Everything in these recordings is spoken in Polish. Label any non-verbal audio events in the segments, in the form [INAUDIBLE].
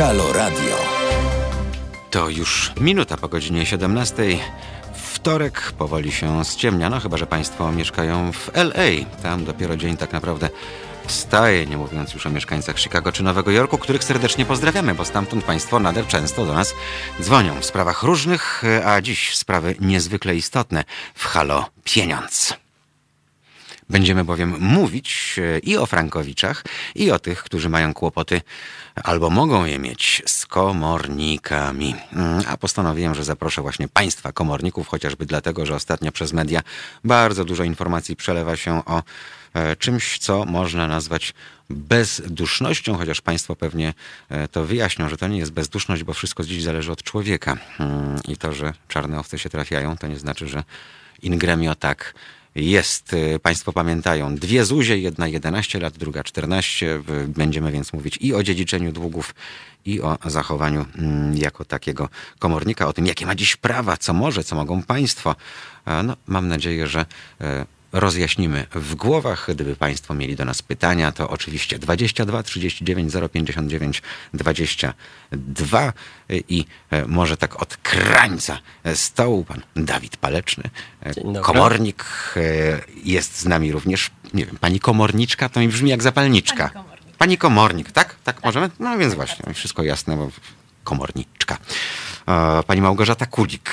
Halo Radio. To już minuta po godzinie 17. Wtorek powoli się ściemnia, no chyba, że Państwo mieszkają w LA. Tam dopiero dzień tak naprawdę wstaje, nie mówiąc już o mieszkańcach Chicago czy Nowego Jorku, których serdecznie pozdrawiamy, bo stamtąd Państwo nader często do nas dzwonią w sprawach różnych, a dziś sprawy niezwykle istotne w Halo Pieniądz. Będziemy bowiem mówić e, i o Frankowiczach, i o tych, którzy mają kłopoty albo mogą je mieć z komornikami. Mm, A postanowiłem, że zaproszę właśnie Państwa komorników, chociażby dlatego, że ostatnio przez media bardzo dużo informacji przelewa się o e, czymś, co można nazwać bezdusznością, chociaż Państwo pewnie e, to wyjaśnią, że to nie jest bezduszność, bo wszystko dziś zależy od człowieka. Mm, I to, że czarne owce się trafiają, to nie znaczy, że in gremio tak jest. Y, Państwo pamiętają, dwie Zuzie, jedna 11 lat, druga 14. Y, Będziemy więc mówić i o dziedziczeniu długów, i o zachowaniu mm, jako takiego komornika, o tym, jakie ma dziś prawa, co może, co mogą Państwo. E, No, mam nadzieję, że e, rozjaśnimy w głowach. Gdyby Państwo mieli do nas pytania, to oczywiście 22 39 059 22 i e, może tak od krańca stołu pan Dawid Paleczny, e, komornik. e, Jest z nami również, nie wiem, pani komorniczka, to mi brzmi jak zapalniczka. Pani komornik. Pani komornik, tak? Tak, możemy? No więc właśnie, wszystko jasne, bo komorniczka. Pani Małgorzata Kulik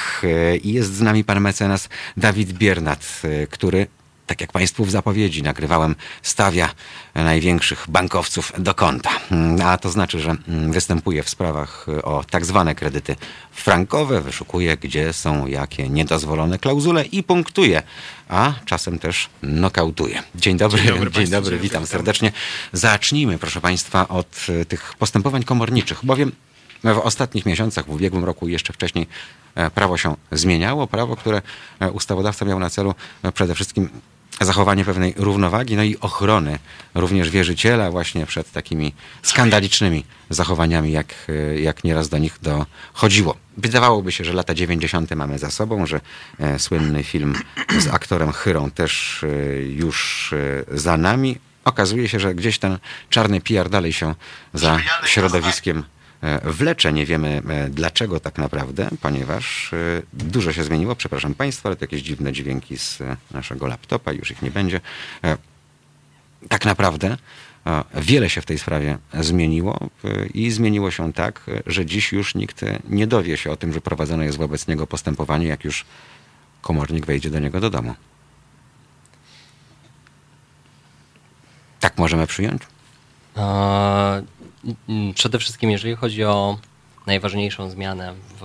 i jest z nami pan mecenas Dawid Biernat, który, tak jak Państwu w zapowiedzi nagrywałem, stawia największych bankowców do konta. Mm, A to znaczy, że mm, występuje w sprawach e, o tak zwane kredyty frankowe, wyszukuje, gdzie są jakie niedozwolone klauzule i punktuje, a czasem też nokautuje. Dzień dobry, Dzień dobry [LAUGHS] dzień państwu, dobry dzień witam dobry. serdecznie. Zacznijmy, proszę Państwa, od e, tych postępowań komorniczych, bowiem w ostatnich miesiącach, w ubiegłym roku i jeszcze wcześniej e, prawo się zmieniało. Prawo, które e, ustawodawca miał na celu e, przede wszystkim zachowanie pewnej równowagi, no i ochrony również wierzyciela właśnie przed takimi skandalicznymi zachowaniami, jak, e, jak nieraz do nich dochodziło. Wydawałoby się, że lata 90. mamy za sobą, że e, słynny film z aktorem Chyrą też e, już za nami. Okazuje się, że gdzieś ten czarny PR dalej się za środowiskiem wlecze. Nie wiemy e, dlaczego tak naprawdę, ponieważ e, dużo się zmieniło. Przepraszam Państwa, ale to jakieś dziwne dźwięki z e, naszego laptopa, już ich nie będzie. E, Tak naprawdę e, wiele się w tej sprawie zmieniło e, i zmieniło się tak, e, że dziś już nikt e, nie dowie się o tym, że prowadzone jest wobec niego postępowanie, jak już komornik wejdzie do niego do domu. Tak możemy przyjąć? E, mm, Przede wszystkim, jeżeli chodzi o najważniejszą zmianę w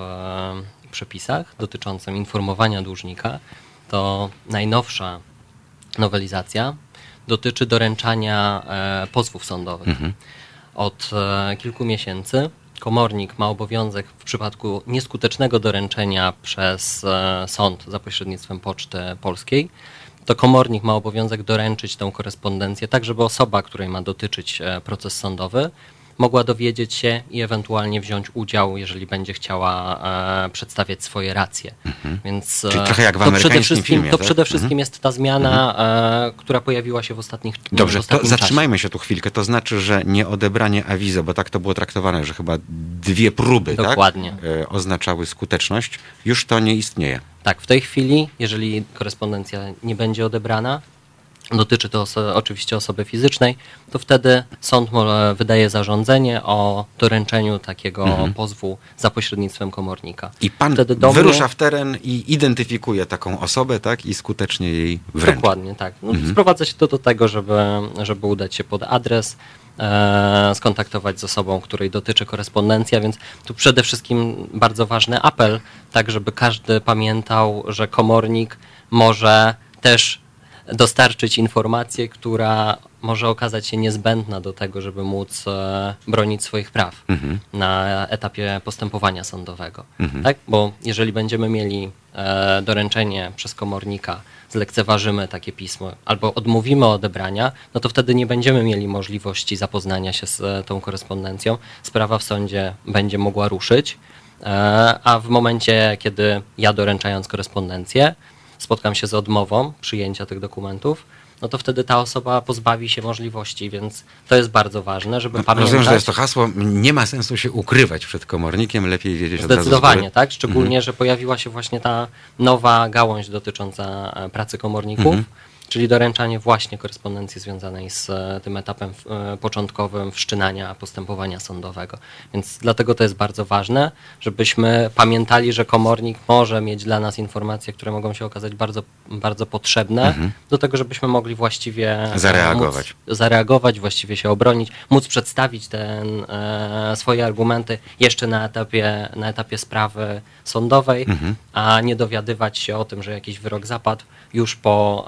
przepisach dotyczącą informowania dłużnika, to najnowsza nowelizacja dotyczy doręczania e, pozwów sądowych. Od e, kilku miesięcy komornik ma obowiązek w przypadku nieskutecznego doręczenia przez e, sąd za pośrednictwem Poczty Polskiej to komornik ma obowiązek doręczyć tę korespondencję, tak żeby osoba, której ma dotyczyć proces sądowy, mogła dowiedzieć się i ewentualnie wziąć udział, jeżeli będzie chciała e, przedstawiać swoje racje. Więc Mhm. Czyli e, trochę jak w to amerykańskim przede wszystkim, filmie, to tak? przede wszystkim Mhm. jest ta zmiana, e, która pojawiła się w ostatnich w Dobrze, to ostatnim zatrzymajmy się tu chwilkę. To znaczy, że nie odebranie awizo, bo tak to było traktowane, że chyba dwie próby Dokładnie. Tak, e, oznaczały skuteczność. Już to nie istnieje. Tak, w tej chwili, jeżeli korespondencja nie będzie odebrana, dotyczy to oso- oczywiście osoby fizycznej, to wtedy sąd wydaje zarządzenie o doręczeniu takiego pozwu za pośrednictwem komornika. I pan Wtedy do wyrusza mnie- w teren i identyfikuje taką osobę, tak? I skutecznie jej wręcza. Dokładnie, tak. No, Sprowadza się to do tego, żeby, żeby udać się pod adres, e, skontaktować z osobą, której dotyczy korespondencja, więc tu przede wszystkim bardzo ważny apel, tak żeby każdy pamiętał, że komornik może też dostarczyć informację, która może okazać się niezbędna do tego, żeby móc e, bronić swoich praw na etapie postępowania sądowego. Tak? Bo jeżeli będziemy mieli e, doręczenie przez komornika, zlekceważymy takie pismo albo odmówimy odebrania, no to wtedy nie będziemy mieli możliwości zapoznania się z e, tą korespondencją. Sprawa w sądzie będzie mogła ruszyć, a w momencie, kiedy ja doręczając korespondencję, spotkam się z odmową przyjęcia tych dokumentów, no to wtedy ta osoba pozbawi się możliwości, więc to jest bardzo ważne, żeby No, pamiętać. Rozumiem, że jest to hasło, nie ma sensu się ukrywać przed komornikiem, lepiej wiedzieć od razu Zdecydowanie, tak? Szczególnie, że pojawiła się właśnie ta nowa gałąź dotycząca e, pracy komorników, czyli doręczanie właśnie korespondencji związanej z e, tym etapem e, początkowym wszczynania postępowania sądowego. Więc dlatego to jest bardzo ważne, żebyśmy pamiętali, że komornik może mieć dla nas informacje, które mogą się okazać bardzo, bardzo potrzebne do tego, żebyśmy mogli właściwie Zareagować. Móc zareagować, właściwie się obronić, móc przedstawić ten, e, swoje argumenty jeszcze na etapie, na etapie sprawy sądowej, Mhm. a nie dowiadywać się o tym, że jakiś wyrok zapadł już po,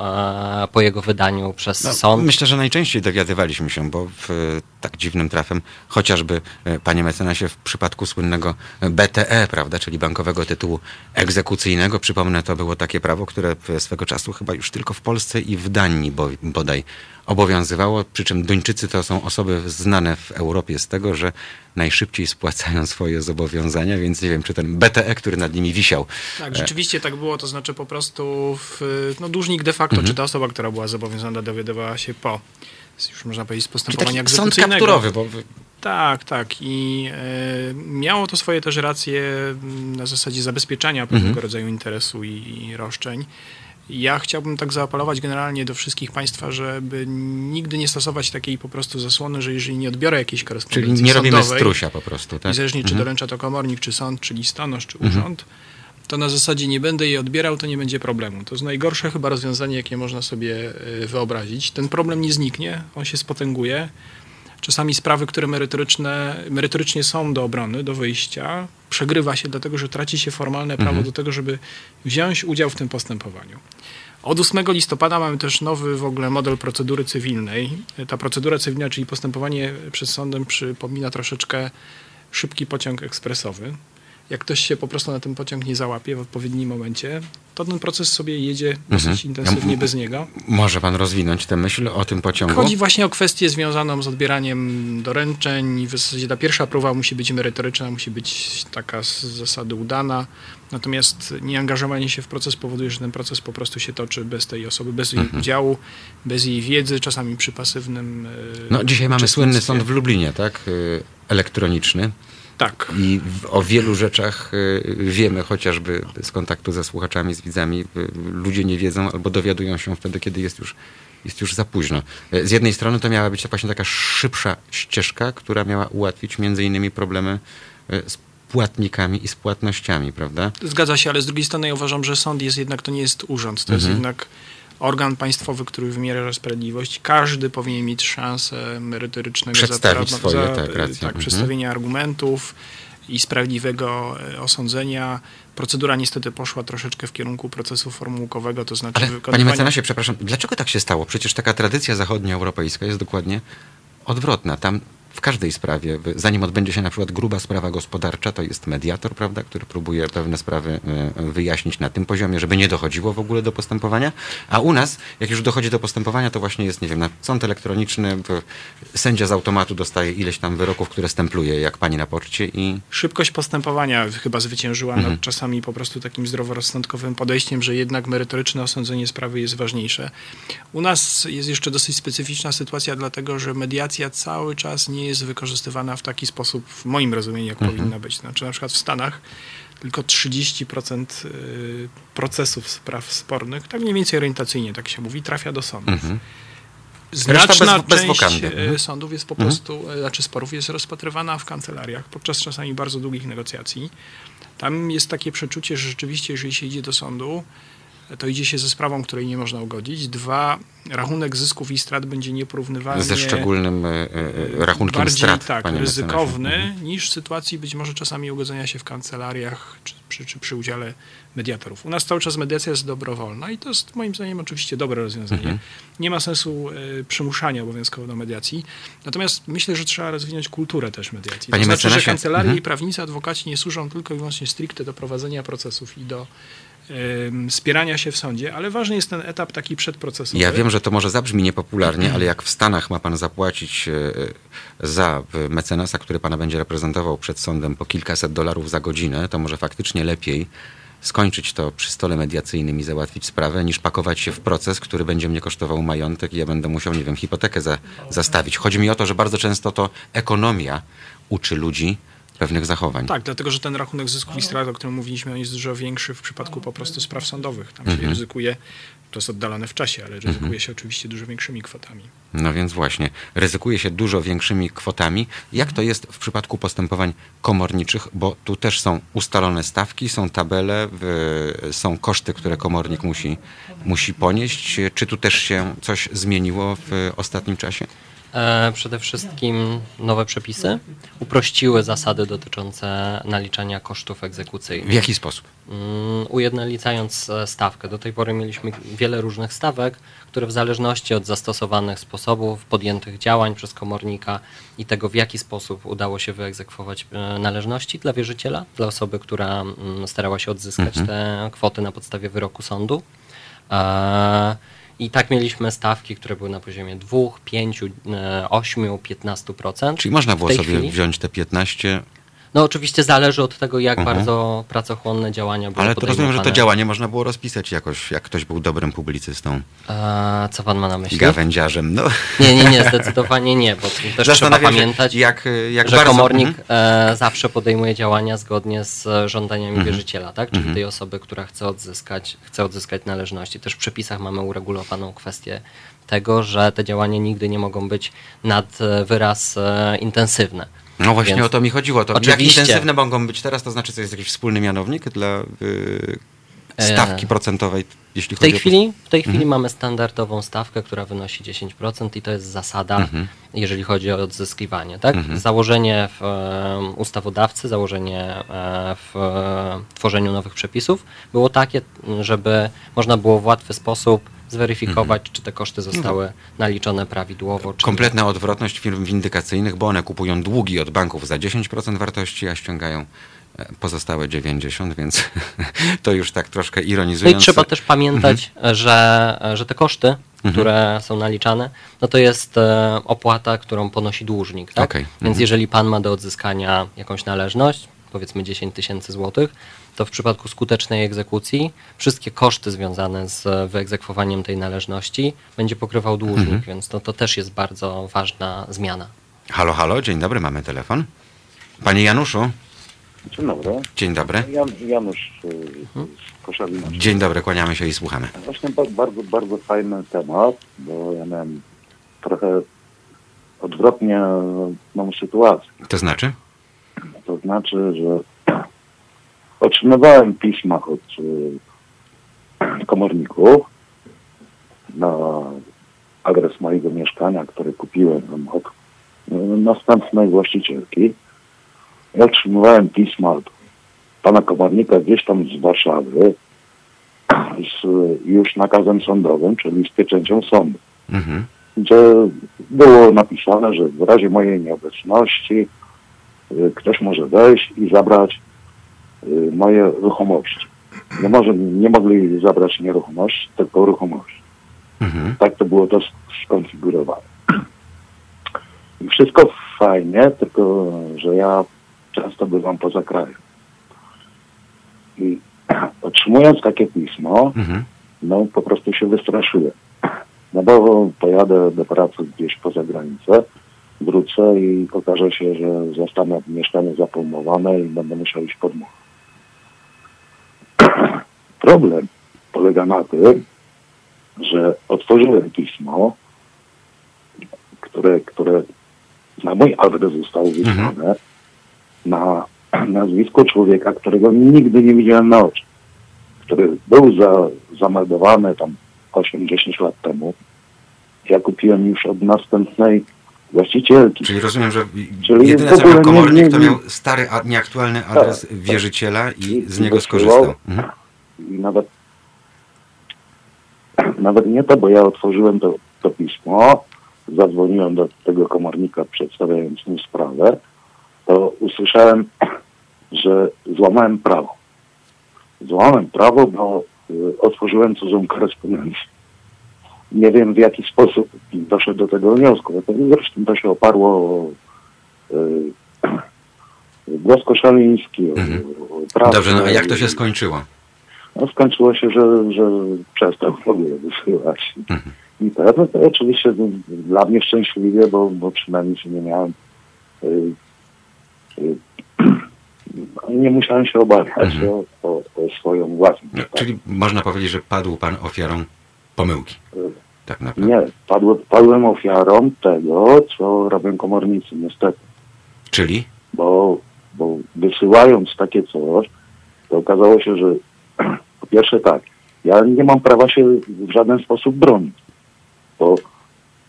e, po jego wydaniu przez No, sąd. Myślę, że najczęściej dowiadywaliśmy się, bo w, tak dziwnym trafem, chociażby e, panie mecenasie w przypadku słynnego BTE, prawda, czyli bankowego tytułu egzekucyjnego, przypomnę, to było takie prawo, które swego czasu chyba już tylko w Polsce i w Danii bo, bodaj obowiązywało, przy czym Duńczycy to są osoby znane w Europie z tego, że najszybciej spłacają swoje zobowiązania, więc nie wiem, czy ten BTE, który nad nimi wisiał, Tak, rzeczywiście tak było, to znaczy po prostu w, no, dłużnik de facto, Mhm. czy ta osoba, która była zobowiązana, dowiadywała się po, już można powiedzieć, z postępowania taki sąd kapturowy, bo Tak, tak. I e, miało to swoje też racje na zasadzie zabezpieczania pewnego Mhm. rodzaju interesu i, i roszczeń. Ja chciałbym tak zaapelować generalnie do wszystkich Państwa, żeby nigdy nie stosować takiej po prostu zasłony, że jeżeli nie odbiorę jakiejś czyli korespondencji nie robimy sądowej, strusia po prostu, tak? niezależnie czy doręcza to komornik, czy sąd, czy listonosz, czy Mhm. urząd, to na zasadzie nie będę jej odbierał, to nie będzie problemu. To jest najgorsze chyba rozwiązanie, jakie można sobie y, wyobrazić. Ten problem nie zniknie, on się spotęguje. Czasami sprawy, które merytoryczne, merytorycznie są do obrony, do wyjścia, przegrywa się dlatego, że traci się formalne prawo Mhm. do tego, żeby wziąć udział w tym postępowaniu. Od 8 listopada mamy też nowy w ogóle model procedury cywilnej. Ta procedura cywilna, czyli postępowanie przed sądem, przypomina troszeczkę szybki pociąg ekspresowy. Jak ktoś się po prostu na ten pociąg nie załapie w odpowiednim momencie, to ten proces sobie jedzie dosyć Mhm. intensywnie bez niego. Może pan rozwinąć tę myśl o tym pociągu? Chodzi właśnie o kwestię związaną z odbieraniem doręczeń. W zasadzie ta pierwsza próba musi być merytoryczna, musi być taka z zasady udana. Natomiast nieangażowanie się w proces powoduje, że ten proces po prostu się toczy bez tej osoby, bez jej Mhm. udziału, bez jej wiedzy, czasami przy pasywnym. e, No, dzisiaj mamy słynny sąd w Lublinie, tak? Y, Elektroniczny. Tak. I o wielu rzeczach y, wiemy, chociażby z kontaktu ze słuchaczami, z widzami. Y, Ludzie nie wiedzą albo dowiadują się wtedy, kiedy jest już, jest już za późno. Y, Z jednej strony to miała być właśnie taka szybsza ścieżka, która miała ułatwić między innymi problemy z płatnikami i z płatnościami, prawda? Zgadza się, ale z drugiej strony ja uważam, że sąd jest jednak, to nie jest urząd, to jest Mhm. jednak organ państwowy, który wymiera sprawiedliwość. Każdy powinien mieć szansę merytorycznego Przedstawić zapra- swoje, tak, rację. tak Mhm. przedstawienia argumentów i sprawiedliwego e, osądzenia. Procedura niestety poszła troszeczkę w kierunku procesu formułkowego, to znaczy Ale panie mecenasie, przepraszam, dlaczego tak się stało? Przecież taka tradycja zachodnioeuropejska jest dokładnie odwrotna. Tam w każdej sprawie, zanim odbędzie się na przykład gruba sprawa gospodarcza, to jest mediator, prawda, który próbuje pewne sprawy e, wyjaśnić na tym poziomie, żeby nie dochodziło w ogóle do postępowania. A u nas, jak już dochodzi do postępowania, to właśnie jest, nie wiem, na sąd elektroniczny, sędzia z automatu dostaje ileś tam wyroków, które stempluje, jak pani na poczcie i Szybkość postępowania chyba zwyciężyła Mhm. nad czasami po prostu takim zdroworozsądkowym podejściem, że jednak merytoryczne osądzenie sprawy jest ważniejsze. U nas jest jeszcze dosyć specyficzna sytuacja, dlatego że mediacja cały czas nie jest wykorzystywana w taki sposób, w moim rozumieniu, jak Mhm. powinna być. Znaczy na przykład w Stanach tylko 30% y, procesów spraw spornych, tak mniej więcej orientacyjnie, tak się mówi, trafia do sądów. Mhm. Znaczna bez- bez część wokandy. e, Mhm. sądów jest po prostu, e, znaczy sporów jest rozpatrywana w kancelariach podczas czasami bardzo długich negocjacji. Tam jest takie przeczucie, że rzeczywiście, jeżeli się idzie do sądu, to idzie się ze sprawą, której nie można ugodzić. Dwa, rachunek zysków i strat będzie nieporównywalnie ze szczególnym e, e, rachunkiem bardziej strat. tak, panie mecenasie. ryzykowny Mhm. niż w sytuacji być może czasami ugodzenia się w kancelariach czy przy, czy przy udziale mediatorów. U nas cały czas mediacja jest dobrowolna i to jest moim zdaniem oczywiście dobre rozwiązanie. Mhm. Nie ma sensu e, przymuszania obowiązkowo do mediacji. Natomiast myślę, że trzeba rozwinąć kulturę też mediacji. Panie to znaczy, że mecenasie, kancelarie mhm. i prawnicy, adwokaci nie służą tylko i wyłącznie stricte do prowadzenia procesów i do spierania się w sądzie, ale ważny jest ten etap taki przedprocesowy. Ja wiem, że to może zabrzmi niepopularnie, ale jak w Stanach ma pan zapłacić e, za e, mecenasa, który pana będzie reprezentował przed sądem po kilkaset dolarów za godzinę, to może faktycznie lepiej skończyć to przy stole mediacyjnym i załatwić sprawę, niż pakować się w proces, który będzie mnie kosztował majątek i ja będę musiał, nie wiem, hipotekę za, zastawić. Chodzi mi o to, że bardzo często to ekonomia uczy ludzi pewnych zachowań. Tak, dlatego że ten rachunek zysków i strat, o którym mówiliśmy, on jest dużo większy w przypadku po prostu spraw sądowych. Tam się Mhm. ryzykuje, to jest oddalone w czasie, ale ryzykuje się oczywiście dużo większymi kwotami. No więc właśnie, ryzykuje się dużo większymi kwotami. Jak to jest w przypadku postępowań komorniczych, bo tu też są ustalone stawki, są tabele, są koszty, które komornik musi, musi ponieść. Czy tu też się coś zmieniło w ostatnim czasie? E, Przede wszystkim nowe przepisy uprościły zasady dotyczące naliczania kosztów egzekucyjnych. W jaki sposób? Mm, ujednolicając e, stawkę. Do tej pory mieliśmy wiele różnych stawek, które w zależności od zastosowanych sposobów, podjętych działań przez komornika i tego, w jaki sposób udało się wyegzekwować e, należności dla wierzyciela, dla osoby, która mm, starała się odzyskać te kwoty na podstawie wyroku sądu. I tak mieliśmy stawki, które były na poziomie 2, 5, e, 8, 15%. Czyli można było sobie chwili- wziąć te 15, No oczywiście zależy od tego, jak Mhm. bardzo pracochłonne działania były ale to rozumiem, że to działanie można było rozpisać jakoś, jak ktoś był dobrym publicystą, A, co pan ma na myśli? gawędziarzem. No. Nie, nie, nie, [LAUGHS] zdecydowanie nie, bo też trzeba pamiętać, jak, jak że bardzo... komornik Mhm. e, zawsze podejmuje działania zgodnie z e, żądaniami Mhm. wierzyciela, tak? Czyli tej osoby, która chce odzyskać, chce odzyskać należności. Też w przepisach mamy uregulowaną kwestię tego, że te działania nigdy nie mogą być nad e, wyraz e, intensywne. No właśnie Więc o to mi chodziło. To jak oczywiście- intensywne mogą być teraz, to znaczy, to jest jakiś wspólny mianownik dla y, stawki E, procentowej, jeśli W tej chodzi chwili, w tej Mhm. chwili mamy standardową stawkę, która wynosi 10% i to jest zasada, Mhm. jeżeli chodzi o odzyskiwanie. Tak? Założenie w e, ustawodawcy, założenie e, w e, tworzeniu nowych przepisów było takie, żeby można było w łatwy sposób zweryfikować, czy te koszty zostały naliczone prawidłowo. Czy kompletna odwrotność firm windykacyjnych, bo one kupują długi od banków za 10% wartości, a ściągają e, pozostałe 90%, więc [LAUGHS] to już tak troszkę No i trzeba też pamiętać, Mhm. że, że te koszty, które są naliczane, no to jest e, opłata, którą ponosi dłużnik. Tak? Okej. Więc Mhm. jeżeli pan ma do odzyskania jakąś należność, powiedzmy 10 tysięcy złotych, to w przypadku skutecznej egzekucji wszystkie koszty związane z wyegzekwowaniem tej należności będzie pokrywał dłużnik, Mhm. więc to, to też jest bardzo ważna zmiana. Halo, halo, dzień dobry, mamy telefon. Panie Januszu, Dzień dobry. dzień dobry. Jan, Janusz y, z Koszalina. Dzień dobry, kłaniamy się i słuchamy. Właśnie ba- bardzo, bardzo fajny temat, bo ja miałem trochę odwrotnie mam sytuację. To znaczy? To znaczy, że otrzymywałem pisma od y, komorników na adres mojego mieszkania, które kupiłem od y, następnej właścicielki. Ja otrzymywałem pisma od pana komornika gdzieś tam z Warszawy z już nakazem sądowym, czyli z pieczęcią sądu Mhm. gdzie było napisane, że w razie mojej nieobecności y, ktoś może wejść i zabrać moje ruchomości. Nie, może, nie mogli zabrać nieruchomości, tylko ruchomości. Mhm. Tak to było to sk- skonfigurowane. I wszystko fajnie, tylko że ja często bywam poza krajem. I [CLEARS THROAT] otrzymując takie pismo, Mhm. no po prostu się wystraszyłem. [CLEARS THROAT] No bo pojadę do pracy gdzieś poza granicę, wrócę i okaże się, że zostanę mieszkanie zapromowane i będę musiał iść pod mur. Problem polega na tym, że otworzyłem pismo, które, które na mój adres zostało wysłane na nazwisko człowieka, którego nigdy nie widziałem na oczy który był za, zameldowany tam 8-10 lat temu. Ja kupiłem już od następnej właścicielki. Czyli rozumiem, że Czyli jedyne co miał ogóle nie- komornik, nie- to nie- miał stary, nieaktualny adres Tak, wierzyciela i I- z niego skorzystał. Mhm. I nawet, [CLEARS THROAT] nawet nie to, bo ja otworzyłem to, to pismo, zadzwoniłem do tego komornika, przedstawiając mu sprawę, to usłyszałem, [CLEARS THROAT] że złamałem prawo. Złamałem prawo, bo y, otworzyłem cudzą korespondencję. Nie wiem w jaki sposób doszedł do tego wniosku. To Zresztą to się oparło o y, [CLEARS THROAT] głos koszaliński, o, Mhm. o. Dobrze, no a jak to się skończyło? No skończyło się, że, że przestał w ogóle wysyłać. I to, no, to oczywiście dla mnie szczęśliwie, bo, bo przynajmniej się nie miałem y, y, [CLEARS THROAT] nie musiałem się obawiać o, o, o swoją własność. No, czyli można powiedzieć, że padł pan ofiarą pomyłki. Tak naprawdę. Nie, padłem, padłem ofiarą tego, co robią komornicy, niestety. Czyli? Bo, bo wysyłając takie coś, to okazało się, że po pierwsze tak, ja nie mam prawa się w żaden sposób bronić, bo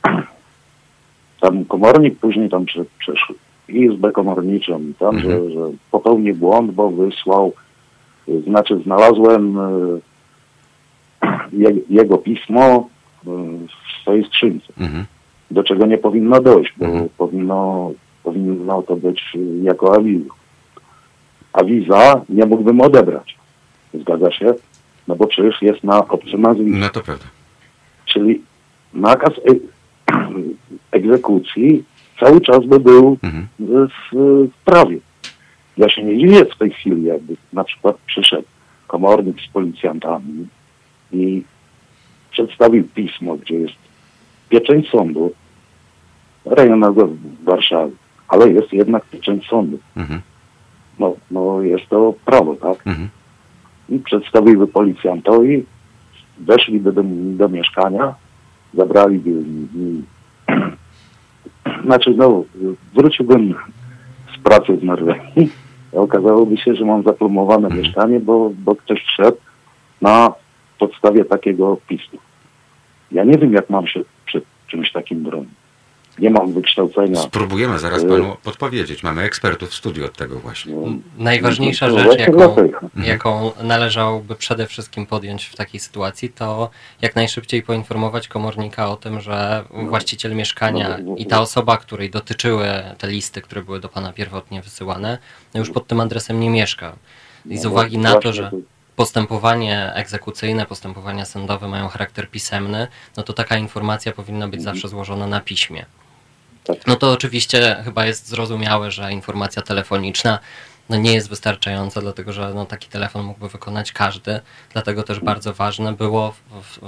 [CLEARS THROAT] tam komornik później tam prze, przeszł izbę komorniczą i tam, Mhm. że, że popełnił błąd, bo wysłał, y, znaczy znalazłem y, [CLEARS THROAT] je, jego pismo y, w swojej skrzynce Mhm. do czego nie powinno dojść, bo Mhm. powinno, powinno to być jako awizo. Awiza nie mógłbym odebrać. Zgadza się? No bo przecież jest na obcym nazwisku. No to prawda. Czyli nakaz e- [CLEARS THROAT] egzekucji cały czas by był Mhm. w, w prawie. Ja się nie dziwię w tej chwili, jakby na przykład przyszedł komornik z policjantami i przedstawił pismo, gdzie jest pieczęć sądu rejonowego w Warszawie, ale jest jednak pieczęć sądu. Mhm. No, no jest to prawo, tak? Mhm. I przedstawiły policjantowi, weszli do, do, do mieszkania, zabrali [CLEARS THROAT] znaczy no, wróciłbym z pracy z Norwegii, a [LAUGHS] okazałoby się, że mam zaplomowane Mhm. mieszkanie, bo, bo ktoś wszedł na podstawie takiego pisma. Ja nie wiem, jak mam się przed czymś takim bronić. Nie mam wykształcenia. Spróbujemy zaraz Y- panu podpowiedzieć. Mamy ekspertów w studiu od tego właśnie. No, Najważniejsza no, rzecz, jaką, dlatego. jaką należałoby przede wszystkim podjąć w takiej sytuacji, to jak najszybciej poinformować komornika o tym, że właściciel mieszkania No, i ta osoba, której dotyczyły te listy, które były do pana pierwotnie wysyłane, no już pod tym adresem nie mieszka. I z No, uwagi na to, że postępowanie egzekucyjne, postępowania sądowe mają charakter pisemny, no to taka informacja powinna być zawsze złożona na piśmie. Tak. No to oczywiście chyba jest zrozumiałe, że informacja telefoniczna no nie jest wystarczająca, dlatego że no taki telefon mógłby wykonać każdy. Dlatego też bardzo ważne było w, w,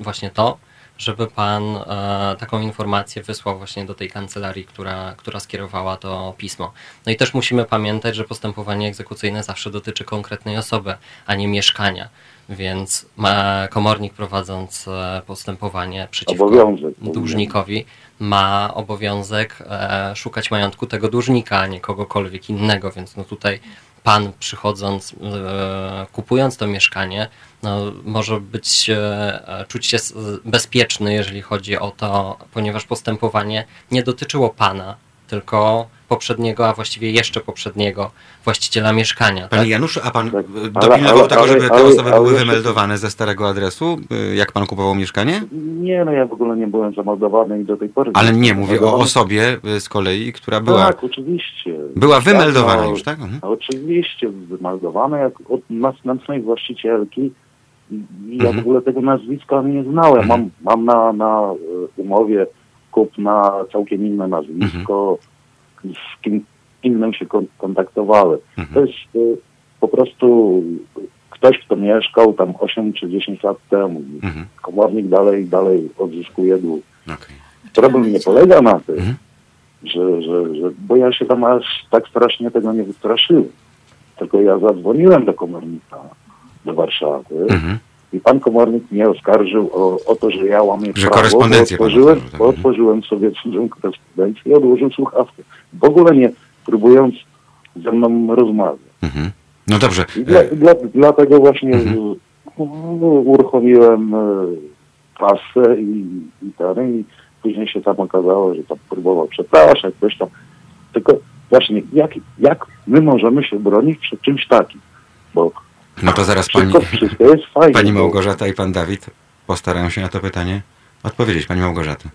właśnie to, żeby pan e, taką informację wysłał właśnie do tej kancelarii, która, która skierowała to pismo. No i też musimy pamiętać, że postępowanie egzekucyjne zawsze dotyczy konkretnej osoby, a nie mieszkania. Więc ma, komornik prowadząc e, postępowanie przeciwko Obowiązek dłużnikowi ma obowiązek e, szukać majątku tego dłużnika, a nie kogokolwiek innego, więc no tutaj pan przychodząc, e, kupując to mieszkanie, no, może być, e, czuć się bezpieczny, jeżeli chodzi o to, ponieważ postępowanie nie dotyczyło pana, tylko poprzedniego, a właściwie jeszcze poprzedniego właściciela mieszkania. Panie tak? Januszu, a pan Tak. Ale- dopilnował tego, ale- żeby te ale- osoby ale były jeszcze- wymeldowane ze starego adresu, y, jak pan kupował mieszkanie? Nie, no ja w ogóle nie byłem zameldowany i do tej pory. Ale nie, mówię o osobie y, z kolei, która była, Tak, oczywiście. była wymeldowana no, już, tak? Mhm. Oczywiście wymeldowana jak od następnej właścicielki. Ja Mhm. w ogóle tego nazwiska nie znałem. Mhm. Mam, mam na, na e, umowie kup na całkiem inne nazwisko, z kim innym się kon- kontaktowałem. To Mhm. jest e, po prostu ktoś, kto mieszkał tam 8 czy 10 lat temu. Mhm. Komornik dalej, dalej odzyskuje dług. Okej. Problem nie polega na tym, Mhm. że, że, że, bo ja się tam aż tak strasznie tego nie wystraszyłem. Tylko ja zadzwoniłem do komornika do Warszawy Mhm. I pan komornik mnie oskarżył o, o to, że ja łamię Że prawo, korespondencję bo pan otworzyłem, otworzył, tak. bo otworzyłem sobie cudzą korespondencję i odłożył słuchawkę. W ogóle nie próbując ze mną rozmawiać. Mhm. No dobrze. Dla, y, dla, dlatego właśnie Mhm. uruchomiłem e, kasę i, i ten, i później się tam okazało, że tam próbował przepraszać, coś tam. Tylko właśnie, jak, jak my możemy się bronić przed czymś takim? Bo No to zaraz pani, wszystko, wszystko jest fajnie. pani Małgorzata i pan Dawid postarają się na to pytanie odpowiedzieć. Pani Małgorzata.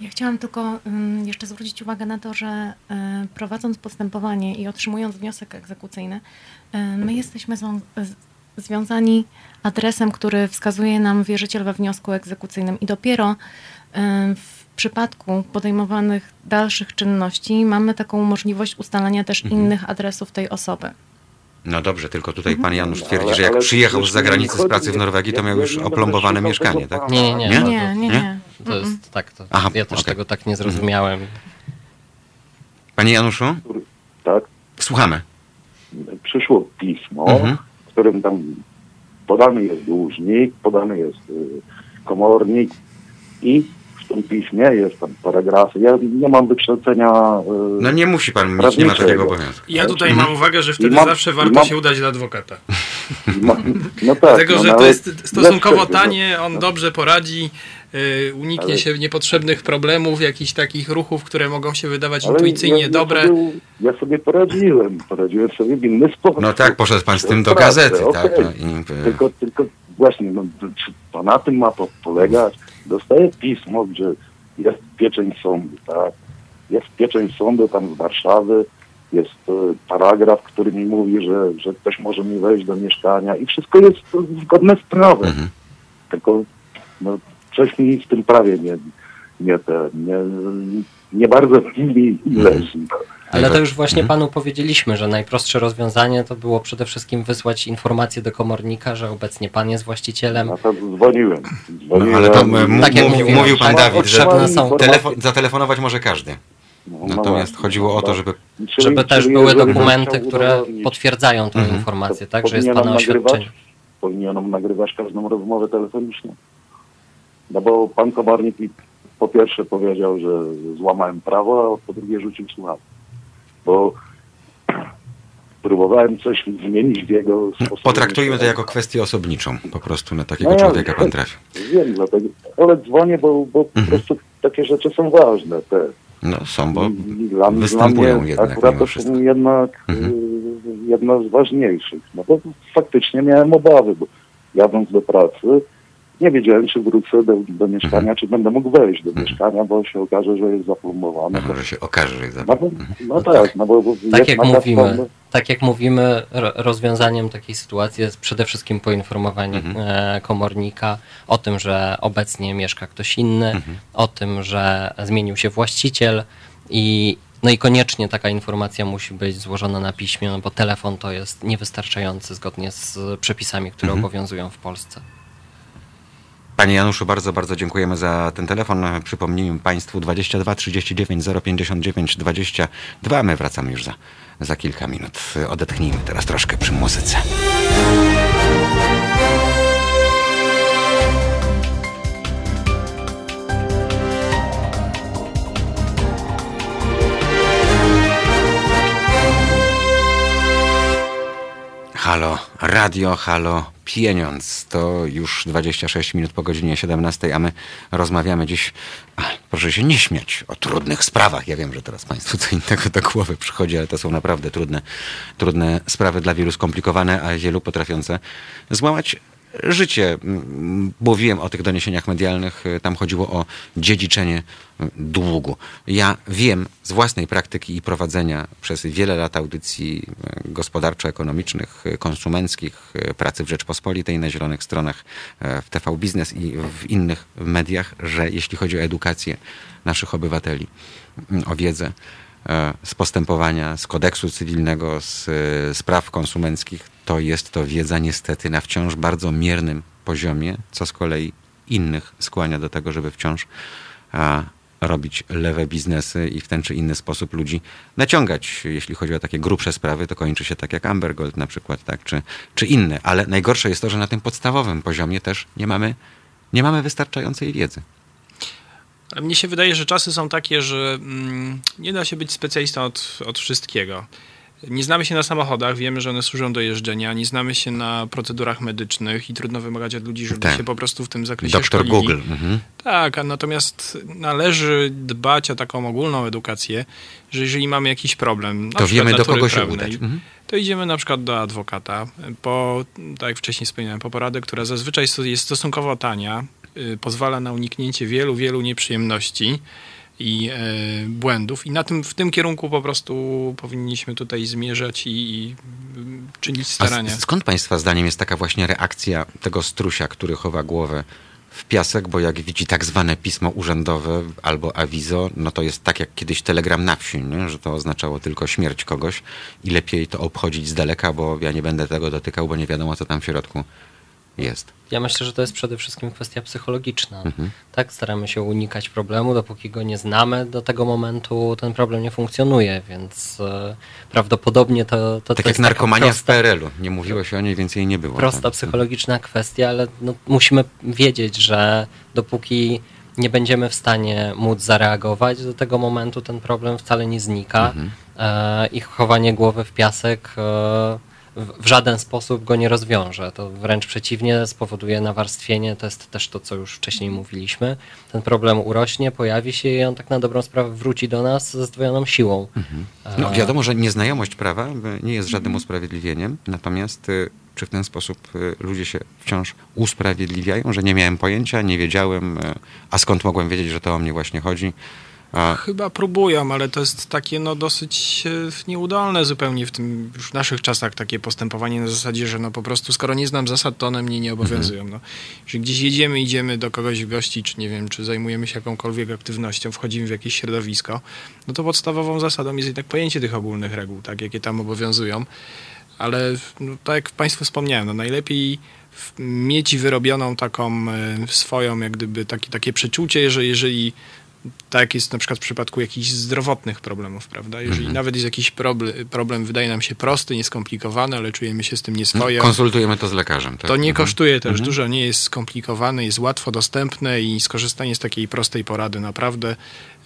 Ja chciałam tylko ym, jeszcze zwrócić uwagę na to, że y, prowadząc postępowanie i otrzymując wniosek egzekucyjny, y, my jesteśmy związani adresem, który wskazuje nam wierzyciel we wniosku egzekucyjnym i dopiero y, w przypadku podejmowanych dalszych czynności mamy taką możliwość ustalania też Mhm. innych adresów tej osoby. No dobrze, tylko tutaj pan Janusz No, twierdzi, ale- że jak przyjechał z zagranicy z pracy w Norwegii, to miał już oplombowane mieszkanie, tak? Nie, nie, Nie? Nie, nie, nie. To jest tak, to Aha, ja też tego tak nie zrozumiałem. Panie Januszu, Tak? słuchamy. Przyszło pismo, Mhm. w którym tam podany jest dłużnik, podany jest y, komornik i tym piśmie jest tam paragrafy. Ja nie mam wykształcenia. y, No nie musi pan mieć, nie ma takiego obowiązku. Ja tutaj mam uwagę, że wtedy mam- zawsze warto mam- się udać do adwokata. ma- No tak. Dlatego, no, że no, to jest stosunkowo tanie, on dobrze poradzi, y, uniknie Ale- się niepotrzebnych problemów, jakichś takich ruchów, które mogą się wydawać ale intuicyjnie ja, dobre. Ja sobie, ja sobie poradziłem. Poradziłem sobie w inny sposób. No tak, poszedł pan z tym do gazety, okej. tak? No i, Tylko, tylko właśnie, no, czy to na tym ma to polegać? Dostaję pismo, gdzie jest pieczeń sądu, tak? Jest pieczeń sądu tam z Warszawy, jest e, paragraf, który mi mówi, że, że ktoś może mi wejść do mieszkania i wszystko jest zgodne z prawem. Mhm. Tylko no, coś mi w tym prawie nie, nie, te, nie, nie bardzo mi leży. Ale to już właśnie Mhm. panu powiedzieliśmy, że najprostsze rozwiązanie to było przede wszystkim wysłać informację do komornika, że obecnie pan jest właścicielem. Na to dzwoniłem. No, dzwoniłem ale to m- Tak jak mówił, mówiłem, mówił pan Dawid, że telefon, zatelefonować może każdy. No, no Natomiast chodziło o no, to, żeby Czyli- Żeby też były dokumenty, które potwierdzają tę Mhm. informację, tak, że jest pana oświadczenie. Powinienem nagrywać każdą rozmowę telefonicznie. No bo pan komornik mi po pierwsze powiedział, że złamałem prawo, a po drugie rzucił słuchawkę. Bo próbowałem coś zmienić w jego sposobie. Potraktujmy to jako kwestię osobniczą. Po prostu na takiego No człowieka pan trafił. Wiem, dlatego, ale dzwonię, bo, bo po Mhm. prostu takie rzeczy są ważne. Te. No są, bo dla, występują dla mnie jednak akurat to wszystko. są jednak Mhm. y, jedno z ważniejszych. No bo faktycznie miałem obawy, bo jadąc do pracy nie wiedziałem, czy wrócę do, do mieszkania, Mhm. czy będę mógł wejść do mieszkania, bo się okaże, że jest zaplombowane. no, może się okaże, że jest No, bo, Mhm. no tak, no bo, Tak jak mówimy, tak jak mówimy, ro- rozwiązaniem takiej sytuacji jest przede wszystkim poinformowanie Mhm. e, komornika o tym, że obecnie mieszka ktoś inny, Mhm. o tym, że zmienił się właściciel i no i koniecznie taka informacja musi być złożona na piśmie, no bo telefon to jest niewystarczający zgodnie z przepisami, które Mhm. obowiązują w Polsce. Panie Januszu, bardzo, bardzo dziękujemy za ten telefon. Przypomnijmy Państwu 22 39 059 22. My wracamy już za, za kilka minut. Odetchnijmy teraz troszkę przy muzyce. Halo radio, halo pieniądz. To już 26 minut po godzinie 17, a my rozmawiamy dziś, a, proszę się nie śmiać, o trudnych sprawach. Ja wiem, że teraz Państwu co innego do głowy przychodzi, ale to są naprawdę trudne, trudne sprawy, dla wielu skomplikowane, a wielu potrafiące złamać życie. Mm, Mówiłem o tych doniesieniach medialnych, y, tam chodziło o dziedziczenie y, długu. Ja wiem z własnej praktyki i prowadzenia przez wiele lat audycji y, gospodarczo-ekonomicznych, konsumenckich, pracy w Rzeczpospolitej, na zielonych stronach w TV Biznes i w innych mediach, że jeśli chodzi o edukację naszych obywateli, y, o wiedzę, z postępowania, z kodeksu cywilnego, z spraw konsumenckich, to jest to wiedza niestety na wciąż bardzo miernym poziomie, co z kolei innych skłania do tego, żeby wciąż a, robić lewe biznesy i w ten czy inny sposób ludzi naciągać. Jeśli chodzi o takie grubsze sprawy, to kończy się tak jak Amber Gold na przykład, tak, czy, czy inne. Ale najgorsze jest to, że na tym podstawowym poziomie też nie mamy, nie mamy wystarczającej wiedzy. Ale mnie się wydaje, że czasy są takie, że mm, nie da się być specjalistą od, od wszystkiego. Nie znamy się na samochodach, wiemy, że one służą do jeżdżenia, nie znamy się na procedurach medycznych i trudno wymagać od ludzi, żeby Tak. się po prostu w tym zakresie Doktor szkolili. Google. Mhm. Tak, a natomiast należy dbać o taką ogólną edukację, że jeżeli mamy jakiś problem, To wiemy, do kogo się udać. Mhm. to idziemy na przykład do adwokata, po, tak jak wcześniej wspomniałem, po poradę, która zazwyczaj jest stosunkowo tania, y, pozwala na uniknięcie wielu, wielu nieprzyjemności i e, błędów i na tym, w tym kierunku po prostu powinniśmy tutaj zmierzać i, i mm, czynić A starania. s- skąd Państwa zdaniem jest taka właśnie reakcja tego strusia, który chowa głowę w piasek, bo jak widzi tak zwane pismo urzędowe albo awizo, no to jest tak jak kiedyś telegram na wsi, nie? że to oznaczało tylko śmierć kogoś i lepiej to obchodzić z daleka, bo ja nie będę tego dotykał, bo nie wiadomo, co tam w środku jest. Ja myślę, że to jest przede wszystkim kwestia psychologiczna. Tak, staramy się unikać problemu, dopóki go nie znamy, do tego momentu ten problem nie funkcjonuje, więc e, prawdopodobnie to, to, Tak to jak jest narkomania taka w prosta, PRL-u. Nie mówiło się o niej, więc jej nie było. prosta Tak. psychologiczna kwestia, ale no, musimy wiedzieć, że dopóki nie będziemy w stanie móc zareagować, do tego momentu ten problem wcale nie znika Mhm. e, i chowanie głowy w piasek e, w, żaden sposób go nie rozwiąże. To wręcz przeciwnie spowoduje nawarstwienie. To jest też to, co już wcześniej mówiliśmy. Ten problem urośnie, pojawi się i on tak na dobrą sprawę wróci do nas ze zdwojoną siłą. No, E, wiadomo, że nieznajomość prawa nie jest żadnym usprawiedliwieniem, natomiast y, czy w ten sposób y, ludzie się wciąż usprawiedliwiają, że nie miałem pojęcia, nie wiedziałem, y, a skąd mogłem wiedzieć, że to o mnie właśnie chodzi? A, Chyba próbują, ale to jest takie no dosyć e, nieudolne zupełnie w tym już w naszych czasach takie postępowanie na zasadzie, że no po prostu skoro nie znam zasad, to one mnie nie obowiązują. No. Że gdzieś jedziemy, idziemy do kogoś w gości, czy nie wiem, czy zajmujemy się jakąkolwiek aktywnością, wchodzimy w jakieś środowisko, no to podstawową zasadą jest jednak pojęcie tych ogólnych reguł, tak, jakie tam obowiązują. Ale no, tak jak Państwu wspomniałem, no najlepiej mieć wyrobioną taką e, swoją, jak gdyby takie, takie przeczucie, że jeżeli tak jest na przykład w przypadku jakichś zdrowotnych problemów, prawda? Jeżeli Mhm. nawet jest jakiś problem, problem, wydaje nam się prosty, nieskomplikowany, ale czujemy się z tym no, nieswojo, konsultujemy to z lekarzem. Tak? to nie Mhm. kosztuje też Mhm. dużo, nie jest skomplikowane, jest łatwo dostępne i skorzystanie z takiej prostej porady naprawdę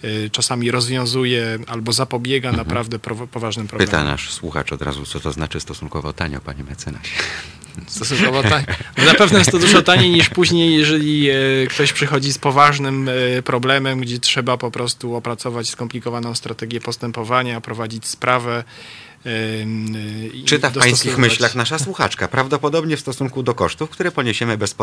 y, czasami rozwiązuje albo zapobiega naprawdę pro, poważnym problemom. Pyta nasz słuchacz od razu, co to znaczy stosunkowo tanio, panie mecenasie. Stosunkowo. Na pewno jest to dużo taniej niż później, jeżeli e, ktoś przychodzi z poważnym e, problemem, gdzie trzeba po prostu opracować skomplikowaną strategię postępowania, prowadzić sprawę. I Czyta w pańskich myślach nasza [LAUGHS] słuchaczka. Prawdopodobnie w stosunku do kosztów, które poniesiemy bez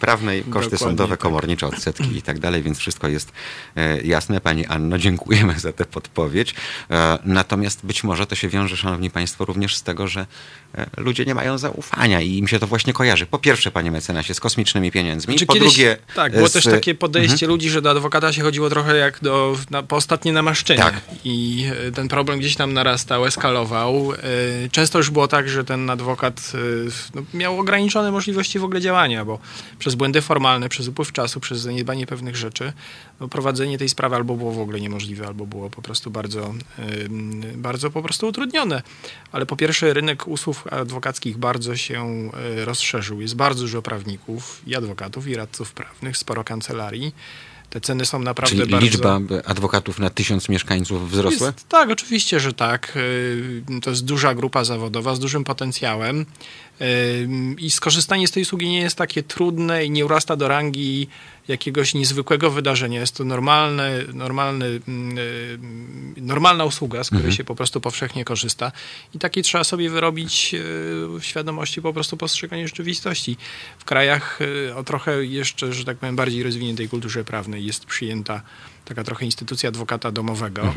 prawnej, koszty Dokładnie sądowe, tak. komornicze, odsetki [CLEARS THROAT] i tak dalej, więc wszystko jest e, jasne. Pani Anno, dziękujemy za tę podpowiedź. E, natomiast być może to się wiąże, szanowni państwo, również z tego, że e, ludzie nie mają zaufania i im się to właśnie kojarzy. Po pierwsze, panie mecenasie, z kosmicznymi pieniędzmi, Znaczy po kiedyś, drugie... tak, było z- też takie podejście Mhm. ludzi, że do adwokata się chodziło trochę jak do, na, po ostatnie namaszczenie. Tak. I ten problem gdzieś tam narastał, eskalował. E, Często już było tak, że ten adwokat e, no, miał ograniczone możliwości w ogóle działania, bo przez błędy formalne, przez upływ czasu, przez zaniedbanie pewnych rzeczy, no, prowadzenie tej sprawy albo było w ogóle niemożliwe, albo było po prostu bardzo, bardzo po prostu utrudnione. Ale po pierwsze rynek usług adwokackich bardzo się e, rozszerzył. Jest bardzo dużo prawników i adwokatów i radców prawnych, sporo kancelarii. Te ceny są naprawdę Czyli bardzo... liczba adwokatów na tysiąc mieszkańców wzrosła? Jest, tak, oczywiście, że tak. Y, To jest duża grupa zawodowa z dużym potencjałem i skorzystanie z tej usługi nie jest takie trudne i nie urasta do rangi jakiegoś niezwykłego wydarzenia. Jest to normalne, normalny, mm, y, normalna usługa, z której Mhm. się po prostu powszechnie korzysta i takiej trzeba sobie wyrobić y, w świadomości po prostu postrzegania rzeczywistości. W krajach y, o trochę jeszcze, że tak powiem, bardziej rozwiniętej kulturze prawnej jest przyjęta taka trochę instytucja adwokata domowego,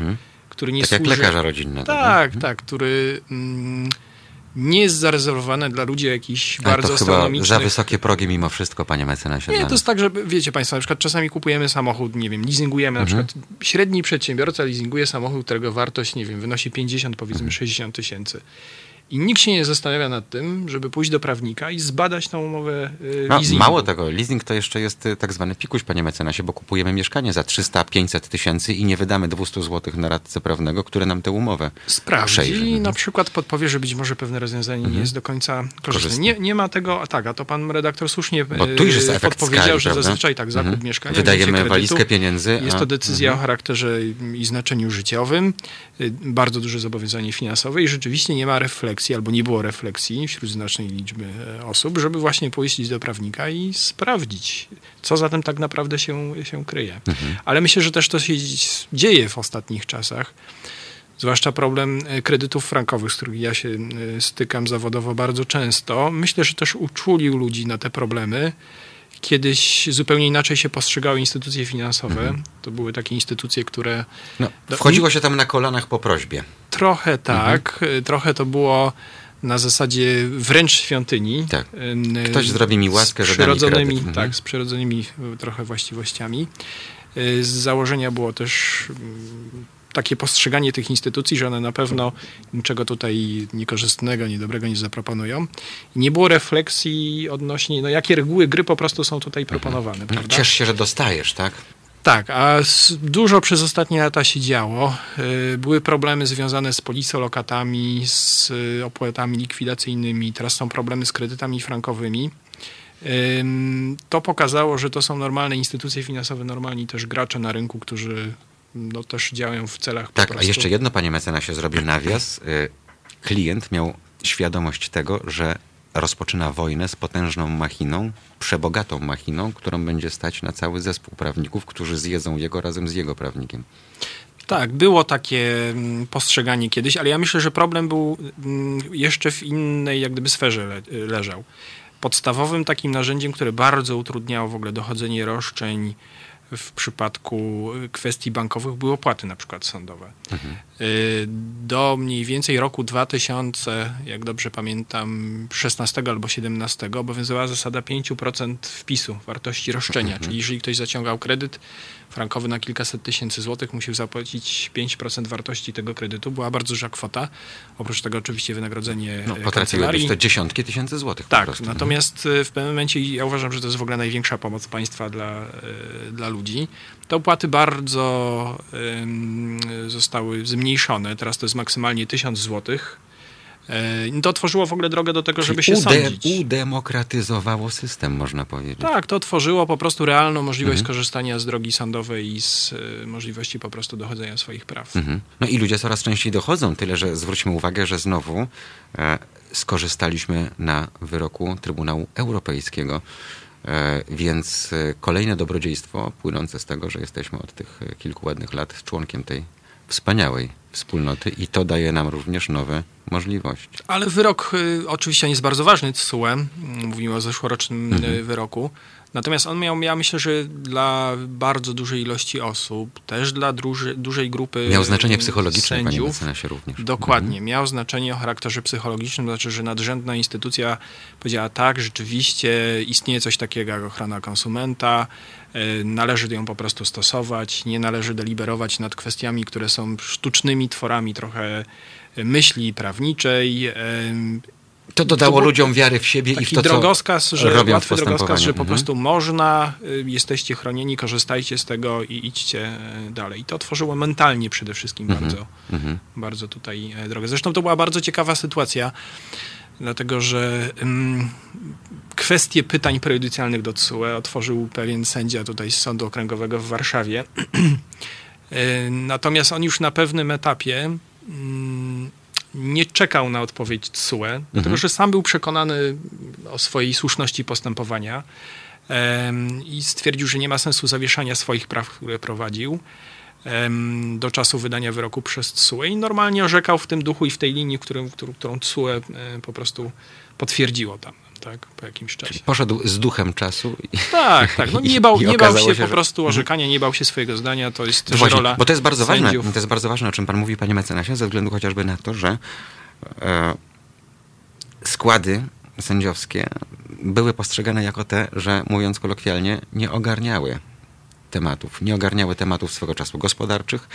który nie Tak jak służy... lekarza rodzinnego. Tak, tak, który mm, nie jest zarezerwowany dla ludzi jakichś Ale bardzo to chyba astronomicznych. za wysokie progi mimo wszystko, panie mecenasie. Nie, dla to jest tak, że wiecie Państwo, na przykład czasami kupujemy samochód, nie wiem, leasingujemy, Mhm. na przykład średni przedsiębiorca leasinguje samochód, którego wartość, nie wiem, wynosi 50, Mhm. powiedzmy 60 tysięcy. I nikt się nie zastanawia nad tym, żeby pójść do prawnika i zbadać tą umowę y, No, leasingu. mało tego, leasing to jeszcze jest y, tak zwany pikuś, panie mecenasie, bo kupujemy mieszkanie za 300-500 tysięcy i nie wydamy 200 zł na radcę prawnego, który nam tę umowę sprawdzi przejrzy. i Mhm. na przykład podpowie, że być może pewne rozwiązanie nie jest do końca korzystne. Nie, nie ma tego, a tak, a to pan redaktor słusznie Bo tu już jest e, efekt podpowiedział, skali, że prawda? zazwyczaj tak, zakup Mhm. mieszkania, Wydajemy kredytu, walizkę pieniędzy. Jest a- to decyzja Mhm. o charakterze i znaczeniu życiowym, y, bardzo duże zobowiązanie finansowe i rzeczywiście nie ma refleksji, albo nie było refleksji wśród znacznej liczby e, osób, żeby właśnie pójść do prawnika i sprawdzić, co za tym tak naprawdę się, się kryje. Mhm. Ale myślę, że też to się dzieje w ostatnich czasach. Zwłaszcza problem e, kredytów frankowych, z których ja się e, stykam zawodowo bardzo często. Myślę, że też uczulił ludzi na te problemy. Kiedyś zupełnie inaczej się postrzegały instytucje finansowe. To były takie instytucje, które No, wchodziło się tam na kolanach po prośbie. trochę tak, e, trochę to było na zasadzie wręcz świątyni. Tak. Ktoś zrobi mi łaskę, z że da mi przyrodzonymi. Mhm. Tak, z przyrodzonymi trochę właściwościami. Y, Z założenia było też mm, takie postrzeganie tych instytucji, że one na pewno niczego tutaj niekorzystnego, niedobrego nie zaproponują. Nie było refleksji odnośnie, no jakie reguły gry po prostu są tutaj proponowane, No, prawda? ciesz się, że dostajesz, tak? Tak, a dużo przez ostatnie lata się działo. Y, Były problemy związane z policolokatami, z y, opłatami likwidacyjnymi, teraz są problemy z kredytami frankowymi. Ym, To pokazało, że to są normalne instytucje finansowe, normalni też gracze na rynku, którzy no, też działają w celach Tak, a prostu. jeszcze jedno, panie mecenasie, zrobię nawias. Y, Klient miał świadomość tego, że rozpoczyna wojnę z potężną machiną, przebogatą machiną, którą będzie stać na cały zespół prawników, którzy zjedzą jego razem z jego prawnikiem. Tak, było takie mm, postrzeganie kiedyś, ale ja myślę, że problem był mm, jeszcze w innej jak gdyby sferze le, leżał. Podstawowym takim narzędziem, które bardzo utrudniało w ogóle dochodzenie roszczeń w przypadku kwestii bankowych były opłaty na przykład sądowe. Y, Do mniej więcej roku 2000, jak dobrze pamiętam, 16 albo 17 obowiązywała zasada 5% wpisu wartości roszczenia, czyli jeżeli ktoś zaciągał kredyt frankowy na kilkaset tysięcy złotych, musiał zapłacić 5% wartości tego kredytu. Była bardzo duża kwota. Oprócz tego oczywiście wynagrodzenie No, potrafiły być to dziesiątki tysięcy złotych Tak, natomiast y, w pewnym momencie ja uważam, że to jest w ogóle największa pomoc państwa dla, y, dla ludzi. Te opłaty bardzo zostały zmniejszone. Teraz to jest maksymalnie 1000 złotych. Y, To otworzyło w ogóle drogę do tego, żeby się Czyli ude- sądzić. udemokratyzowało system, można powiedzieć. Tak, to otworzyło po prostu realną możliwość Mhm. skorzystania z drogi sądowej i z y, możliwości po prostu dochodzenia swoich praw. Mhm. No i ludzie coraz częściej dochodzą, tyle że zwróćmy uwagę, że znowu e, skorzystaliśmy na wyroku Trybunału Europejskiego. E, więc e, kolejne dobrodziejstwo płynące z tego, że jesteśmy od tych e, kilku ładnych lat członkiem tej wspaniałej wspólnoty i to daje nam również nowe możliwości. Ale wyrok y, oczywiście jest bardzo ważny, TSUE. Mm, Mówimy o zeszłorocznym Mhm. wyroku. Natomiast on miał, ja myślę, że dla bardzo dużej ilości osób, też dla duży, dużej grupy Miał znaczenie psychologiczne, panie sędziów, mecenasie, również. Dokładnie. Miał znaczenie o charakterze psychologicznym, to znaczy, że nadrzędna instytucja powiedziała tak, rzeczywiście istnieje coś takiego jak ochrona konsumenta, y, należy ją po prostu stosować, nie należy deliberować nad kwestiami, które są sztucznymi tworami trochę myśli prawniczej. To dodało To ludziom wiary w siebie i w to, co drogowskaz, że robią łatwy drogowskaz, że po Mhm. prostu można, y, jesteście chronieni, korzystajcie z tego i idźcie y, dalej. I to otworzyło mentalnie przede wszystkim bardzo, Mhm. bardzo tutaj e, drogę. Zresztą to była bardzo ciekawa sytuacja, dlatego że ym, kwestie pytań prejudycjalnych do TSUE otworzył pewien sędzia tutaj z Sądu Okręgowego w Warszawie. Y, [CLEARS THROAT] Natomiast on już na pewnym etapie mm, nie czekał na odpowiedź TSUE, dlatego że sam był przekonany o swojej słuszności postępowania i stwierdził, że nie ma sensu zawieszania swoich praw, które prowadził do czasu wydania wyroku przez TSUE i normalnie orzekał w tym duchu i w tej linii, którą, którą TSUE po prostu potwierdziło tam, tak, po jakimś czasie. Poszedł z duchem czasu. I, Tak, tak. No [LAUGHS] nie bał, nie bał się, się, po prostu orzekania, nie bał się swojego zdania. To jest też właśnie, rola bo to jest bardzo ważne, to jest bardzo ważne, o czym pan mówi, panie mecenasie, ze względu chociażby na to, że e, składy sędziowskie były postrzegane jako te, że mówiąc kolokwialnie, nie ogarniały tematów. Nie ogarniały tematów swego czasu gospodarczych,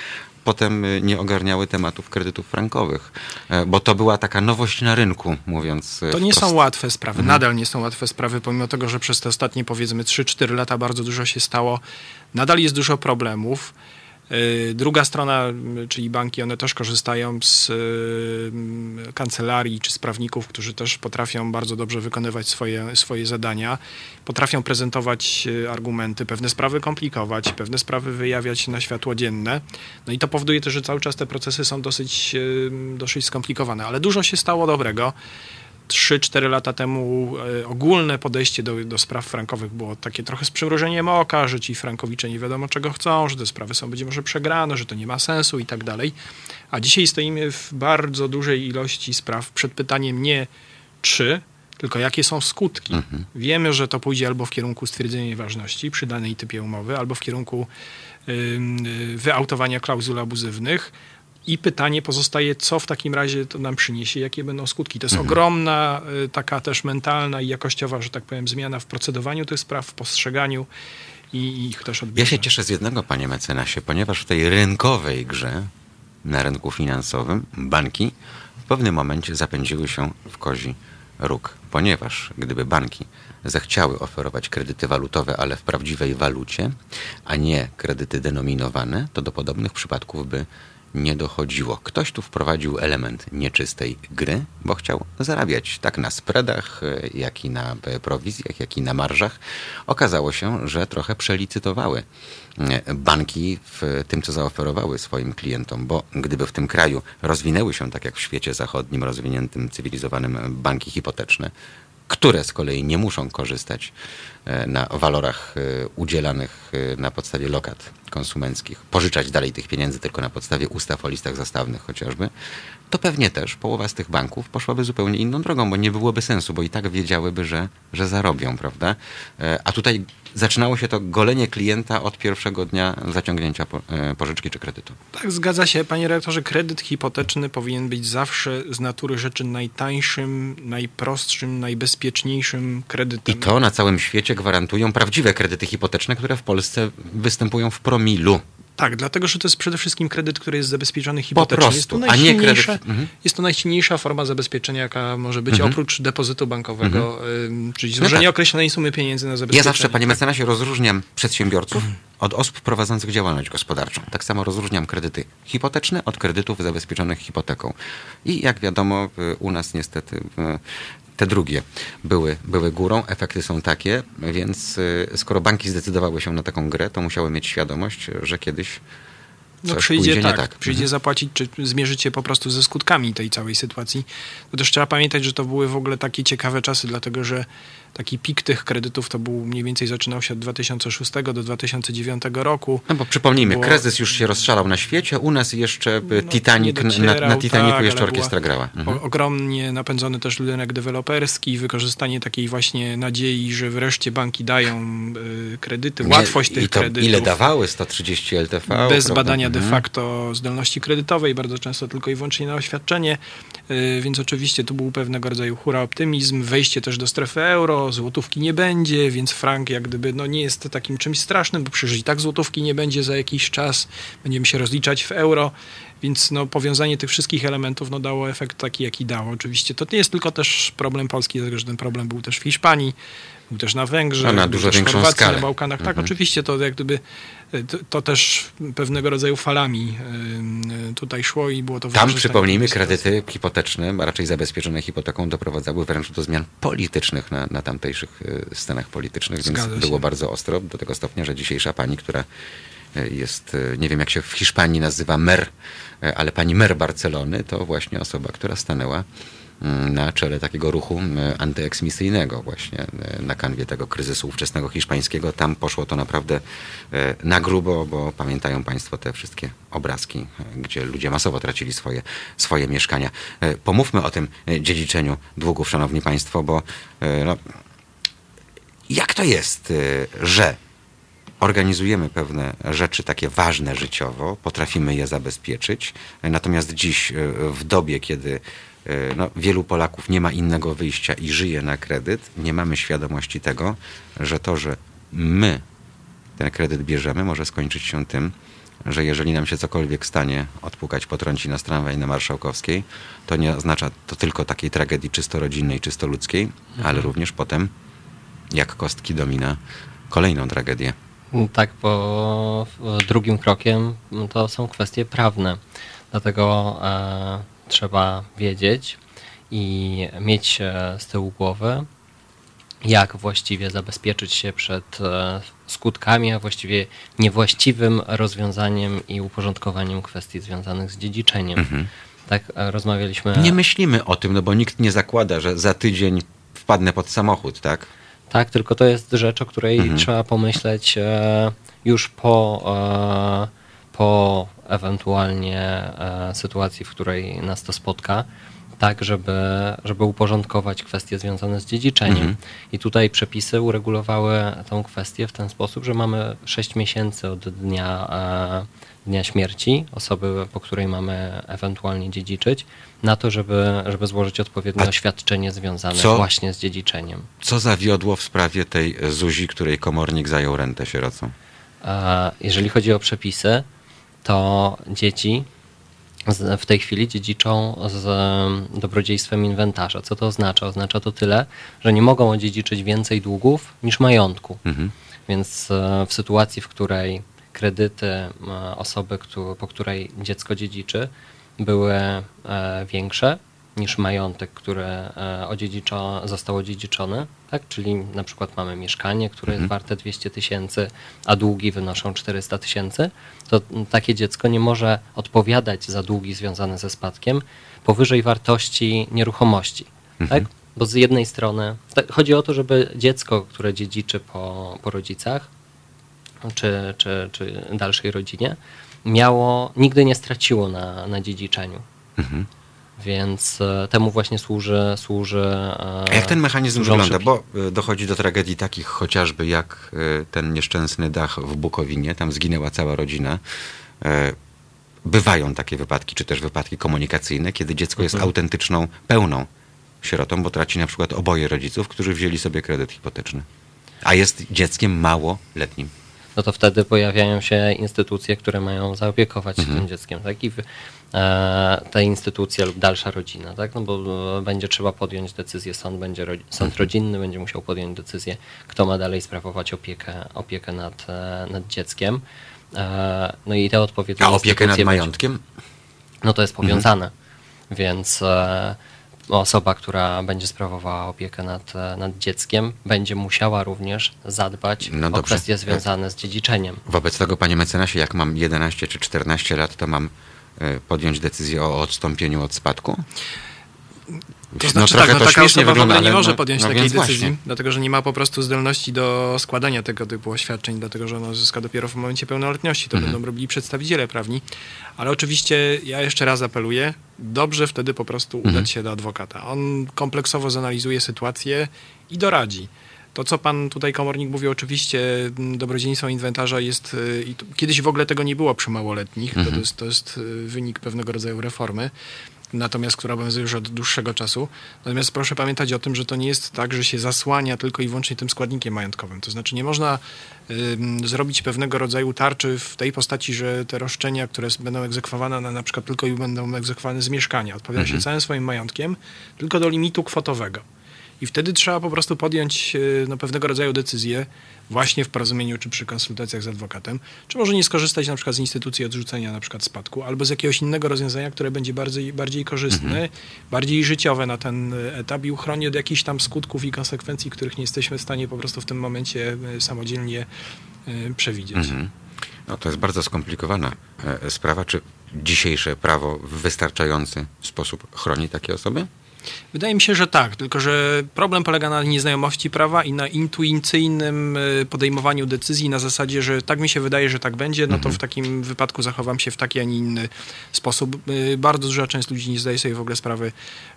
potem y, nie ogarniały tematów kredytów frankowych, e, bo to była taka nowość na rynku, mówiąc e, To nie wprost. są łatwe sprawy, Mhm. nadal nie są łatwe sprawy, pomimo tego, że przez te ostatnie powiedzmy 3-4 lata bardzo dużo się stało. Nadal jest dużo problemów. Yy, Druga strona, m, czyli banki, one też korzystają z y, kancelarii czy z prawników, którzy też potrafią bardzo dobrze wykonywać swoje, swoje zadania, potrafią prezentować y, argumenty, pewne sprawy komplikować, pewne sprawy wyjawiać na światło dzienne. No i to powoduje też, że cały czas te procesy są dosyć, y, dosyć skomplikowane, ale dużo się stało dobrego. 3-4 lata temu e, ogólne podejście do, do spraw frankowych było takie trochę z przymrużeniem oka, że ci frankowicze nie wiadomo czego chcą, że te sprawy są być może przegrane, że to nie ma sensu i tak dalej. A dzisiaj stoimy w bardzo dużej ilości spraw przed pytaniem nie czy, tylko jakie są skutki. Wiemy, że to pójdzie albo w kierunku stwierdzenia nieważności przy danej typie umowy, albo w kierunku ym, y, wyautowania klauzul abuzywnych. I pytanie pozostaje, co w takim razie to nam przyniesie, jakie będą skutki. To jest ogromna, y, taka też mentalna i jakościowa, że tak powiem, zmiana w procedowaniu tych spraw, w postrzeganiu i ich też odbierze. Ja się cieszę z jednego, panie mecenasie, ponieważ w tej rynkowej grze na rynku finansowym banki w pewnym momencie zapędziły się w kozi róg, ponieważ gdyby banki zechciały oferować kredyty walutowe, ale w prawdziwej walucie, a nie kredyty denominowane, to do podobnych przypadków by nie dochodziło. Ktoś tu wprowadził element nieczystej gry, bo chciał zarabiać tak na spreadach, jak i na e, prowizjach, jak i na marżach. Okazało się, że trochę przelicytowały e, banki w tym, co zaoferowały swoim klientom, bo gdyby w tym kraju rozwinęły się, tak jak w świecie zachodnim, rozwiniętym, cywilizowanym, banki hipoteczne, które z kolei nie muszą korzystać na walorach e, udzielanych e, na podstawie lokat konsumenckich, pożyczać dalej tych pieniędzy tylko na podstawie ustaw o listach zastawnych chociażby, to pewnie też połowa z tych banków poszłaby zupełnie inną drogą, bo nie byłoby sensu, bo i tak wiedziałyby, że, że zarobią, prawda? A tutaj zaczynało się to golenie klienta od pierwszego dnia zaciągnięcia pożyczki czy kredytu. Tak, zgadza się, panie redaktorze. Kredyt hipoteczny powinien być zawsze z natury rzeczy najtańszym, najprostszym, najbezpieczniejszym kredytem. I to na całym świecie gwarantują prawdziwe kredyty hipoteczne, które w Polsce występują w promilu. Tak, dlatego że to jest przede wszystkim kredyt, który jest zabezpieczony hipotecznie. Po prostu, jest to a nie kredyt. Mhm. Jest to najsilniejsza forma zabezpieczenia, jaka może być, mhm. oprócz depozytu bankowego, mhm. czyli złożenie no tak. określonej sumy pieniędzy na zabezpieczenie. Ja zawsze, panie mecenasie, rozróżniam przedsiębiorców od osób prowadzących działalność gospodarczą. Tak samo rozróżniam kredyty hipoteczne od kredytów zabezpieczonych hipoteką. I jak wiadomo, u nas niestety te drugie były, były górą. Efekty są takie, więc y, skoro banki zdecydowały się na taką grę, to musiały mieć świadomość, że kiedyś no przyjdzie tak, tak, przyjdzie mhm. zapłacić, czy zmierzycie po prostu ze skutkami tej całej sytuacji. To też trzeba pamiętać, że to były w ogóle takie ciekawe czasy, dlatego że taki pik tych kredytów to był mniej więcej zaczynał się od 2006 do 2009 roku. No bo przypomnijmy, było... kryzys już się rozszalał na świecie, u nas jeszcze no, Titanic, docierał, na, na Titanicu tak, jeszcze orkiestra grała. Mhm. Ogromnie napędzony też rynek deweloperski, wykorzystanie takiej właśnie nadziei, że wreszcie banki dają y, kredyty, łatwość tych kredytów. Ile dawały? 130 LTV? Bez prawda? badania de mhm. facto zdolności kredytowej, bardzo często tylko i wyłącznie na oświadczenie, y, więc oczywiście tu był pewnego rodzaju hura optymizm, wejście też do strefy euro, złotówki nie będzie, więc frank jak gdyby no, nie jest takim czymś strasznym, bo przecież i tak złotówki nie będzie za jakiś czas, będziemy się rozliczać w euro, więc no, powiązanie tych wszystkich elementów no, dało efekt taki, jaki dało. Oczywiście to nie jest tylko też problem Polski, dlatego że ten problem był też w Hiszpanii, był też na Węgrzech, na dużo większą Chorwacji, skalę. na Bałkanach. Tak, mhm. oczywiście to jak gdyby to, też pewnego rodzaju falami tutaj szło i było to Tam przypomnijmy, kredyty hipoteczne, a raczej zabezpieczone hipoteką doprowadzały wręcz do zmian politycznych na, na tamtejszych y, scenach politycznych, więc było bardzo ostro do tego stopnia, że dzisiejsza pani, która y, jest, nie wiem jak się w Hiszpanii nazywa mer, ale pani mer Barcelony, to właśnie osoba, która stanęła na czele takiego ruchu mm, antyeksmisyjnego właśnie e, na kanwie tego kryzysu ówczesnego hiszpańskiego. Tam poszło to naprawdę e, na grubo, bo pamiętają Państwo te wszystkie obrazki, e, gdzie ludzie masowo tracili swoje, swoje mieszkania. Pomówmy o tym dziedziczeniu długów, Szanowni Państwo, bo no, jak to jest, że organizujemy pewne rzeczy takie ważne życiowo, potrafimy je zabezpieczyć, natomiast dziś w dobie, kiedy no, wielu Polaków nie ma innego wyjścia i żyje na kredyt, nie mamy świadomości tego, że to, że my ten kredyt bierzemy, może skończyć się tym, że jeżeli nam się cokolwiek stanie, odpukać potrąci na tramwaj na Marszałkowskiej, to nie oznacza to tylko takiej tragedii czysto rodzinnej, czysto ludzkiej, mhm. ale również potem, jak kostki domina, kolejną tragedię. Tak, bo drugim krokiem to są kwestie prawne. Dlatego e, trzeba wiedzieć i mieć e, z tyłu głowy, jak właściwie zabezpieczyć się przed e, skutkami, a właściwie niewłaściwym rozwiązaniem i uporządkowaniem kwestii związanych z dziedziczeniem. Mhm. Tak e, rozmawialiśmy. Nie myślimy o tym, no bo nikt nie zakłada, że za tydzień wpadnę pod samochód, tak? Tak, tylko to jest rzecz, o której mhm. trzeba pomyśleć już po, po ewentualnie e, sytuacji, w której nas to spotka, tak, żeby, żeby uporządkować kwestie związane z dziedziczeniem. Mhm. I tutaj przepisy uregulowały tą kwestię w ten sposób, że mamy 6 miesięcy od dnia e, dnia śmierci osoby, po której mamy ewentualnie dziedziczyć, na to, żeby, żeby złożyć odpowiednie A oświadczenie związane co- właśnie z dziedziczeniem. Co zawiodło w sprawie tej Zuzi, której komornik zajął rentę sierocą? A Jeżeli chodzi o przepisy, to dzieci w tej chwili dziedziczą z em, dobrodziejstwem inwentarza. Co to oznacza? Oznacza to tyle, że nie mogą odziedziczyć więcej długów niż majątku. Mhm. Więc e, w sytuacji, w której kredyty e, osoby, po której dziecko dziedziczy, były e, większe niż majątek, który e, odziedziczo, został odziedziczony, tak? czyli na przykład mamy mieszkanie, które jest warte 200 tysięcy, a długi wynoszą 400 tysięcy, to takie dziecko nie może odpowiadać za długi związane ze spadkiem powyżej wartości nieruchomości. Tak? Bo z jednej strony tak, chodzi o to, żeby dziecko, które dziedziczy po, po rodzicach, czy, czy, czy dalszej rodzinie, miało, nigdy nie straciło na, na dziedziczeniu. Mhm. Więc e, temu właśnie służy. służy e, A jak ten mechanizm służą wygląda? Bo y, dochodzi do tragedii takich chociażby jak ten nieszczęsny dach w Bukowinie, tam zginęła cała rodzina. E, Bywają takie wypadki, czy też wypadki komunikacyjne, kiedy dziecko jest Mhm. autentyczną, pełną sierotą, bo traci na przykład oboje rodziców, którzy wzięli sobie kredyt hipoteczny. A jest dzieckiem małoletnim. no to wtedy pojawiają się instytucje, które mają zaopiekować się Mhm. tym dzieckiem, tak? I e, te instytucje lub dalsza rodzina, tak? No bo e, będzie trzeba podjąć decyzję, sąd, będzie, sąd Mhm. rodzinny będzie musiał podjąć decyzję, kto ma dalej sprawować opiekę, opiekę nad, e, nad dzieckiem. E, no i te odpowiednie A opiekę nad majątkiem? no to jest Mhm. powiązane. Więc e, osoba, która będzie sprawowała opiekę nad, e, nad dzieckiem, będzie musiała również zadbać No o dobrze. kwestie związane z dziedziczeniem. Wobec tego, panie mecenasie, jak mam 11 czy 14 lat, to mam podjąć decyzję o odstąpieniu od spadku? To znaczy tak, no taka osoba w ogóle nie może podjąć takiej więc decyzji, właśnie. dlatego że nie ma po prostu zdolności do składania tego typu oświadczeń, dlatego że ono zyska dopiero w momencie pełnoletności. To Mhm. będą robili przedstawiciele prawni. Ale oczywiście ja jeszcze raz apeluję, dobrze wtedy po prostu Mhm. udać się do adwokata. On kompleksowo zanalizuje sytuację i doradzi. To, co pan tutaj komornik mówi, oczywiście m, dobrodziejstwo inwentarza jest. y, I to, kiedyś w ogóle tego nie było przy małoletnich. To, Mhm. to, jest, to jest y, wynik pewnego rodzaju reformy natomiast która obowiązuje już od dłuższego czasu. Natomiast proszę pamiętać o tym, że to nie jest tak, że się zasłania tylko i wyłącznie tym składnikiem majątkowym. To znaczy nie można ym, zrobić pewnego rodzaju tarczy w tej postaci, że te roszczenia, które będą egzekwowane na, na przykład tylko i będą egzekwowane z mieszkania, odpowiada się całym swoim majątkiem, tylko do limitu kwotowego. I wtedy trzeba po prostu podjąć y, no, pewnego rodzaju decyzję, właśnie w porozumieniu czy przy konsultacjach z adwokatem, czy może nie skorzystać na przykład z instytucji odrzucenia na przykład spadku, albo z jakiegoś innego rozwiązania, które będzie bardziej, bardziej korzystne, bardziej życiowe na ten y, etap i uchroni od jakichś tam skutków i konsekwencji, których nie jesteśmy w stanie po prostu w tym momencie y, samodzielnie przewidzieć. Mhm. No, to jest bardzo skomplikowana e, sprawa. Czy dzisiejsze prawo w wystarczający sposób chroni takie osoby? Wydaje mi się, że tak, tylko że problem polega na nieznajomości prawa i na intuicyjnym y, podejmowaniu decyzji na zasadzie, że tak mi się wydaje, że tak będzie, no to w takim wypadku zachowam się w taki, a nie inny sposób. Y, Bardzo duża część ludzi nie zdaje sobie w ogóle sprawy,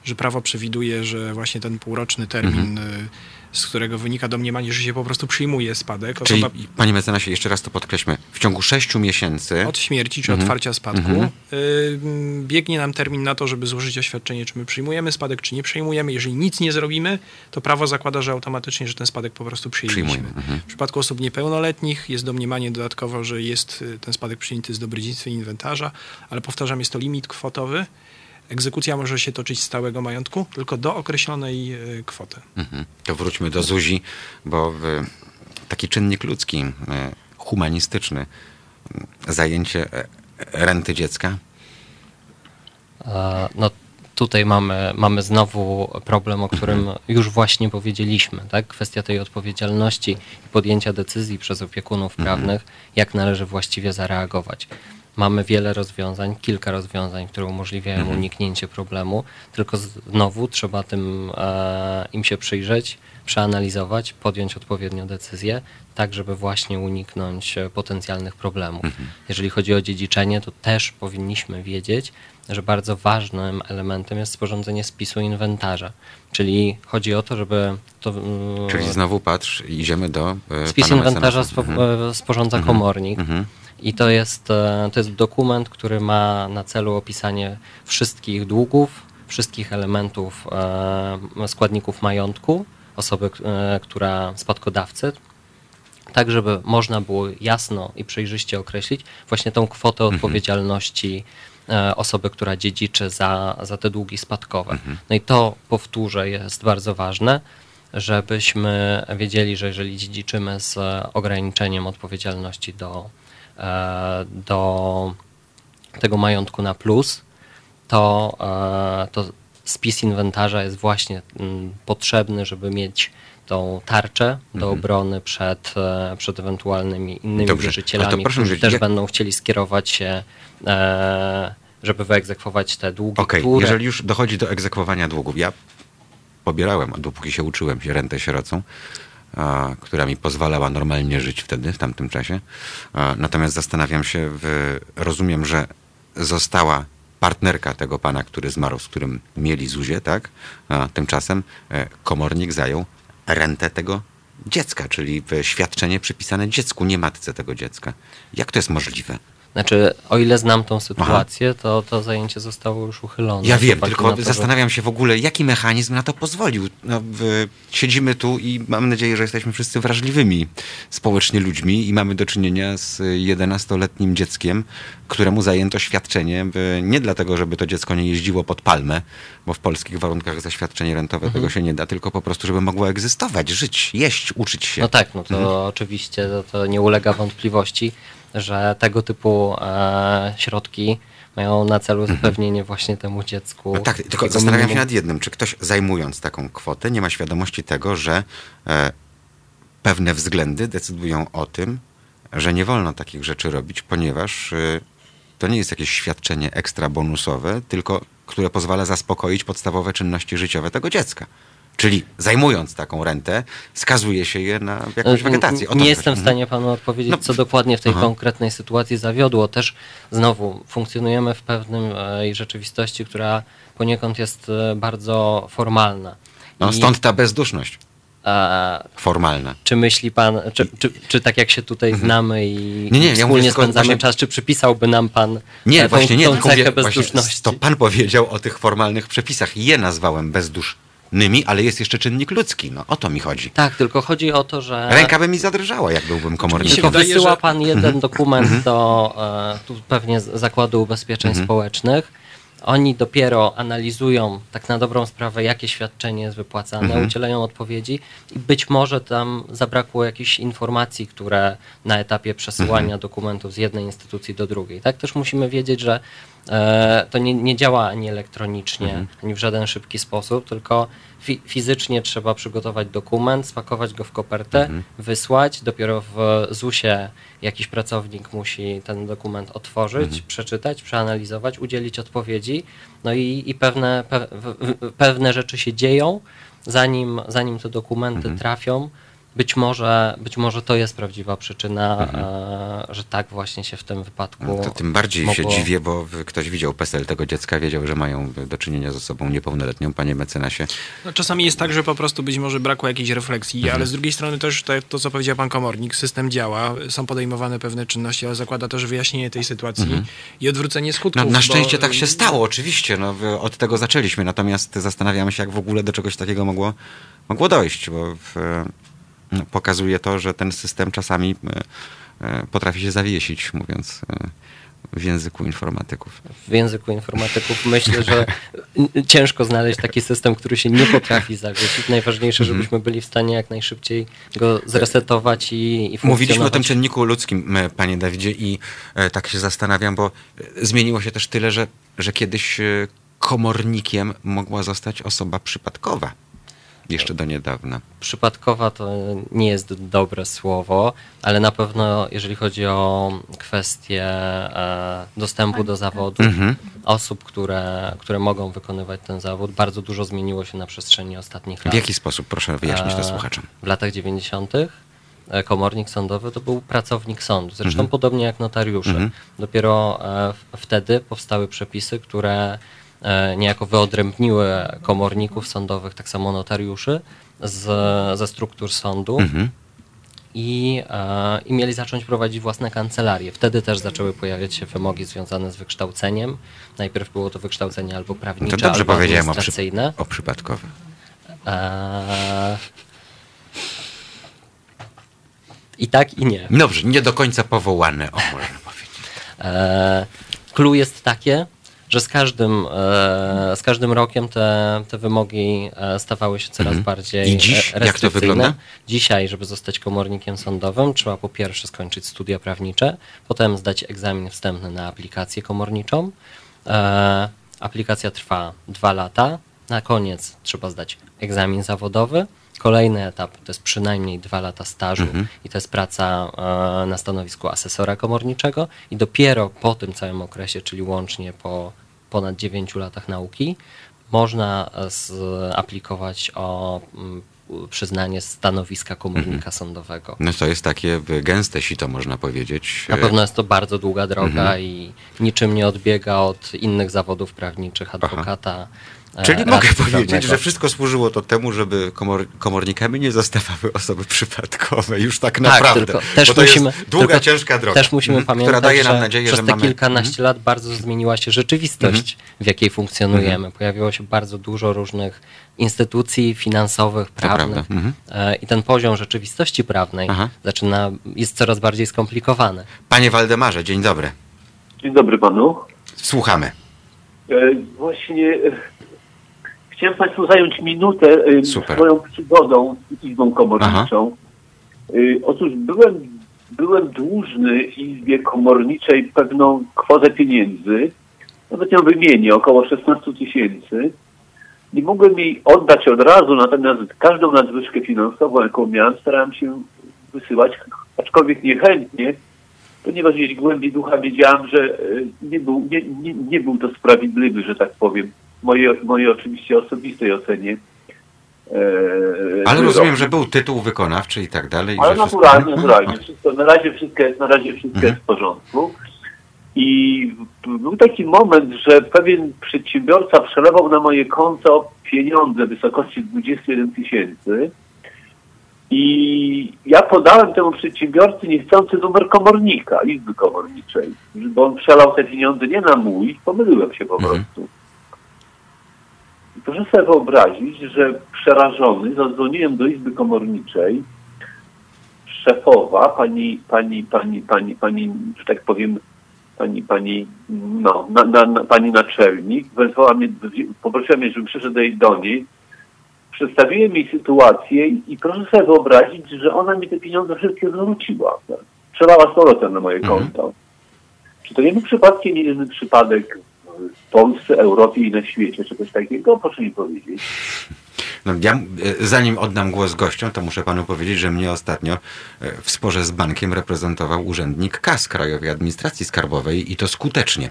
że prawo przewiduje, że właśnie ten półroczny termin, y, z którego wynika domniemanie, że się po prostu przyjmuje spadek, Czyli, osoba panie mecenasie, jeszcze raz to podkreślmy, w ciągu 6 miesięcy od śmierci czy Mhm. otwarcia spadku, Mhm. y, biegnie nam termin na to, żeby złożyć oświadczenie, czy my przyjmujemy spadek, czy nie przyjmujemy. Jeżeli nic nie zrobimy, to prawo zakłada, że automatycznie, że ten spadek po prostu. Przyjmujemy, mhm. W przypadku osób niepełnoletnich jest domniemanie dodatkowo, że jest y, ten spadek przyjęty z dobrodziejstwa inwentarza, ale powtarzam, jest to limit kwotowy. Egzekucja może się toczyć z stałego majątku, tylko do określonej y, kwoty. Mhm. To wróćmy do Zuzi, bo w, taki czynnik ludzki, e, humanistyczny, zajęcie e, renty dziecka, E, No tutaj mamy, mamy znowu problem, o którym już właśnie powiedzieliśmy, tak? Kwestia tej odpowiedzialności i podjęcia decyzji przez opiekunów prawnych, jak należy właściwie zareagować. Mamy wiele rozwiązań, kilka rozwiązań, które umożliwiają uniknięcie problemu, tylko znowu trzeba tym e, im się przyjrzeć, przeanalizować, podjąć odpowiednią decyzję, tak żeby właśnie uniknąć e, potencjalnych problemów. Jeżeli chodzi o dziedziczenie, to też powinniśmy wiedzieć, że bardzo ważnym elementem jest sporządzenie spisu inwentarza. Czyli chodzi o to, żeby to. mm, czyli znowu patrz, idziemy do e, Spis inwentarza spo, Mhm. e, sporządza komornik. Mhm. I to jest, e, to jest dokument, który ma na celu opisanie wszystkich długów, wszystkich elementów, e, składników majątku osoby, e, która spadkodawcy, tak żeby można było jasno i przejrzyście określić właśnie tą kwotę Mhm. odpowiedzialności osoby, która dziedziczy za, za te długi spadkowe. No i to, powtórzę, jest bardzo ważne, żebyśmy wiedzieli, że jeżeli dziedziczymy z ograniczeniem odpowiedzialności do, do tego majątku na plus, to, e, to spis inwentarza jest właśnie mm, potrzebny, żeby mieć tą tarczę do obrony przed, e, przed ewentualnymi innymi Mhm. Dobrze, wierzycielami, proszę którzy też jak- będą chcieli skierować się, e, żeby wyegzekwować te długi, Okej, które... jeżeli już dochodzi do egzekwowania długów, ja pobierałem, dopóki się uczyłem się rentę sierocą, która mi pozwalała normalnie żyć wtedy, w tamtym czasie. Natomiast zastanawiam się, rozumiem, że została partnerka tego pana, który zmarł, z którym mieli zuzię, tak? Tymczasem e, komornik zajął rentę tego dziecka, czyli świadczenie przypisane dziecku, nie matce tego dziecka. Jak to jest możliwe? Znaczy, o ile znam tą sytuację, to to zajęcie zostało już uchylone. Ja wiem, tylko to, zastanawiam się w ogóle, jaki mechanizm na to pozwolił. No, w, siedzimy tu i mam nadzieję, że jesteśmy wszyscy wrażliwymi społecznie ludźmi i mamy do czynienia z 11-letnim dzieckiem, któremu zajęto świadczenie nie dlatego, żeby to dziecko nie jeździło pod palmę, bo w polskich warunkach zaświadczenie rentowe Mhm. tego się nie da, tylko po prostu, żeby mogło egzystować, żyć, jeść, uczyć się. No tak, no to Mhm. oczywiście to, to nie ulega wątpliwości, że tego typu e, środki mają na celu zapewnienie właśnie temu dziecku. Mhm. No tak, tylko zastanawiam się minimum. nad jednym, czy ktoś zajmując taką kwotę nie ma świadomości tego, że e, pewne względy decydują o tym, że nie wolno takich rzeczy robić, ponieważ e, to nie jest jakieś świadczenie ekstra bonusowe, tylko które pozwala zaspokoić podstawowe czynności życiowe tego dziecka. Czyli zajmując taką rentę, skazuje się je na jakąś E, wegetację. Nie jestem w Mhm. stanie panu odpowiedzieć, No, co dokładnie w tej aha. konkretnej sytuacji zawiodło. Też znowu funkcjonujemy w pewnym e, rzeczywistości, która poniekąd jest e, bardzo formalna. No, I, stąd ta bezduszność e, formalna. Czy myśli pan, czy, czy, czy tak jak się tutaj znamy i Mhm. Nie, nie, ja wspólnie tylko spędzamy właśnie- czas, czy przypisałby nam pan Nie, e, właśnie nie, tą, tą cechę właśnie bezduszności? to pan powiedział o tych formalnych przepisach. Je nazwałem bezdusznymi, ale jest jeszcze czynnik ludzki. No o to mi chodzi. Tak, tylko chodzi o to, że Ręka by mi zadrżała, jak byłbym komornikiem. tylko wysyła pan jeden Mhm. dokument do e, tu pewnie Zakładu Ubezpieczeń Mhm. Społecznych. Oni dopiero analizują tak na dobrą sprawę, jakie świadczenie jest wypłacane, Mhm. udzielają odpowiedzi i być może tam zabrakło jakichś informacji, które na etapie przesyłania Mhm. dokumentów z jednej instytucji do drugiej. Tak też musimy wiedzieć, że e, to nie, nie działa ani elektronicznie, Mhm. ani w żaden szybki sposób, tylko fi- fizycznie trzeba przygotować dokument, spakować go w kopertę, Mhm. wysłać. Dopiero w ZUS-ie jakiś pracownik musi ten dokument otworzyć, Mhm. przeczytać, przeanalizować, udzielić odpowiedzi. No i, i pewne, pe, pewne rzeczy się dzieją, zanim, zanim te dokumenty Mhm. trafią. Być może, być może to jest prawdziwa przyczyna, e, że tak właśnie się w tym wypadku. Mhm. No, to tym bardziej się mogło- dziwię, bo ktoś widział PESEL tego dziecka, wiedział, że mają do czynienia z osobą niepełnoletnią. Panie mecenasie, No, czasami jest tak, że po prostu być może brakło jakiejś refleksji, Mhm. ale z drugiej strony też to, to, co powiedział pan komornik, system działa, są podejmowane pewne czynności, ale zakłada też wyjaśnienie tej sytuacji i odwrócenie skutków. Mhm. no, na bo- szczęście tak się stało, oczywiście. No, od tego zaczęliśmy, natomiast zastanawiamy się, jak w ogóle do czegoś takiego mogło, mogło dojść, bo w, pokazuje to, że ten system czasami e, e, potrafi się zawiesić, mówiąc e, w języku informatyków. w języku informatyków myślę, że ciężko znaleźć taki system, który się nie potrafi zawiesić. Najważniejsze, Mhm. żebyśmy byli w stanie jak najszybciej go zresetować i, i Mówiliśmy o tym czynniku ludzkim, panie Dawidzie, i tak się zastanawiam, bo zmieniło się też tyle, że, że kiedyś komornikiem mogła zostać osoba przypadkowa. Jeszcze do niedawna. Przypadkowa to nie jest dobre słowo, ale na pewno jeżeli chodzi o kwestię e, dostępu do zawodu, Mhm. osób, które, które mogą wykonywać ten zawód, bardzo dużo zmieniło się na przestrzeni ostatnich W lat. jaki sposób, proszę wyjaśnić to E, słuchaczom? W latach 90. e, komornik sądowy to był pracownik sądu, zresztą Mhm. podobnie jak notariusze. Mhm. Dopiero w- wtedy powstały przepisy, które niejako wyodrębniły komorników sądowych, tak samo notariuszy, z, ze struktur sądu. Mhm. i, e, i mieli zacząć prowadzić własne kancelarie. Wtedy też zaczęły pojawiać się wymogi związane z wykształceniem. Najpierw było to wykształcenie albo To prawnicze, dobrze albo powiedziałem o, przy, administracyjne. o przypadkowe. Eee, I tak, i nie. Dobrze, nie do końca powołane, o można powiedzieć. E, Clue jest takie, że z każdym, e, z każdym rokiem te, te wymogi e, stawały się coraz Mhm. bardziej I dziś e, jak to restrykcyjne. wygląda? Dzisiaj, żeby zostać komornikiem sądowym, trzeba po pierwsze skończyć studia prawnicze, potem zdać egzamin wstępny na aplikację komorniczą. E, aplikacja trwa dwa lata. Na koniec trzeba zdać egzamin zawodowy. Kolejny etap to jest przynajmniej dwa lata stażu Mhm. i to jest praca e, na stanowisku asesora komorniczego i dopiero po tym całym okresie, czyli łącznie po ponad 9 latach nauki, można e, aplikować o mm, przyznanie stanowiska komornika Mhm. sądowego. No to jest takie y, gęste sito, można powiedzieć. Na pewno jest to bardzo długa droga Mhm. i niczym nie odbiega od innych zawodów prawniczych, adwokata. e, Czyli radcy mogę powiedzieć, prawnego. że wszystko służyło to temu, żeby komor komornikami nie zostawały osoby przypadkowe. Już tak naprawdę. tylko też Bo to musimy, jest długa, tylko ciężka droga. Też musimy mhm, pamiętać, która daje nam że nadzieję, przez że te mamy... Mhm. kilkanaście lat bardzo zmieniła się rzeczywistość, w jakiej funkcjonujemy. Mhm. Pojawiło się bardzo dużo różnych instytucji finansowych, prawnych mhm. e, i ten poziom rzeczywistości prawnej Aha. zaczyna, jest coraz bardziej skomplikowany. Panie Waldemarze, dzień dobry. Dzień dobry panu. Słuchamy. E, właśnie e, chciałem Państwu zająć minutę e, Super. swoją przygodą z Izbą Komorniczą. E, otóż byłem, byłem dłużny Izbie Komorniczej pewną kwotę pieniędzy, nawet ją wymienię, około 16 tysięcy. Nie mogłem jej oddać od razu, natomiast każdą nadwyżkę finansową, jaką miałem, starałem się wysyłać, aczkolwiek niechętnie, ponieważ gdzieś w głębi ducha wiedziałem, że e, nie był, nie, nie, nie był to sprawiedliwy, że tak powiem, mojej, mojej oczywiście osobistej ocenie. e, Ale rozumiem, że był tytuł wykonawczy i tak dalej. Ale że wszystko- naturalnie, Mhm. naturalnie. Wszystko, na razie wszystko jest, na razie wszystko Mhm. jest w porządku. I był taki moment, że pewien przedsiębiorca przelewał na moje konto pieniądze w wysokości 21 tysięcy. I ja podałem temu przedsiębiorcy niechcący numer komornika, izby komorniczej, bo on przelał te pieniądze nie na mój, pomyliłem się po Mhm. prostu. Proszę sobie wyobrazić, że przerażony zadzwoniłem do izby komorniczej, szefowa, pani, pani, pani, pani, pani, że tak powiem, pani, pani, no, na, na, na, pani naczelnik, wezwała mnie, poprosiła mnie, żebym przyszedł do niej, przedstawiłem jej sytuację i, proszę sobie wyobrazić, że ona mi te pieniądze wszystkie zwróciła. Przelała z powrotem na moje Mhm. konto. Czy to nie był przypadkiem jedyny przypadek w Polsce, Europie i na świecie, czegoś takiego? Proszę mi powiedzieć. No, ja, e, zanim oddam głos gościom, to muszę panu powiedzieć, że mnie ostatnio e, w sporze z bankiem reprezentował urzędnik KAS Krajowej Administracji Skarbowej i to skutecznie.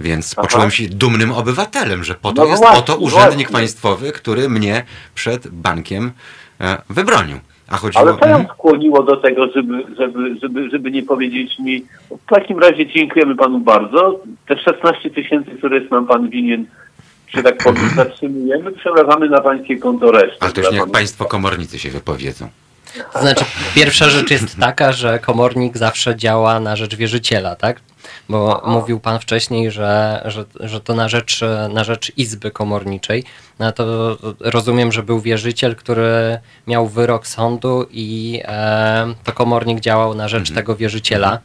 Więc Aha. poczułem się dumnym obywatelem, że po to No jest właśnie, oto urzędnik właśnie. państwowy, który mnie przed bankiem e, wybronił. A chodziło... Ale co ją Mhm. skłoniło do tego, żeby, żeby, żeby, żeby nie powiedzieć mi, w takim razie dziękujemy panu bardzo, te 16 tysięcy, które jest nam pan winien, że tak powiem, zatrzymujemy, przelewamy na pańskie konto resztę. Ale to już niech panu. państwo komornicy się wypowiedzą. To znaczy, pierwsza rzecz jest taka, że komornik zawsze działa na rzecz wierzyciela, tak? Bo mówił pan wcześniej, że, że, że to na rzecz, na rzecz izby komorniczej. No to rozumiem, że był wierzyciel, który miał wyrok sądu i e, to komornik działał na rzecz tego wierzyciela,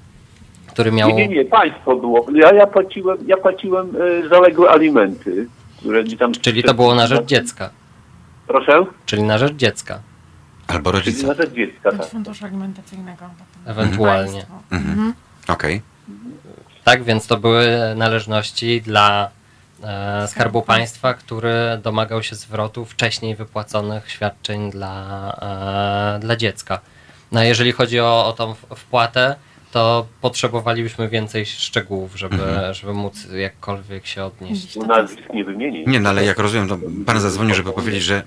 który miał. Nie, nie, nie, państwo było. Ja, ja płaciłem, ja płaciłem e, zaległe alimenty, które mi tam... Czyli to było na rzecz dziecka. Proszę? Czyli na rzecz dziecka, Albo Czyli rodzice. na rzecz dziecka, tak. funduszu alimentacyjnego. ewentualnie. Państwo. Mhm. Okej. Tak, więc to były należności dla e, Skarbu Państwa, który domagał się zwrotu wcześniej wypłaconych świadczeń dla, e, dla dziecka. No a jeżeli chodzi o, o tą wpłatę, to potrzebowalibyśmy więcej szczegółów, żeby, żeby móc jakkolwiek się odnieść. Nazwisk nie wymienię. Nie, no ale jak rozumiem, to pan zadzwonił, żeby powiedzieć, że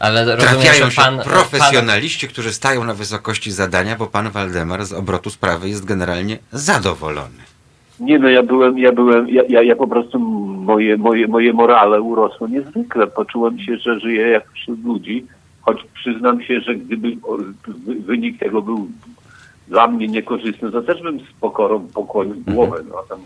Ale rozumiem, trafiają że się pan, pan, profesjonaliści, którzy stają na wysokości zadania, bo pan Waldemar z obrotu sprawy jest generalnie zadowolony. Nie no, ja byłem, ja byłem, ja, ja, ja po prostu moje, moje, moje morale urosło niezwykle. Poczułem się, że żyję jak wśród ludzi, choć przyznam się, że gdyby wynik tego był dla mnie niekorzystny, to też bym z pokorą pokłonił głowę. No, a tam,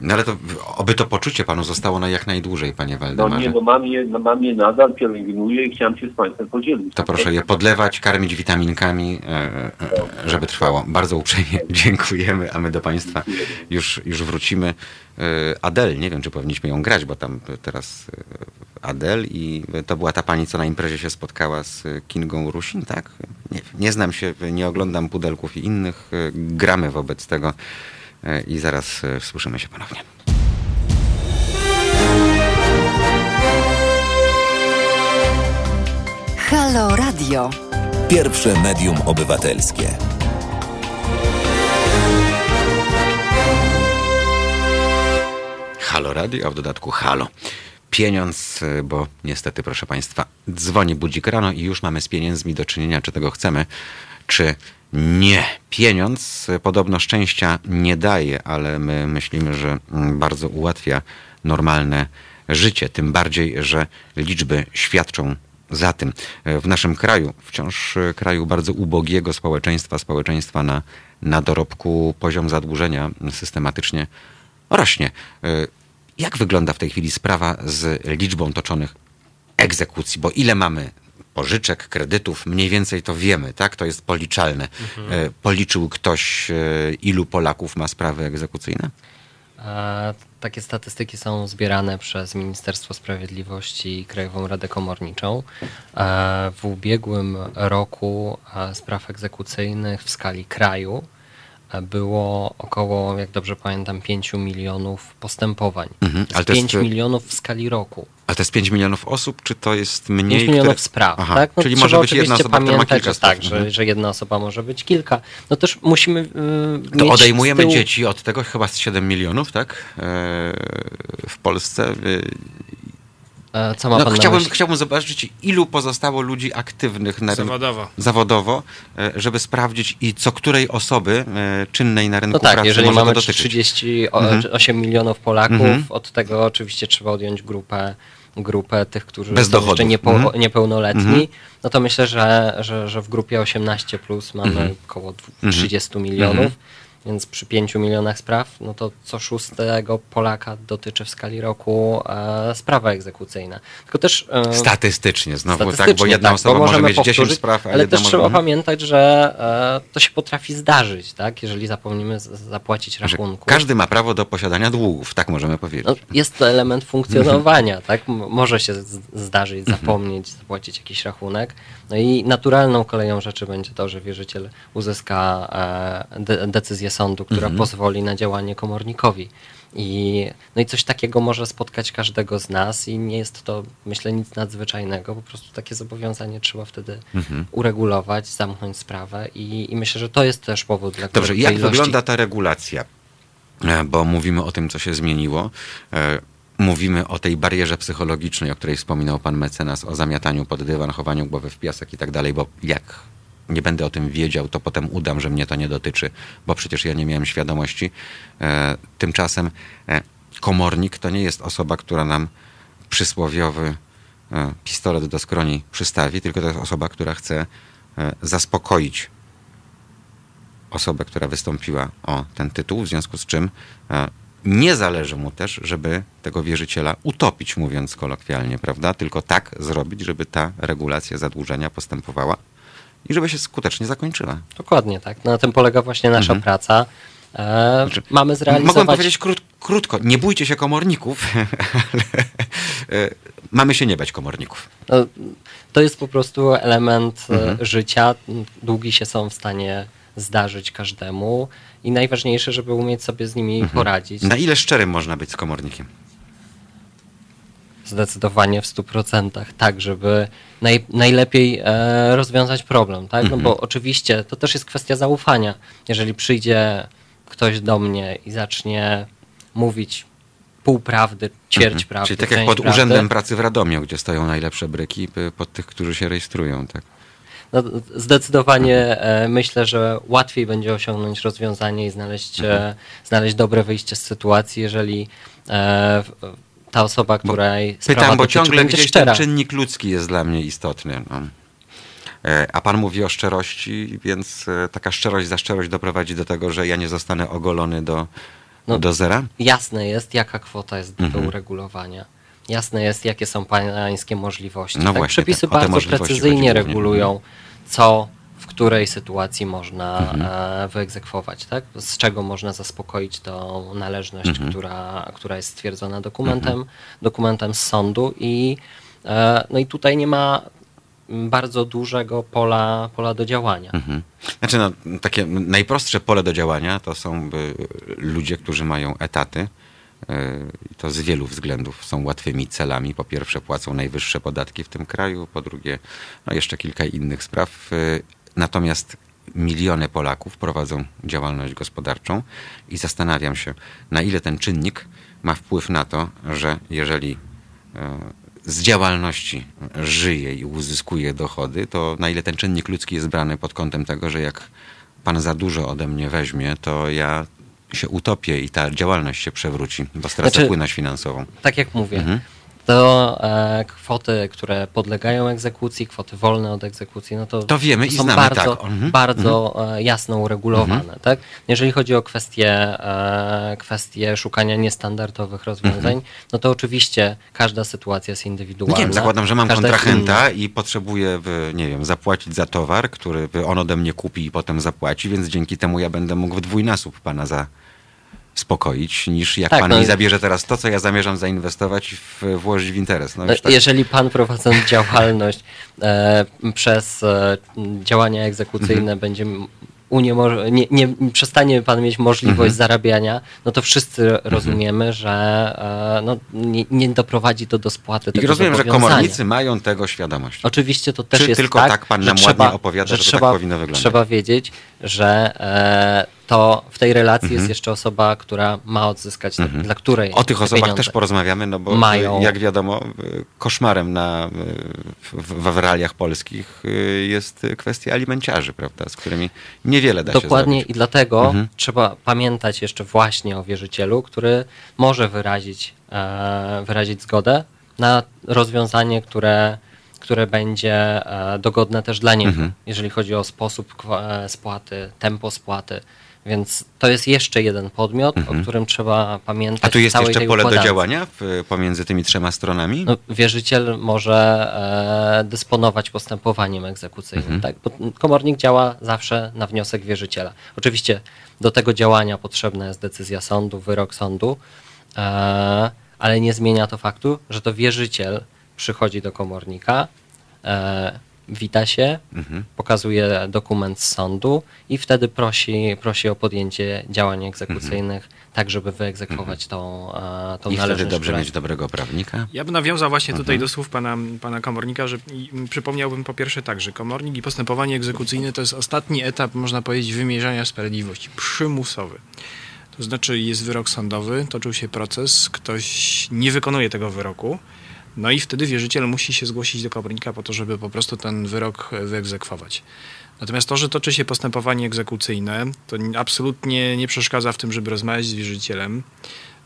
No ale to oby to poczucie panu zostało na jak najdłużej, panie no Waldemarze. nie, no mam je, no, mam je nadal, pielęgnuję i chciałem się z Państwem podzielić. To proszę je podlewać, karmić witaminkami, e, e, żeby trwało. Bardzo uprzejmie [LAUGHS] dziękujemy, a my do Państwa już, już wrócimy. E, Adel, nie wiem, czy powinniśmy ją grać, bo tam teraz Adel i to była ta pani, co na imprezie się spotkała z Kingą Rusin, tak? Nie, nie znam się, nie oglądam pudelków i innych. Gramy wobec tego i zaraz e, słyszymy się ponownie. Halo Radio. Pierwsze medium obywatelskie. Halo Radio, a w dodatku Halo. Pieniądz, y, bo niestety, proszę Państwa, dzwoni budzik rano i już mamy z pieniędzmi do czynienia, czy tego chcemy, czy nie. Pieniądz podobno szczęścia nie daje, ale my myślimy, że bardzo ułatwia normalne życie. Tym bardziej, że liczby świadczą za tym. W naszym kraju, wciąż kraju bardzo ubogiego społeczeństwa, społeczeństwa na, na dorobku, poziom zadłużenia systematycznie rośnie. Y, Jak wygląda w tej chwili sprawa z liczbą toczonych egzekucji? Bo ile mamy pożyczek, kredytów, mniej więcej to wiemy, tak? To jest policzalne. Y, Policzył ktoś, y, ilu Polaków ma sprawy egzekucyjne? E, Takie statystyki są zbierane przez Ministerstwo Sprawiedliwości i Krajową Radę Komorniczą. E, W ubiegłym roku e, spraw egzekucyjnych w skali kraju e, było około, jak dobrze pamiętam, 5 milionów postępowań. Mhm, ale jest to jest, 5 e, milionów w skali roku. A to jest 5 milionów osób, czy to jest mniej? 5 milionów które- spraw, Aha, tak? No, czyli może być jedna osoba, która ma pamiętać, kilka że spraw. Tak, Mhm. że, że jedna osoba może być kilka. No też musimy yy, To odejmujemy tyłu... dzieci od tego chyba z 7 milionów, tak? E, W Polsce. Y, E, Co ma No, pan chciałbym, chciałbym zobaczyć, ilu pozostało ludzi aktywnych na rynku Zawodowo. zawodowo, e, żeby sprawdzić i co której osoby e, czynnej na rynku No tak, pracy jeżeli może mamy dotyczyć. 38 milionów Polaków, Mhm. od tego oczywiście trzeba odjąć grupę, grupę tych, którzy Bez są dochodów. jeszcze niepo, Mhm. niepełnoletni, Mhm. no to myślę, że, że, że w grupie 18 plus mamy Mhm. około dwu- Mhm. 30 milionów. Mhm. Więc przy 5 milionach spraw, no to co szóstego Polaka dotyczy w skali roku e, sprawa egzekucyjna. Tylko też e, Statystycznie znowu, tak, bo Statystycznie jedna tak, osoba bo może mieć 10 powtórzyć, spraw, a Ale też może... trzeba Mhm. pamiętać, że e, to się potrafi zdarzyć, tak? Jeżeli zapomnimy zapłacić rachunku. Każdy ma prawo do posiadania długów, tak możemy powiedzieć. No, jest to element funkcjonowania, Mhm. tak? M- Może się zdarzyć, zapomnieć, zapłacić jakiś rachunek. No i naturalną koleją rzeczy będzie to, że wierzyciel uzyska e, de decyzję sądu, która Mhm. pozwoli na działanie komornikowi. I, no i coś takiego może spotkać każdego z nas i nie jest to, myślę, nic nadzwyczajnego. Po prostu takie zobowiązanie trzeba wtedy Mhm. uregulować, zamknąć sprawę i, i myślę, że to jest też powód, dla Dobrze, jak ilości- wygląda ta regulacja? E, Bo mówimy o tym, co się zmieniło. E, Mówimy o tej barierze psychologicznej, o której wspominał pan mecenas, o zamiataniu pod dywan, chowaniu głowy w piasek i tak dalej, bo jak nie będę o tym wiedział, to potem udam, że mnie to nie dotyczy, bo przecież ja nie miałem świadomości. E, Tymczasem e, komornik to nie jest osoba, która nam przysłowiowy e, pistolet do skroni przystawi, tylko to jest osoba, która chce zaspokoić osobę, która wystąpiła o ten tytuł, w związku z czym nie zależy mu też, żeby tego wierzyciela utopić, mówiąc kolokwialnie, prawda? Tylko tak zrobić, żeby ta regulacja zadłużenia postępowała i żeby się skutecznie zakończyła. Dokładnie tak. Na tym polega właśnie nasza Mhm. praca. E, Znaczy, mamy zrealizować... Mogłem powiedzieć krót, krótko, nie bójcie się komorników, [LAUGHS] ale e, mamy się nie bać komorników. No, To jest po prostu element e, Mhm. życia. Długi się są w stanie zdarzyć każdemu i najważniejsze, żeby umieć sobie z nimi Mhm. poradzić. Na ile szczerym można być z komornikiem? Zdecydowanie w 100%, tak, żeby naj, najlepiej e, rozwiązać problem, tak? No Mhm. bo oczywiście to też jest kwestia zaufania. Jeżeli przyjdzie ktoś do mnie i zacznie mówić pół prawdy, ćwierć Mhm. prawdy, Czyli tak jak pod prawdy, Urzędem Pracy w Radomiu, gdzie stoją najlepsze bryki, pod tych, którzy się rejestrują. Tak? No, zdecydowanie e, myślę, że łatwiej będzie osiągnąć rozwiązanie i znaleźć, Mhm. e, znaleźć dobre wyjście z sytuacji, jeżeli e, ta osoba, Bo której sprawa Pytam, bo ciągle gdzieś szczera. ten czynnik ludzki jest dla mnie istotny. No. E, A pan mówi o szczerości, więc e, taka szczerość za szczerość doprowadzi do tego, że ja nie zostanę ogolony do, No, do zera? Jasne jest, jaka kwota jest Mhm. do uregulowania. Jasne jest, jakie są pańskie możliwości. No tak? właśnie, Przepisy tak, bardzo precyzyjnie regulują, co w której sytuacji można Mhm. e, wyegzekwować, tak? z czego można zaspokoić tą należność, Mhm. która, która jest stwierdzona dokumentem, dokumentem z sądu i, e, no i tutaj nie ma bardzo dużego pola, pola do działania. Mhm. Znaczy, no, takie najprostsze pole do działania to są y, ludzie, którzy mają etaty. I to z wielu względów są łatwymi celami. Po pierwsze, płacą najwyższe podatki w tym kraju, po drugie, no jeszcze kilka innych spraw. Natomiast miliony Polaków prowadzą działalność gospodarczą i zastanawiam się, na ile ten czynnik ma wpływ na to, że jeżeli e, z działalności żyje i uzyskuje dochody, to na ile ten czynnik ludzki jest brany pod kątem tego, że jak pan za dużo ode mnie weźmie, to ja się utopię i ta działalność się przewróci, bo stracę Znaczy- płynność finansową. tak jak mówię, Mhm. To e, kwoty, które podlegają egzekucji, kwoty wolne od egzekucji, no to, To wiemy i są znamy, bardzo, tak. Mhm. bardzo e, jasno uregulowane. Tak? Jeżeli chodzi o kwestie, e, kwestie szukania niestandardowych rozwiązań, Mhm. no to oczywiście każda sytuacja jest No indywidualna. nie wiem, zakładam, że mam kontrahenta i potrzebuję, nie wiem, zapłacić za towar, który on ode mnie kupi i potem zapłaci, więc dzięki temu ja będę mógł w dwójnasób pana zaspokoić, niż jak Tak, pan no mi i- zabierze teraz to, co ja zamierzam zainwestować i w, włożyć w interes. No, No, tak. Jeżeli pan prowadząc [LAUGHS] działalność e, przez e, działania egzekucyjne Mhm. będzie uniemoż- nie, nie przestanie pan mieć możliwość Mhm. zarabiania, no to wszyscy rozumiemy, że e, no, nie, nie doprowadzi to do spłaty I tego rozumiem, że komornicy mają tego świadomość. Oczywiście to też Czy jest tylko tak, tak pan że nam trzeba, ładnie opowiada, że to tak trzeba, powinno wyglądać? Trzeba wiedzieć, że e, to w tej relacji Mhm. jest jeszcze osoba, która ma odzyskać, dla której O tych osobach też porozmawiamy, no bo mają- jak wiadomo, y, koszmarem na, y, w, w realiach polskich jest kwestia alimenciarzy, prawda, z którymi niewiele da się Dokładnie i dlatego Mhm. trzeba pamiętać jeszcze właśnie o wierzycielu, który może wyrazić, e, wyrazić zgodę na rozwiązanie, które, które będzie e, dogodne też dla niego, Mhm. jeżeli chodzi o sposób e, spłaty, tempo spłaty. Więc to jest jeszcze jeden podmiot, o którym trzeba pamiętać. Mhm. A tu jest jeszcze pole do układance. działania w, pomiędzy tymi trzema stronami? No, wierzyciel może e, dysponować postępowaniem egzekucyjnym. Mhm. Tak? Bo komornik działa zawsze na wniosek wierzyciela. Oczywiście do tego działania potrzebna jest decyzja sądu, wyrok sądu, e, ale nie zmienia to faktu, że to wierzyciel przychodzi do komornika, e, wita się, Mhm. pokazuje dokument z sądu i wtedy prosi, prosi o podjęcie działań egzekucyjnych, tak żeby wyegzekwować tą, e, tą Mhm. I wtedy należność. dobrze która- mieć dobrego prawnika? Ja bym nawiązał właśnie tutaj Mhm. do słów pana, pana komornika, że i, przypomniałbym po pierwsze tak, że komornik i postępowanie egzekucyjne to jest ostatni etap, można powiedzieć, wymierzania sprawiedliwości, przymusowy. To znaczy jest wyrok sądowy, toczył się proces, ktoś nie wykonuje tego wyroku, no i wtedy wierzyciel musi się zgłosić do komornika po to, żeby po prostu ten wyrok e, wyegzekwować. Natomiast to, że toczy się postępowanie egzekucyjne, to absolutnie nie przeszkadza w tym, żeby rozmawiać z wierzycielem,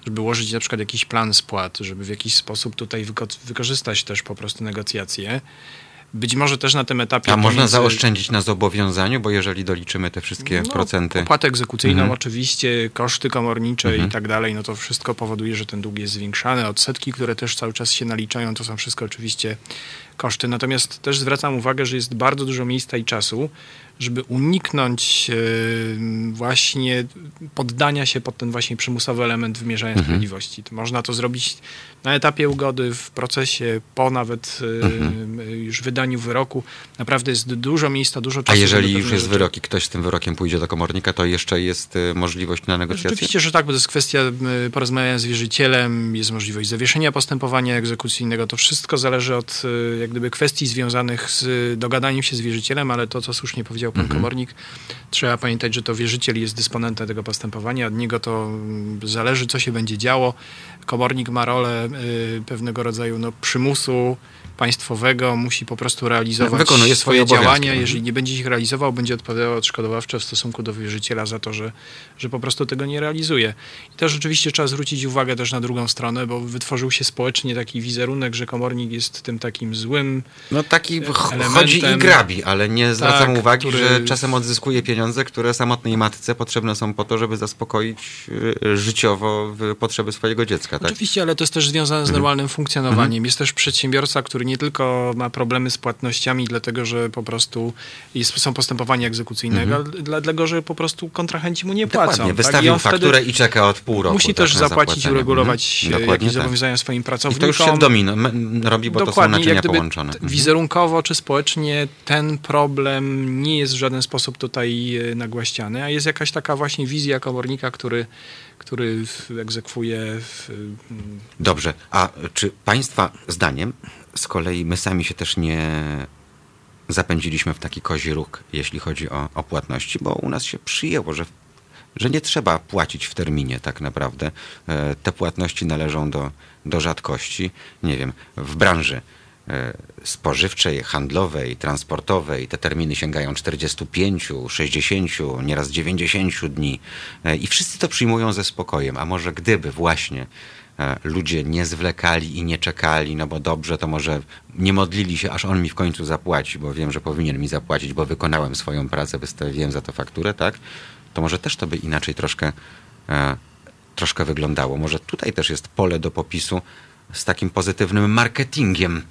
żeby ułożyć na przykład jakiś plan spłat, żeby w jakiś sposób tutaj wyko- wykorzystać też po prostu negocjacje. Być może też na tym etapie... A można zaoszczędzić na zobowiązaniu, bo jeżeli doliczymy te wszystkie no, procenty... Opłatę egzekucyjną Mhm. oczywiście, koszty komornicze Mhm. i tak dalej, no to wszystko powoduje, że ten dług jest zwiększany. Odsetki, które też cały czas się naliczają, to są wszystko oczywiście koszty. Natomiast też zwracam uwagę, że jest bardzo dużo miejsca i czasu, żeby uniknąć e, właśnie poddania się pod ten właśnie przymusowy element wymierzania Mhm. sprawiedliwości. To można to zrobić na etapie ugody, w procesie, po nawet e, Mhm. już wydaniu wyroku. Naprawdę jest dużo miejsca, dużo A czasu. jeżeli żeby już jest rzeczy- wyrok i ktoś z tym wyrokiem pójdzie do komornika, to jeszcze jest y, możliwość na negocjacje? Rzeczywiście, że tak, bo to jest kwestia porozmawiania z wierzycielem, jest możliwość zawieszenia postępowania egzekucyjnego. To wszystko zależy od jak gdyby kwestii związanych z dogadaniem się z wierzycielem, ale to, co słusznie powiedział powiedział pan komornik, trzeba pamiętać, że to wierzyciel jest dysponentem tego postępowania, od niego to mm, zależy, co się będzie działo. Komornik ma rolę y, pewnego rodzaju no, przymusu państwowego, musi po prostu realizować Wykonuje swoje swoje działania. Mhm. Jeżeli nie będzie ich realizował, będzie odpowiadał odszkodowawczo w stosunku do wierzyciela za to, że, że po prostu tego nie realizuje. I też rzeczywiście trzeba zwrócić uwagę też na drugą stronę, bo wytworzył się społecznie taki wizerunek, że komornik jest tym takim złym No taki ch- elementem- chodzi i grabi, ale nie zwracam Tak, uwagi, który- że czasem odzyskuje pieniądze, które samotnej matce potrzebne są po to, żeby zaspokoić y, życiowo potrzeby swojego dziecka. Tak? Oczywiście, ale to jest też związane z normalnym funkcjonowaniem. Jest też przedsiębiorca, który nie tylko ma problemy z płatnościami, dlatego że po prostu jest, są postępowania egzekucyjne, ale dlatego że po prostu kontrahenci mu nie płacą. Dokładnie, tak? I wystawił on wtedy fakturę i czeka od pół roku. Musi tak, też zapłacić i uregulować Mhm. Dokładnie jakieś tak. zobowiązania swoim I pracownikom. to już się w domino robi, bo to są Dokładnie, naczynia połączone. Mhm. Wizerunkowo czy społecznie ten problem nie jest w żaden sposób tutaj e, nagłaśniany, a jest jakaś taka właśnie wizja komornika, który, który egzekwuje w, mm, Dobrze, a czy Państwa zdaniem z kolei my sami się też nie zapędziliśmy w taki kozi róg, jeśli chodzi o, o płatności, bo u nas się przyjęło, że, że nie trzeba płacić w terminie tak naprawdę. E, Te płatności należą do, do rzadkości. Nie wiem, w branży e, spożywczej, handlowej, transportowej te terminy sięgają 45, 60, nieraz 90 dni E, i wszyscy to przyjmują ze spokojem. A może gdyby właśnie ludzie nie zwlekali i nie czekali, no bo dobrze, to może nie modlili się, aż on mi w końcu zapłaci, bo wiem, że powinien mi zapłacić, bo wykonałem swoją pracę, wystawiłem za to fakturę, tak? To może też to by inaczej troszkę, e, troszkę wyglądało. Może tutaj też jest pole do popisu z takim pozytywnym marketingiem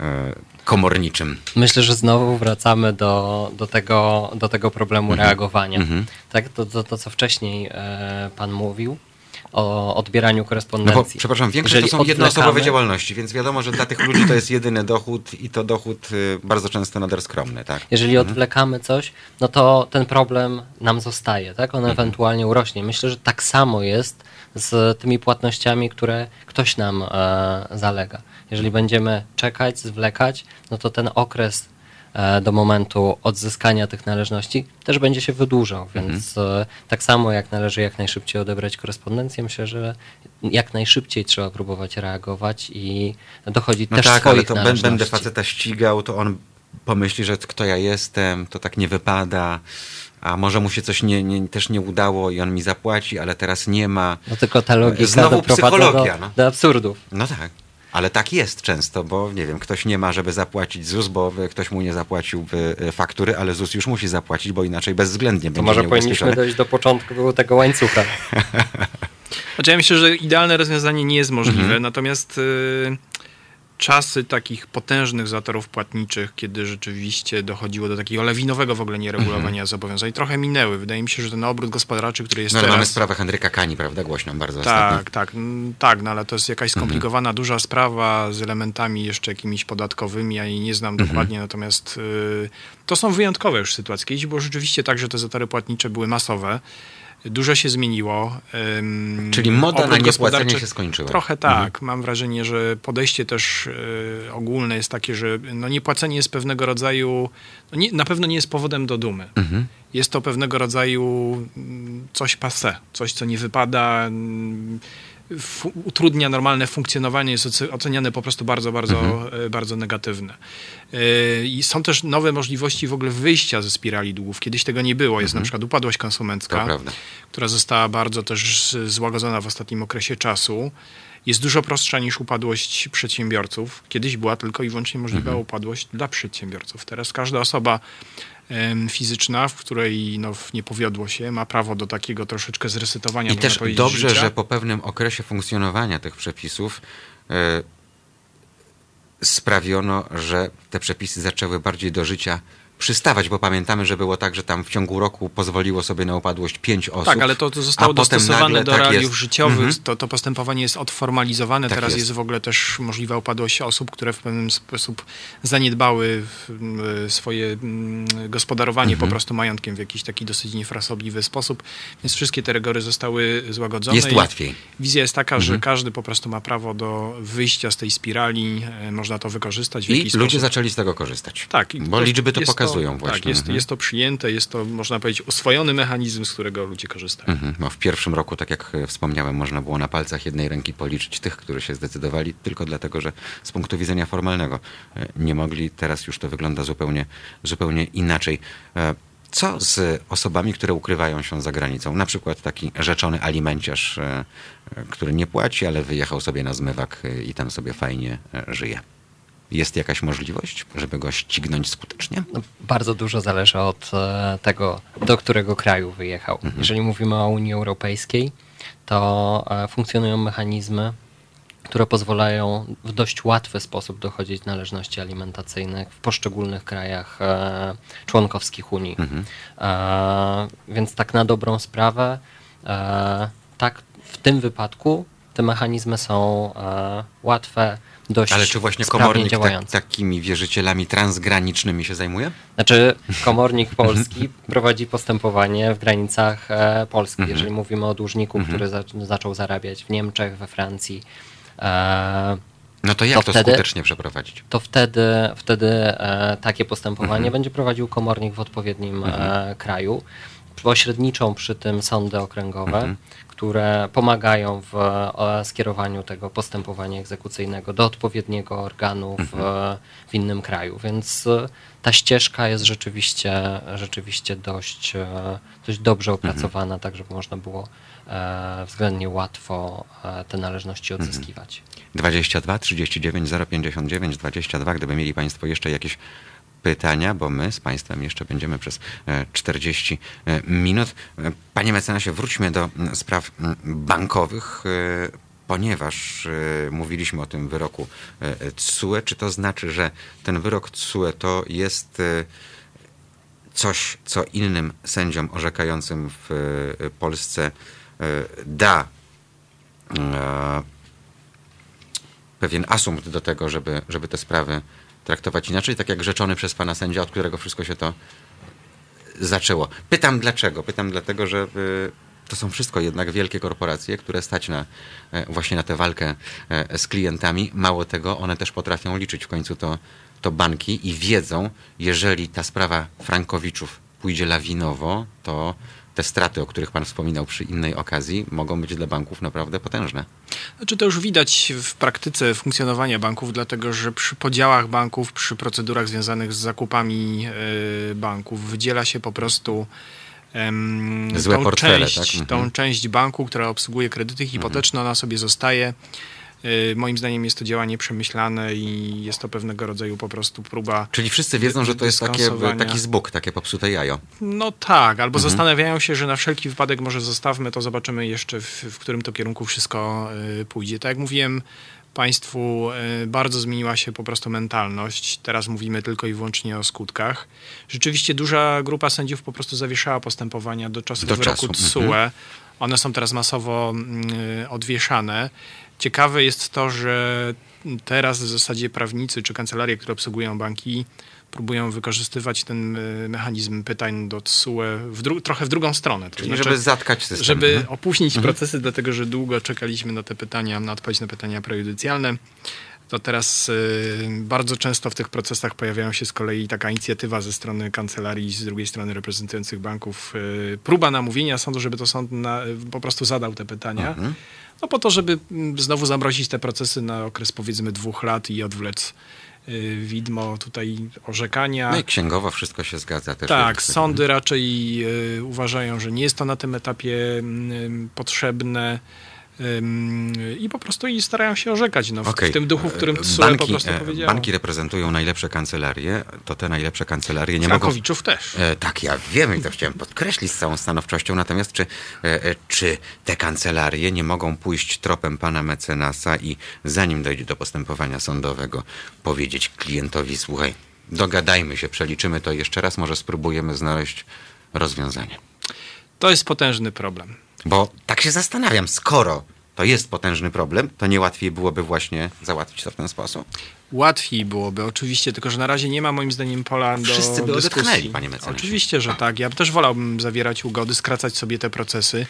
e, komorniczym. Myślę, że znowu wracamy do, do, tego, do tego problemu Mhm. reagowania. Tak, to, to, to, co wcześniej e, pan mówił o odbieraniu No bo, korespondencji. przepraszam, większość Jeżeli to są jednoosobowe działalności, więc wiadomo, że dla tych ludzi to jest jedyny dochód i to dochód y, bardzo często nader skromny, tak? Jeżeli odwlekamy coś, no to ten problem nam zostaje, tak? On ewentualnie urośnie. Myślę, że tak samo jest z tymi płatnościami, które ktoś nam e, zalega. Jeżeli będziemy czekać, zwlekać, no to ten okres do momentu odzyskania tych należności też będzie się wydłużał, więc e, tak samo jak należy jak najszybciej odebrać korespondencję, myślę, że jak najszybciej trzeba próbować reagować i dochodzić No też tak, ale swoich to bę- należności. będę faceta ścigał, to on pomyśli, że kto ja jestem, to tak nie wypada, a może mu się coś nie, nie, też nie udało i on mi zapłaci, ale teraz nie ma. No tylko ta logika Znowu doprowadza psychologia, do, no. do absurdów. No tak. Ale tak jest często, bo nie wiem, ktoś nie ma, żeby zapłacić ZUS, bo ktoś mu nie zapłacił y, faktury, ale ZUS już musi zapłacić, bo inaczej bezwzględnie To będzie może powinniśmy dojść do początku tego łańcucha. Znaczy ja myślę, że idealne rozwiązanie nie jest możliwe, Mhm. natomiast y, czasy takich potężnych zatorów płatniczych, kiedy rzeczywiście dochodziło do takiego lawinowego w ogóle nieregulowania zobowiązań, trochę minęły. Wydaje mi się, że ten obrót gospodarczy, który jest Mhm. No ale teraz... mamy sprawę Henryka Kani, prawda? Głośną bardzo ostatnio. Tak, tak, tak, no ale to jest jakaś skomplikowana, duża sprawa z elementami jeszcze jakimiś podatkowymi, ja jej nie znam dokładnie, natomiast y, to są wyjątkowe już sytuacje. Kiedyś było rzeczywiście tak, że te zatory płatnicze były masowe, dużo się zmieniło. Czyli moda na niepłacenie się skończyła. Trochę tak. Mam wrażenie, że podejście też y, ogólne jest takie, że no, niepłacenie jest pewnego rodzaju, no nie, na pewno nie jest powodem do dumy. Mhm. Jest to pewnego rodzaju mm, coś passé, coś, co nie wypada, mm, utrudnia normalne funkcjonowanie, jest oce- oceniane po prostu bardzo, bardzo, Mhm. e, bardzo negatywne. E, I są też nowe możliwości w ogóle wyjścia ze spirali długów. Kiedyś tego nie było. Jest na przykład upadłość konsumencka która została bardzo też złagodzona w ostatnim okresie czasu, jest dużo prostsza niż upadłość przedsiębiorców. Kiedyś była tylko i wyłącznie możliwa Mhm. upadłość dla przedsiębiorców. Teraz każda osoba fizyczna, w której no, nie powiodło się, ma prawo do takiego troszeczkę zresetowania. I też dobrze, życia. że po pewnym okresie funkcjonowania tych przepisów e, sprawiono, że te przepisy zaczęły bardziej do życia przystawać, bo pamiętamy, że było tak, że tam w ciągu roku pozwoliło sobie na upadłość pięć osób. Tak, ale to, to zostało dostosowane nagle do tak realiów jest. życiowych. Mhm. To, to postępowanie jest odformalizowane. Tak Teraz jest. jest. w ogóle też możliwa upadłość osób, które w pewien sposób zaniedbały swoje mm, gospodarowanie Mhm. po prostu majątkiem w jakiś taki dosyć niefrasobliwy sposób. Więc wszystkie te rygory zostały złagodzone. Jest łatwiej. Wizja jest taka, Mhm. że każdy po prostu ma prawo do wyjścia z tej spirali. e, Można to wykorzystać w I jakiś ludzie sposób. zaczęli z tego korzystać. Tak, Bo liczby to pokazują. Przekazują to, właśnie. Tak, jest, Mhm. jest to przyjęte, jest to, można powiedzieć, oswojony mechanizm, z którego ludzie korzystają. Mhm, w pierwszym roku, tak jak wspomniałem, można było na palcach jednej ręki policzyć tych, którzy się zdecydowali, tylko dlatego, że z punktu widzenia formalnego e, nie mogli. Teraz już to wygląda zupełnie, zupełnie inaczej. E, Co z osobami, które ukrywają się za granicą? Na przykład taki rzeczony alimenciarz, e, który nie płaci, ale wyjechał sobie na zmywak i tam sobie fajnie żyje. Jest jakaś możliwość, żeby go ścignąć skutecznie? No, bardzo dużo zależy od e, tego, do którego kraju wyjechał. Jeżeli mówimy o Unii Europejskiej, to e, funkcjonują mechanizmy, które pozwalają w dość łatwy sposób dochodzić należności alimentacyjnych w poszczególnych krajach e, członkowskich Unii. E, więc tak na dobrą sprawę, tak w tym wypadku te mechanizmy są łatwe, dość Ale czy właśnie komornik tak, takimi wierzycielami transgranicznymi się zajmuje? Znaczy, komornik polski [LAUGHS] prowadzi postępowanie w granicach e, Polski. Mhm. Jeżeli mówimy o dłużniku, który za, zaczął zarabiać w Niemczech, we Francji, e, No to jak to, To wtedy- skutecznie przeprowadzić? to wtedy, wtedy e, takie postępowanie Mhm. będzie prowadził komornik w odpowiednim e, kraju. Pośredniczą przy tym sądy okręgowe, Mhm. Które pomagają w skierowaniu tego postępowania egzekucyjnego do odpowiedniego organu w, Mhm. w innym kraju. Więc e, ta ścieżka jest rzeczywiście, rzeczywiście dość, e, dość dobrze Mhm. opracowana, tak żeby można było e, względnie łatwo te należności Mhm. odzyskiwać. 22 39 059 22, gdyby mieli Państwo jeszcze jakieś pytania, bo my z Państwem jeszcze będziemy przez e, 40 e, minut. E, Panie mecenasie, wróćmy do spraw bankowych. e, Ponieważ e, mówiliśmy o tym wyroku e, TSUE, czy to znaczy, że ten wyrok TSUE to jest e, coś, co innym sędziom orzekającym w e, Polsce e, da e, pewien asumpt do tego, żeby, żeby te sprawy traktować inaczej, tak jak rzeczony przez pana sędzia, od którego wszystko się to zaczęło. Pytam dlaczego? Pytam dlatego, że y, to są wszystko jednak wielkie korporacje, które stać na, e, właśnie na tę walkę e, z klientami. Mało tego, one też potrafią liczyć w końcu to, to banki i wiedzą, jeżeli ta sprawa Frankowiczów pójdzie lawinowo, to te straty, o których pan wspominał przy innej okazji, mogą być dla banków naprawdę potężne. Znaczy to już widać w praktyce funkcjonowania banków, dlatego że przy podziałach banków, przy procedurach związanych z zakupami e, banków wydziela się po prostu Złe tą, portfele, część, tak? Mhm. tą część banku, która obsługuje kredyty hipoteczne, ona sobie zostaje. E, Moim zdaniem jest to działanie przemyślane i jest to pewnego rodzaju po prostu próba Czyli wszyscy wiedzą, że to jest takie, taki zbóg, takie popsute jajo. No tak, albo Mhm. zastanawiają się, że na wszelki wypadek może zostawmy to, zobaczymy jeszcze w, w którym to kierunku wszystko y, pójdzie. Tak jak mówiłem Państwu, y, bardzo zmieniła się po prostu mentalność. Teraz mówimy tylko i wyłącznie o skutkach. Rzeczywiście duża grupa sędziów po prostu zawieszała postępowania do czasu Do wyroku czasu, TSUE. mhm. One są teraz masowo y, odwieszane. Ciekawe jest to, że teraz w zasadzie prawnicy czy kancelarie, które obsługują banki, próbują wykorzystywać ten y, mechanizm pytań do TSUE trochę w drugą stronę. To Czyli znaczy, żeby zatkać system. żeby Mhm. opóźnić procesy, dlatego że długo czekaliśmy na te pytania, na odpowiedź na pytania prejudycjalne. To teraz y, bardzo często w tych procesach pojawiają się z kolei taka inicjatywa ze strony kancelarii, z drugiej strony reprezentujących banków, y, próba namówienia sądu, żeby to sąd na, po prostu zadał te pytania. Mhm. No po to, żeby mm, znowu zamrozić te procesy na okres powiedzmy dwóch lat i odwlec y, widmo tutaj orzekania. No i księgowo wszystko się zgadza też. Tak, sądy raczej y, uważają, że nie jest to na tym etapie y, potrzebne i po prostu i starają się orzekać no, w, Okej. w tym duchu, w którym TSUE po prostu e, powiedziało. Banki reprezentują najlepsze kancelarie, to te najlepsze kancelarie nie mogą... Też. E, tak, ja wiem i to chciałem podkreślić z całą stanowczością, natomiast czy, e, czy te kancelarie nie mogą pójść tropem pana mecenasa i zanim dojdzie do postępowania sądowego powiedzieć klientowi, słuchaj, dogadajmy się, przeliczymy to jeszcze raz, może spróbujemy znaleźć rozwiązanie. To jest potężny problem. Bo tak się zastanawiam, skoro to jest potężny problem, to nie łatwiej byłoby właśnie załatwić to w ten sposób? Łatwiej byłoby, oczywiście, tylko że na razie nie ma moim zdaniem pola do Wszyscy by dyskusji. odetchnęli, panie mecenasie. Oczywiście, że tak. Ja też wolałbym zawierać ugody, skracać sobie te procesy,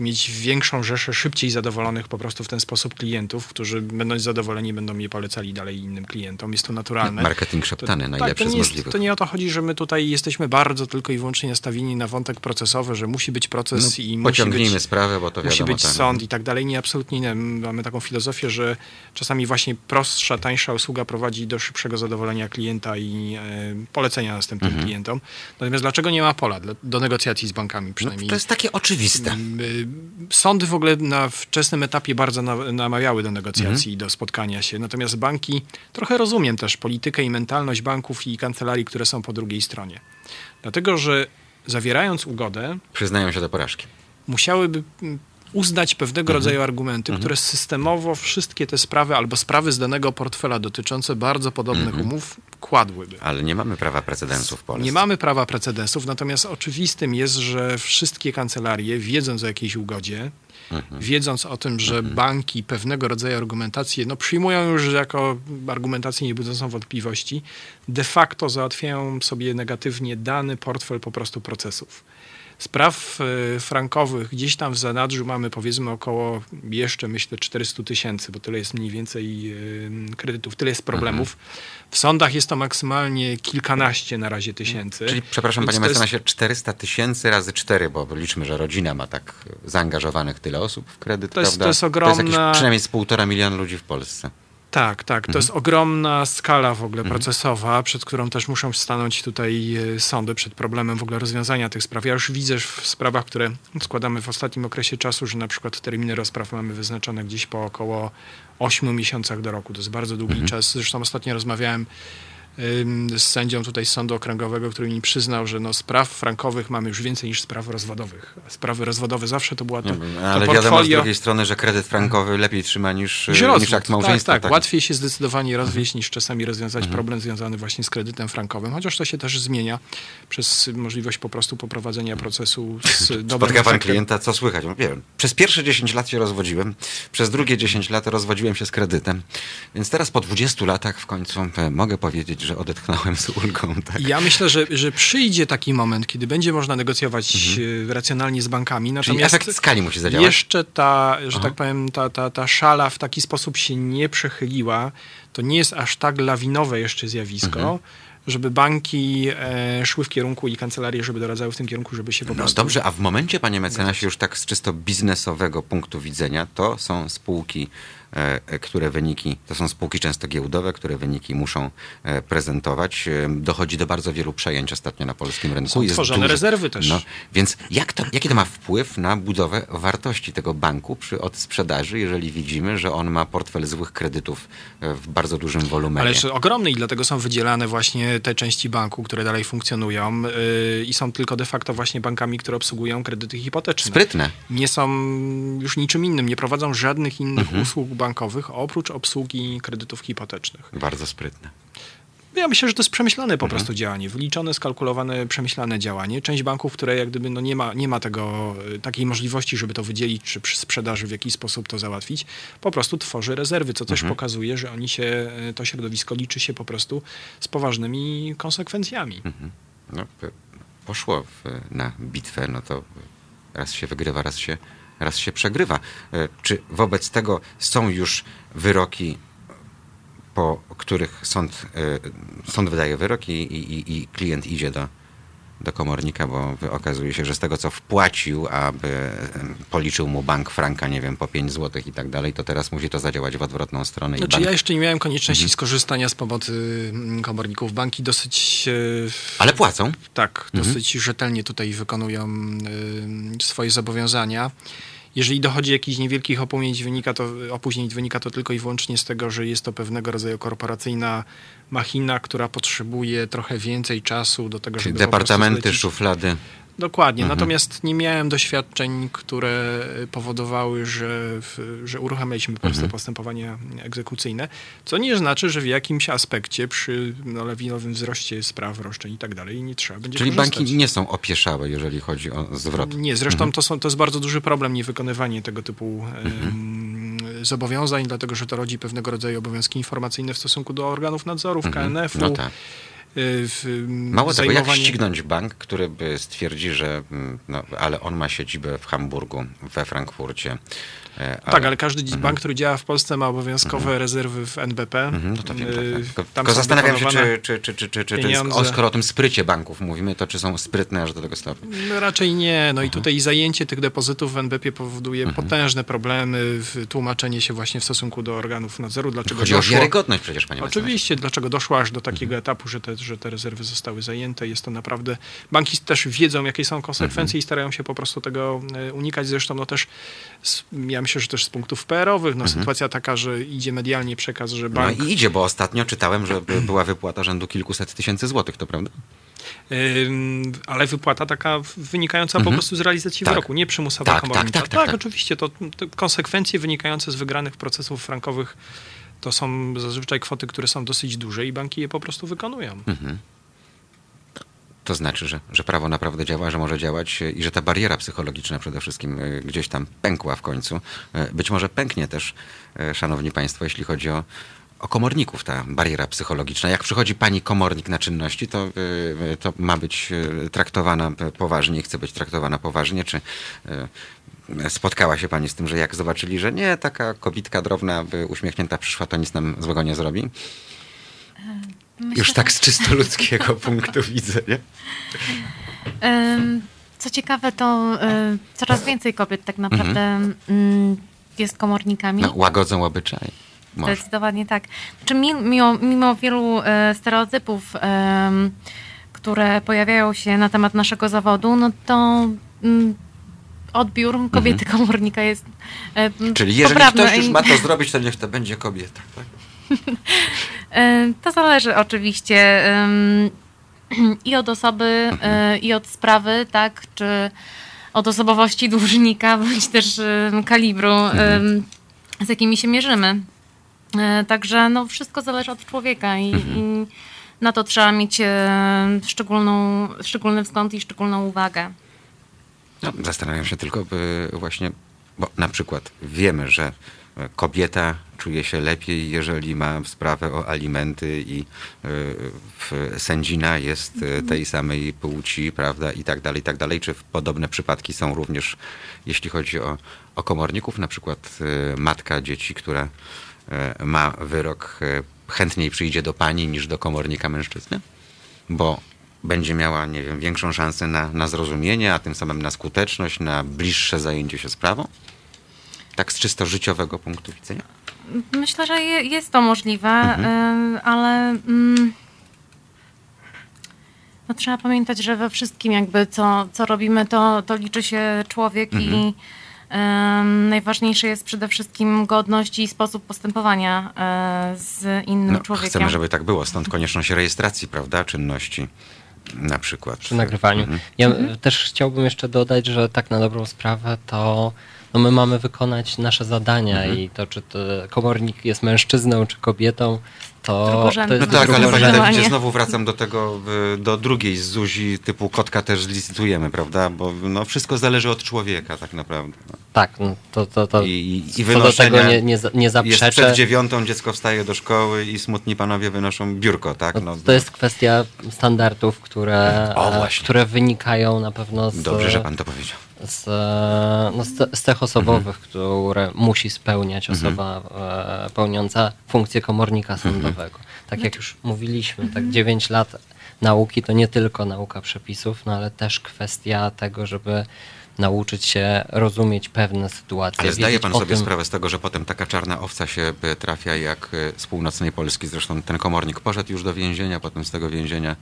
mieć większą rzeszę szybciej zadowolonych po prostu w ten sposób klientów, którzy będąc zadowoleni będą je polecali dalej innym klientom. Jest to naturalne. Marketing szeptany, To- najlepszy tak, to z nie jest, możliwych. To nie o to chodzi, że my tutaj jesteśmy bardzo tylko i wyłącznie nastawieni na wątek procesowy, że musi być proces No, i musi być, sprawę, bo to musi wiadomo. być ten- sąd i tak dalej. Nie, absolutnie nie. Mamy taką filozofię, że czasami właśnie prostsza, tańsza usługa prowadzi do szybszego zadowolenia klienta i e, polecenia następnym Mhm. klientom. Natomiast dlaczego nie ma pola dla, do negocjacji z bankami No, przynajmniej? to jest takie oczywiste. Y, Sądy w ogóle na wczesnym etapie bardzo na- namawiały do negocjacji i do spotkania się. Natomiast banki, trochę rozumiem też politykę i mentalność banków i kancelarii, które są po drugiej stronie. Dlatego, że zawierając ugodę, Przyznają się do porażki. musiałyby mm, uznać pewnego rodzaju argumenty, które systemowo wszystkie te sprawy albo sprawy z danego portfela dotyczące bardzo podobnych umów kładłyby. Ale nie mamy prawa precedensów w Polsce. Nie mamy prawa precedensów, natomiast oczywistym jest, że wszystkie kancelarie, wiedząc o jakiejś ugodzie, Mhm. wiedząc o tym, że banki pewnego rodzaju argumentację no, przyjmują już jako argumentację niebudzącą wątpliwości, de facto załatwiają sobie negatywnie dany portfel po prostu procesów. Spraw e, frankowych gdzieś tam w zanadrzu mamy powiedzmy około jeszcze myślę 400 tysięcy, bo tyle jest mniej więcej e, kredytów, tyle jest problemów. W sądach jest to maksymalnie kilkanaście na razie tysięcy. Czyli, przepraszam, Więc panie to jest- mecenasie, 400 tysięcy razy 4, bo liczmy, że rodzina ma tak zaangażowanych tyle osób w kredyt, To jest- prawda? to jest To jest ogromna- jakieś przynajmniej z półtora miliona ludzi w Polsce. Tak, tak. To Mhm. jest ogromna skala w ogóle procesowa, przed którą też muszą stanąć tutaj e, sądy, przed problemem w ogóle rozwiązania tych spraw. Ja już widzę w sprawach, które składamy w ostatnim okresie czasu, że na przykład terminy rozpraw mamy wyznaczone gdzieś po około 8 miesiącach do roku. To jest bardzo długi Mhm. czas. Zresztą ostatnio rozmawiałem z sędzią tutaj z sądu okręgowego, który mi przyznał, że no, spraw frankowych mamy już więcej niż spraw rozwodowych. Sprawy rozwodowe zawsze to była to, to Ale wiadomo z drugiej strony, że kredyt frankowy lepiej trzyma niż, Niż akt małżeństwa. Tak, tak. Łatwiej się zdecydowanie rozwieść niż czasami rozwiązać Mhm. problem związany właśnie z kredytem frankowym, chociaż to się też zmienia przez możliwość po prostu poprowadzenia procesu z [LAUGHS] dobrym Spotka pan klienta, co słychać? No, wiem, przez pierwsze 10 lat się rozwodziłem, przez drugie 10 lat rozwodziłem się z kredytem, więc teraz po 20 latach w końcu e, mogę powiedzieć, że odetchnąłem z ulgą. Tak? Ja myślę, że, że przyjdzie taki moment, kiedy będzie można negocjować e, racjonalnie z bankami, Mhm. Czyli natomiast efekt skali musi zadziałać. jeszcze ta, że Aha. tak powiem, ta, ta, ta szala w taki sposób się nie przechyliła. To nie jest aż tak lawinowe jeszcze zjawisko, Mhm. żeby banki e, szły w kierunku i kancelarie, żeby doradzały w tym kierunku, żeby się po No dobrze, a w momencie, panie mecenasie, już tak z czysto biznesowego punktu widzenia, to są spółki, które wyniki, to są spółki często giełdowe, które wyniki muszą e, prezentować. E, Dochodzi do bardzo wielu przejęć ostatnio na polskim rynku. Są tworzone rezerwy też. No, więc jak to, jaki to ma wpływ na budowę wartości tego banku przy odsprzedaży, jeżeli widzimy, że on ma portfel złych kredytów e, w bardzo dużym wolumenie? Ale jeszcze ogromny i dlatego są wydzielane właśnie te części banku, które dalej funkcjonują yy, i są tylko de facto właśnie bankami, które obsługują kredyty hipoteczne. Sprytne. Nie są już niczym innym, nie prowadzą żadnych innych Mhm. usług bankowych oprócz obsługi kredytów hipotecznych. Bardzo sprytne. Ja myślę, że to jest przemyślane po Mhm. prostu działanie, wyliczone, skalkulowane, przemyślane działanie. Część banków, które jak gdyby no nie, ma, nie ma tego, y, takiej możliwości, żeby to wydzielić, czy przy sprzedaży w jakiś sposób to załatwić, po prostu tworzy rezerwy, co też Mhm. pokazuje, że oni się, y, to środowisko liczy się po prostu z poważnymi konsekwencjami. no, p- poszło w, na bitwę, no to raz się wygrywa, raz się, raz się przegrywa. E, Czy wobec tego są już wyroki, po których sąd, e, sąd wydaje wyrok i, i, i klient idzie do, do komornika, bo okazuje się, że z tego, co wpłacił, aby policzył mu bank franka, nie wiem, po 5 zł i tak dalej, to teraz musi to zadziałać w odwrotną stronę. Znaczy, bank... ja jeszcze nie miałem konieczności Mhm. skorzystania z pomocy mm, komorników. Banki dosyć Ale płacą. Tak, Mhm. dosyć rzetelnie tutaj wykonują swoje zobowiązania. Jeżeli dochodzi jakichś niewielkich opóźnień wynika, to, opóźnień, wynika to tylko i wyłącznie z tego, że jest to pewnego rodzaju korporacyjna machina, która potrzebuje trochę więcej czasu do tego, Czyli żeby departamenty, szuflady. Dokładnie, Mhm. natomiast nie miałem doświadczeń, które powodowały, że, że uruchamialiśmy po prostu Mhm. postępowania egzekucyjne, co nie znaczy, że w jakimś aspekcie przy no, lawinowym wzroście spraw, roszczeń i tak dalej nie trzeba będzie Czyli korzystać. banki nie są opieszałe, jeżeli chodzi o zwrot. Nie, zresztą Mhm. to, są, to jest bardzo duży problem niewykonywanie tego typu y, zobowiązań, dlatego że to rodzi pewnego rodzaju obowiązki informacyjne w stosunku do organów nadzoru, Mhm. KNF-u. No tak. Y, w, Mało tego, jak zajmowanie- ścignąć bank, który by stwierdzi, że mm, no, ale on ma siedzibę w Hamburgu, we Frankfurcie. E, Tak, ale każdy bank, który działa w Polsce ma obowiązkowe rezerwy w NBP. Mhm, no to wiem, tak, Y, tak. Tylko, zastanawiam się, czy, czy, czy, czy, czy, czy, czy pieniądze. o, skoro o tym sprycie banków mówimy, to czy są sprytne aż do tego stopnia? No, raczej nie. Mhm. No i tutaj zajęcie tych depozytów w NBP powoduje potężne problemy w tłumaczenie się właśnie w stosunku do organów nadzoru. Dlaczego Chodzi o doszło... wiarygodność przecież, panie mecenasie. Oczywiście, dlaczego doszło aż do Mhm. takiego etapu, że te, że te rezerwy zostały zajęte. Jest to naprawdę. Banki też wiedzą, jakie są konsekwencje Mhm. i starają się po prostu tego e, unikać. Zresztą, no też, z, ja myślę, że też z punktów PR-owych, no sytuacja taka, że idzie medialnie przekaz, że Mhm. No bank. i idzie, bo ostatnio czytałem, że by- była wypłata rzędu kilkuset tysięcy złotych, to prawda? Ale wypłata taka wynikająca po prostu z realizacji Tak. wyroku, nie przymusowa Tak, komornicza. tak, tak, tak, tak. oczywiście. To, to konsekwencje wynikające z wygranych procesów frankowych to są zazwyczaj kwoty, które są dosyć duże i banki je po prostu wykonują. Mhm. To znaczy, że, że prawo naprawdę działa, że może działać e, i że ta bariera psychologiczna przede wszystkim e, gdzieś tam pękła w końcu. E, Być może pęknie też, szanowni państwo, jeśli chodzi o, o komorników, ta bariera psychologiczna. Jak przychodzi pani komornik na czynności, to, to ma być traktowana poważnie, chce być traktowana poważnie, czy spotkała się pani z tym, że jak zobaczyli, że nie, taka kobitka drobna, uśmiechnięta przyszła, to nic nam złego nie zrobi? Myślę, Już tak z czysto ludzkiego [LAUGHS] punktu? Ym, Co ciekawe, to y, coraz więcej kobiet tak naprawdę mm, jest komornikami. No, łagodzą obyczaj. Może. Zdecydowanie tak. Znaczy, mi- mimo, mimo wielu e, stereotypów, które pojawiają się na temat naszego zawodu, no to mm, odbiór kobiety komornika jest e, Mhm. Czyli jeżeli poprawny. ktoś już ma to zrobić, to niech to będzie kobieta. Tak? [LAUGHS] E, To zależy oczywiście [CLEARS THROAT] i od osoby, e, i od sprawy, tak, czy od osobowości dłużnika, [LAUGHS] bądź też kalibru, Mhm. z jakimi się mierzymy. E, Także no, wszystko zależy od człowieka i, Mhm. i na to trzeba mieć szczególną, szczególny wzgląd i szczególną uwagę. No, zastanawiam się tylko by właśnie, bo na przykład wiemy, że kobieta czuje się lepiej, jeżeli ma sprawę o alimenty i e, sędzina jest e, tej samej płci, prawda, i tak dalej, i tak dalej. Czy podobne przypadki są również, jeśli chodzi o, o komorników, na przykład e, matka dzieci, która ma wyrok, chętniej przyjdzie do pani niż do komornika mężczyzny? bo będzie miała, nie wiem, większą szansę na, na zrozumienie, a tym samym na skuteczność, na bliższe zajęcie się sprawą? Tak z czysto życiowego punktu widzenia? Myślę, że je, jest to możliwe, Mhm. em, ale mm, no, trzeba pamiętać, że we wszystkim jakby co, co robimy, to, to liczy się człowiek Mhm. i em, najważniejsze jest przede wszystkim godność i sposób postępowania e, z innym No, człowiekiem. chcemy, żeby tak było, stąd konieczność rejestracji, prawda, czynności na przykład. przy nagrywaniu. Ja e, też chciałbym jeszcze dodać, że tak na dobrą sprawę to no my mamy wykonać nasze zadania i to, czy to komornik jest mężczyzną, czy kobietą, to, to Drugorzędne. No jest tak, ale panie. Dawidzie, znowu wracam do tego, do drugiej z Zuzi, typu kotka też zlicytujemy, prawda? Bo no, wszystko zależy od człowieka tak naprawdę. No. Tak, no, to, to, to I, i, do tego nie, nie, nie Jest zaprzeczę. przed dziewiątą, dziecko wstaje do szkoły i smutni panowie wynoszą biurko, tak? No, No, to jest kwestia standardów, które, O, które wynikają na pewno z, Dobrze, że pan to powiedział. Z, e, no, z, z cech osobowych, Mhm. które musi spełniać osoba e, pełniąca funkcję komornika Mhm. sądowego. Tak jak już mówiliśmy, tak 9 lat nauki to nie tylko nauka przepisów, no ale też kwestia tego, żeby nauczyć się rozumieć pewne sytuacje. Ale zdaje pan sobie tym, sprawę z tego, że potem taka czarna owca się trafia jak y, z północnej Polski. Zresztą ten komornik poszedł już do więzienia, potem z tego więzienia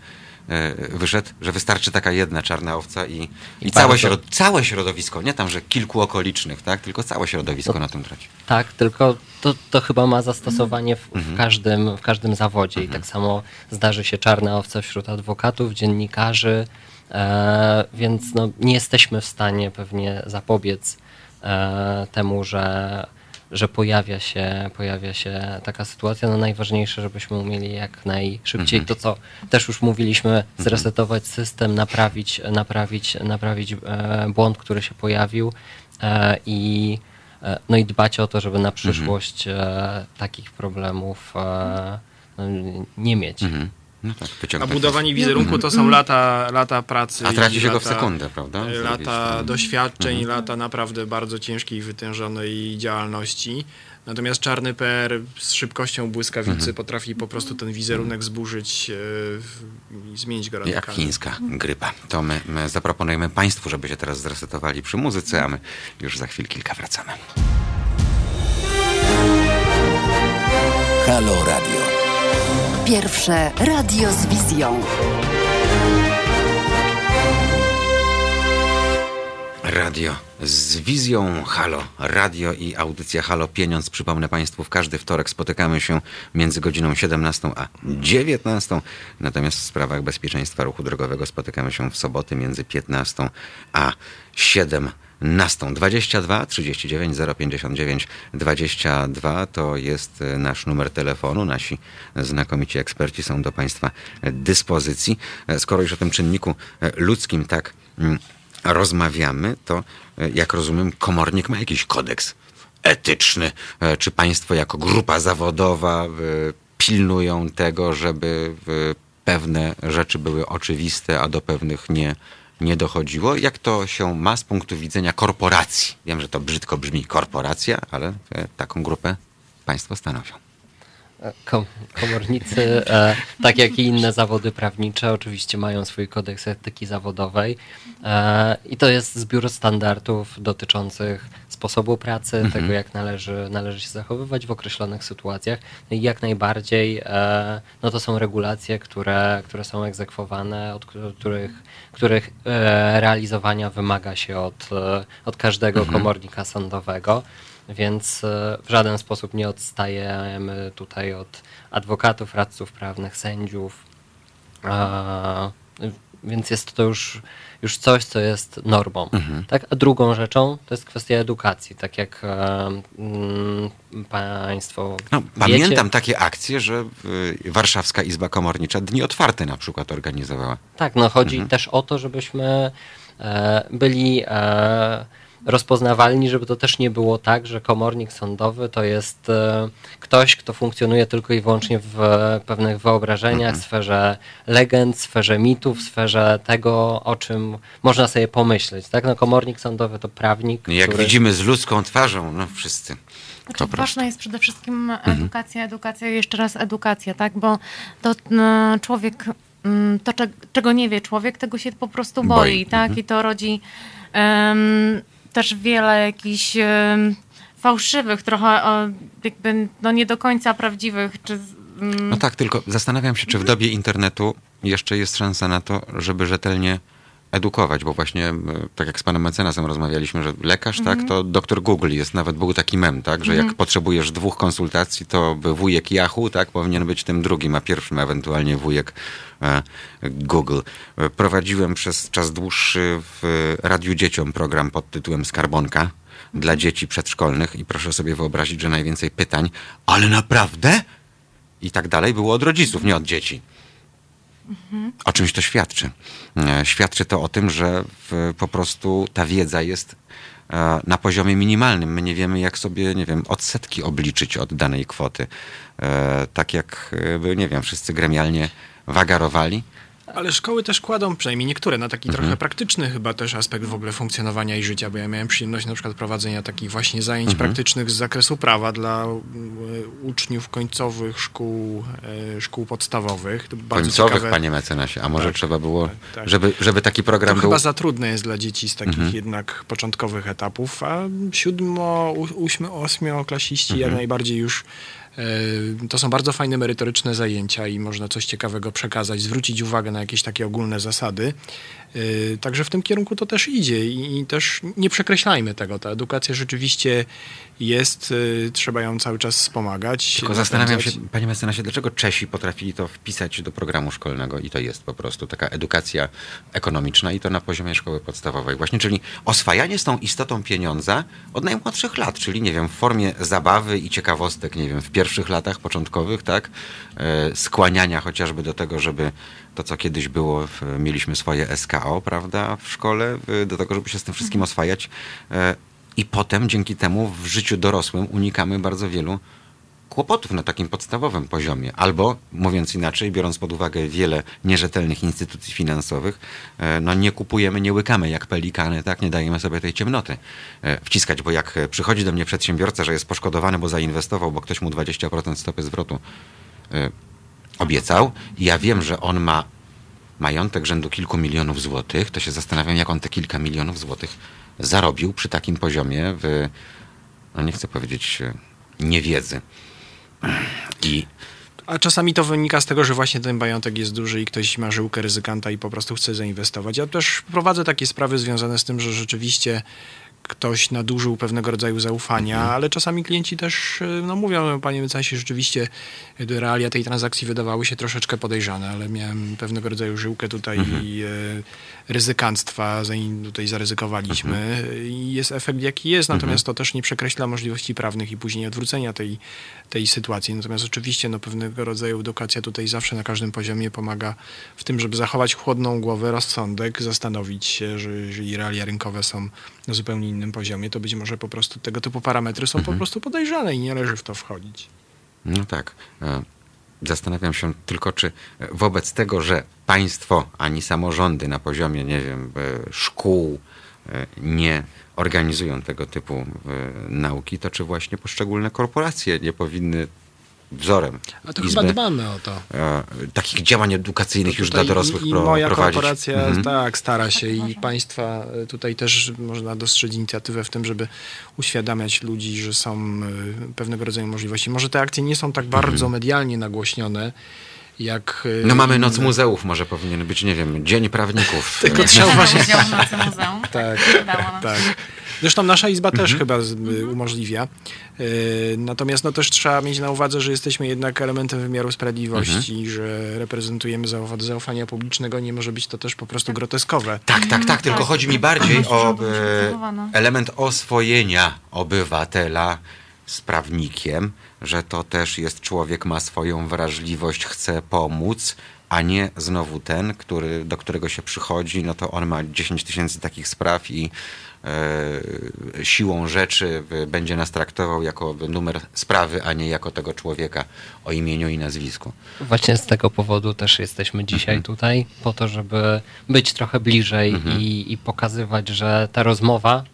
wyszedł, że wystarczy taka jedna czarna owca i, i, I całe, środ całe środowisko, nie tam, że kilku okolicznych, tak? tylko całe środowisko na tym traci. Tak, tylko to, to chyba ma zastosowanie w, Mhm. w, każdym, w każdym zawodzie i tak samo zdarzy się czarna owca wśród adwokatów, dziennikarzy, e, więc no, nie jesteśmy w stanie pewnie zapobiec e, temu, że, że pojawia, się, pojawia się taka sytuacja. No najważniejsze, żebyśmy umieli jak najszybciej Mhm. to, co też już mówiliśmy, zresetować system, naprawić, naprawić, naprawić e, błąd, który się pojawił e, i E, no i dbać o to, żeby na przyszłość e, takich problemów no, nie mieć. Mhm. No tak, A budowanie wizerunku to są lata, lata pracy. A traci się go w lata- sekundę, prawda? Zrobić Lata to. doświadczeń, Mhm. lata naprawdę bardzo ciężkiej, wytężonej działalności. Natomiast czarny PR z szybkością błyskawicy Mhm. potrafi po prostu ten wizerunek zburzyć e, w- i zmienić go Jak radykalnie. chińska grypa. To my, my zaproponujemy Państwu, żeby się teraz zresetowali przy muzyce, a my już za chwil kilka wracamy. Halo Radio. Pierwsze radio z wizją. Radio z wizją Halo. Radio i audycja Halo Pieniądz. Przypomnę Państwu, w każdy wtorek spotykamy się między godziną 17 a 19. Natomiast w sprawach bezpieczeństwa ruchu drogowego spotykamy się w soboty między 15 a 17. 22 39 059 22 to jest e, nasz numer telefonu. Nasi znakomici eksperci są do Państwa dyspozycji. E, Skoro już o tym czynniku e, ludzkim tak mm, rozmawiamy, to jak rozumiem, komornik ma jakiś kodeks etyczny. Czy państwo jako grupa zawodowa pilnują tego, żeby pewne rzeczy były oczywiste, a do pewnych nie, nie dochodziło? Jak to się ma z punktu widzenia korporacji? Wiem, że to brzydko brzmi korporacja, ale e, taką grupę państwo stanowią. Kom komornicy, e, tak jak i inne zawody prawnicze, oczywiście mają swój kodeks etyki zawodowej e, i to jest zbiór standardów dotyczących sposobu pracy, tego jak należy, należy się zachowywać w określonych sytuacjach. No i jak najbardziej e, no to są regulacje, które, które są egzekwowane, od których, których realizowania wymaga się od, od każdego komornika sądowego. Więc e, w żaden sposób nie odstajemy tutaj od adwokatów, radców prawnych, sędziów. A, więc jest to już, już coś, co jest normą. Tak? A drugą rzeczą to jest kwestia edukacji. Tak jak e, mm, Państwo. No, wiecie, pamiętam takie akcje, że y, Warszawska Izba Komornicza Dni Otwarte na przykład organizowała. Tak, no chodzi też o to, żebyśmy e, byli e, rozpoznawalni, żeby to też nie było tak, że komornik sądowy to jest e, ktoś, kto funkcjonuje tylko i wyłącznie w pewnych wyobrażeniach, w sferze legend, sferze mitów, sferze tego, o czym można sobie pomyśleć. Tak? No, komornik sądowy to prawnik, No, Jak który... widzimy z ludzką twarzą, no wszyscy. Znaczy, ważna jest przede wszystkim edukacja, edukacja i jeszcze raz edukacja, tak? Bo to mm, człowiek, mm, to cze- czego nie wie człowiek, tego się po prostu Boi. boi, tak? I to rodzi też wiele jakichś fałszywych, trochę jakby no nie do końca prawdziwych, czy mm, No tak, tylko zastanawiam się, czy w dobie internetu jeszcze jest szansa na to, żeby rzetelnie edukować, bo właśnie, m, tak jak z panem mecenasem rozmawialiśmy, że lekarz, tak, to doktor Google jest, nawet był taki mem, tak, że jak potrzebujesz dwóch konsultacji, to by wujek Yahoo, tak, powinien być tym drugim, a pierwszym ewentualnie wujek e, Google. E, Prowadziłem przez czas dłuższy w Radiu Dzieciom program pod tytułem Skarbonka dla dzieci przedszkolnych i proszę sobie wyobrazić, że najwięcej pytań, ale naprawdę? i tak dalej było od rodziców, nie od dzieci. O czymś to świadczy. E, Świadczy to o tym, że po prostu ta wiedza jest e, na poziomie minimalnym. My nie wiemy, jak sobie, nie wiem, odsetki obliczyć od danej kwoty. E, Tak jak, nie wiem, wszyscy gremialnie wagarowali. Ale szkoły też kładą, przynajmniej niektóre, na taki Mhm. trochę praktyczny chyba też aspekt w ogóle funkcjonowania i życia, bo ja miałem przyjemność na przykład prowadzenia takich właśnie zajęć Mhm. praktycznych z zakresu prawa dla e, uczniów końcowych szkół, e, szkół podstawowych. To bardzo Końcowych, ciekawe. panie mecenasie. A może Tak, trzeba było, tak, tak. Żeby, żeby taki To program był... chyba za trudne jest dla dzieci z takich Mhm. jednak początkowych etapów, a siódmo, ósmy, ośmioklasiści Mhm. jak najbardziej już to są bardzo fajne, merytoryczne zajęcia i można coś ciekawego przekazać, zwrócić uwagę na jakieś takie ogólne zasady. E, Także w tym kierunku to też idzie i też nie przekreślajmy tego. Ta edukacja rzeczywiście jest, e, trzeba ją cały czas wspomagać. Tylko zastanawiam się, panie mecenasie, dlaczego Czesi potrafili to wpisać do programu szkolnego i to jest po prostu taka edukacja ekonomiczna i to na poziomie szkoły podstawowej właśnie, czyli oswajanie z tą istotą pieniądza od najmłodszych lat, czyli nie wiem, w formie zabawy i ciekawostek, nie wiem, w pierwszych latach początkowych, tak, e, skłaniania chociażby do tego, żeby to, co kiedyś było, mieliśmy swoje SKO, prawda, w szkole, do tego, żeby się z tym wszystkim oswajać. E, I potem dzięki temu w życiu dorosłym unikamy bardzo wielu kłopotów na takim podstawowym poziomie. Albo, mówiąc inaczej, biorąc pod uwagę wiele nierzetelnych instytucji finansowych, e, no nie kupujemy, nie łykamy jak pelikany, tak? Nie dajemy sobie tej ciemnoty e, wciskać, bo jak przychodzi do mnie przedsiębiorca, że jest poszkodowany, bo zainwestował, bo ktoś mu 20% stopy zwrotu obiecał i ja wiem, że on ma majątek rzędu kilku milionów złotych, to się zastanawiam, jak on te kilka milionów złotych zarobił przy takim poziomie w, no nie chcę powiedzieć niewiedzy. I a czasami to wynika z tego, że właśnie ten majątek jest duży i ktoś ma żyłkę ryzykanta i po prostu chce zainwestować. Ja też prowadzę takie sprawy związane z tym, że rzeczywiście ktoś nadużył pewnego rodzaju zaufania, mhm. ale czasami klienci też no, mówią, panie mecenasie, rzeczywiście realia tej transakcji wydawały się troszeczkę podejrzane, ale miałem pewnego rodzaju żyłkę tutaj mhm. i e, ryzykanstwa, tutaj zaryzykowaliśmy mhm. i jest efekt jaki jest, natomiast to też nie przekreśla możliwości prawnych i później odwrócenia tej, tej sytuacji. Natomiast oczywiście no, pewnego rodzaju edukacja tutaj zawsze na każdym poziomie pomaga w tym, żeby zachować chłodną głowę, rozsądek, zastanowić się, że jeżeli realia rynkowe są na zupełnie innym poziomie, to być może po prostu tego typu parametry są mhm. po prostu podejrzane i nie należy w to wchodzić. No tak. E, zastanawiam się tylko, czy wobec tego, że państwo ani samorządy na poziomie, nie wiem, e, szkół e, nie organizują tego typu nauki, to czy właśnie poszczególne korporacje nie powinny wzorem. A to Izby, chyba dbamy o to. E, takich działań edukacyjnych już dla dorosłych i, i moja prowadzić. korporacja mhm. tak stara się i państwa e, tutaj też można dostrzec inicjatywę w tym, żeby uświadamiać ludzi, że są e, pewnego rodzaju możliwości. Może te akcje nie są tak bardzo mhm. medialnie nagłośnione, jak... No mamy Noc Muzeów, może powinien być, nie wiem, Dzień Prawników. Tylko trzeba [LAUGHS] uważać. Muzeum. Tak, tak. Zresztą nasza izba też mhm. chyba y, umożliwia. Y, natomiast no też trzeba mieć na uwadze, że jesteśmy jednak elementem wymiaru sprawiedliwości, mhm. że reprezentujemy zaufania publicznego, nie może być to też po prostu groteskowe. Tak, tak, tak, tylko tak. chodzi mi bardziej o e, element oswojenia obywatela z prawnikiem, że to też jest człowiek, ma swoją wrażliwość, chce pomóc, a nie znowu ten, który, do którego się przychodzi, no to on ma 10 tysięcy takich spraw i e, siłą rzeczy będzie nas traktował jako numer sprawy, a nie jako tego człowieka o imieniu i nazwisku. Właśnie z tego powodu też jesteśmy dzisiaj mhm. tutaj, po to, żeby być trochę bliżej mhm. i, i, pokazywać, że ta rozmowa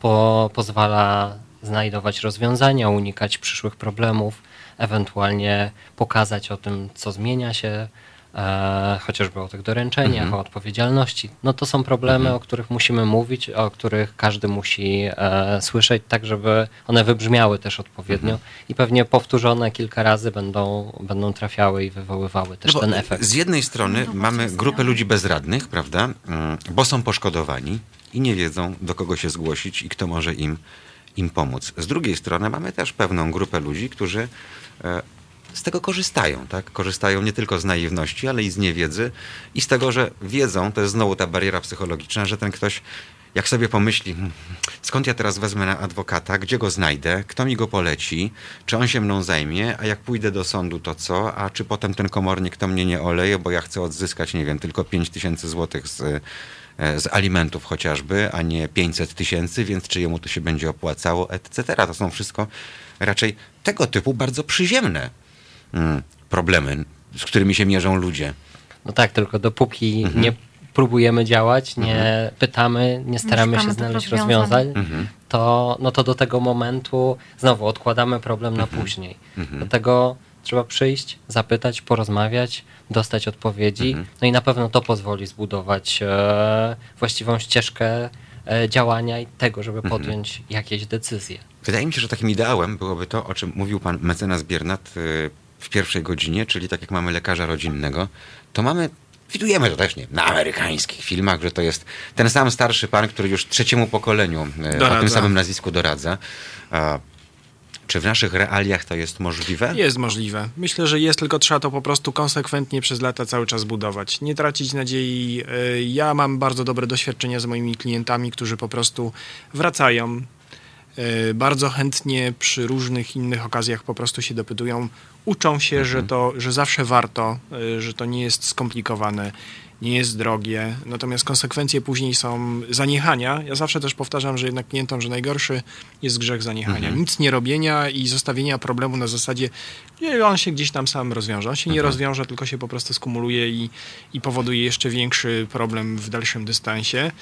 po, pozwala znajdować rozwiązania, unikać przyszłych problemów, ewentualnie pokazać o tym, co zmienia się, e, chociażby o tych doręczeniach, mhm. o odpowiedzialności. No to są problemy, mhm. o których musimy mówić, o których każdy musi e, słyszeć, tak żeby one wybrzmiały też odpowiednio mhm. i pewnie powtórzone kilka razy będą, będą trafiały i wywoływały też no ten efekt. Z jednej strony no mamy grupę ludzi bezradnych, prawda, mm, bo są poszkodowani i nie wiedzą, do kogo się zgłosić i kto może im im pomóc. Z drugiej strony mamy też pewną grupę ludzi, którzy e, z tego korzystają, tak? Korzystają nie tylko z naiwności, ale i z niewiedzy i z tego, że wiedzą, to jest znowu ta bariera psychologiczna, że ten ktoś jak sobie pomyśli, hmm, skąd ja teraz wezmę na adwokata, gdzie go znajdę, kto mi go poleci, czy on się mną zajmie, a jak pójdę do sądu, to co, a czy potem ten komornik to mnie nie oleje, bo ja chcę odzyskać, nie wiem, tylko 5 tysięcy złotych z E, z alimentów chociażby, a nie 500 tysięcy, więc czy jemu to się będzie opłacało, etc. To są wszystko raczej tego typu bardzo przyziemne problemy, z którymi się mierzą ludzie. No tak, tylko dopóki mhm. nie próbujemy działać, nie mhm. pytamy, nie staramy się znaleźć rozwiązań, mhm. to, no to do tego momentu znowu odkładamy problem na mhm. później. Mhm. Dlatego trzeba przyjść, zapytać, porozmawiać, dostać odpowiedzi. Mhm. No i na pewno to pozwoli zbudować e, właściwą ścieżkę e, działania i tego, żeby mhm. podjąć jakieś decyzje. Wydaje mi się, że takim ideałem byłoby to, o czym mówił pan mecenas Biernat e, w pierwszej godzinie, czyli tak jak mamy lekarza rodzinnego, to mamy Widujemy to też nie, na amerykańskich filmach, że to jest ten sam starszy pan, który już trzeciemu pokoleniu doradza. o tym samym nazwisku doradza. Czy w naszych realiach to jest możliwe? Jest możliwe. Myślę, że jest, tylko trzeba to po prostu konsekwentnie przez lata cały czas budować. Nie tracić nadziei. E, ja mam bardzo dobre doświadczenia z moimi klientami, którzy po prostu wracają. E, bardzo chętnie przy różnych innych okazjach po prostu się dopytują, uczą się, mhm. że, to, że zawsze warto, e, że to nie jest skomplikowane nie jest drogie, natomiast konsekwencje później są zaniechania. Ja zawsze też powtarzam, że jednak klientom, że najgorszy jest grzech zaniechania. Mhm. Nic nie robienia i zostawienia problemu na zasadzie, nie, on się gdzieś tam sam rozwiąże. On się nie Mhm. rozwiąże, tylko się po prostu skumuluje i, i powoduje jeszcze większy problem w dalszym dystansie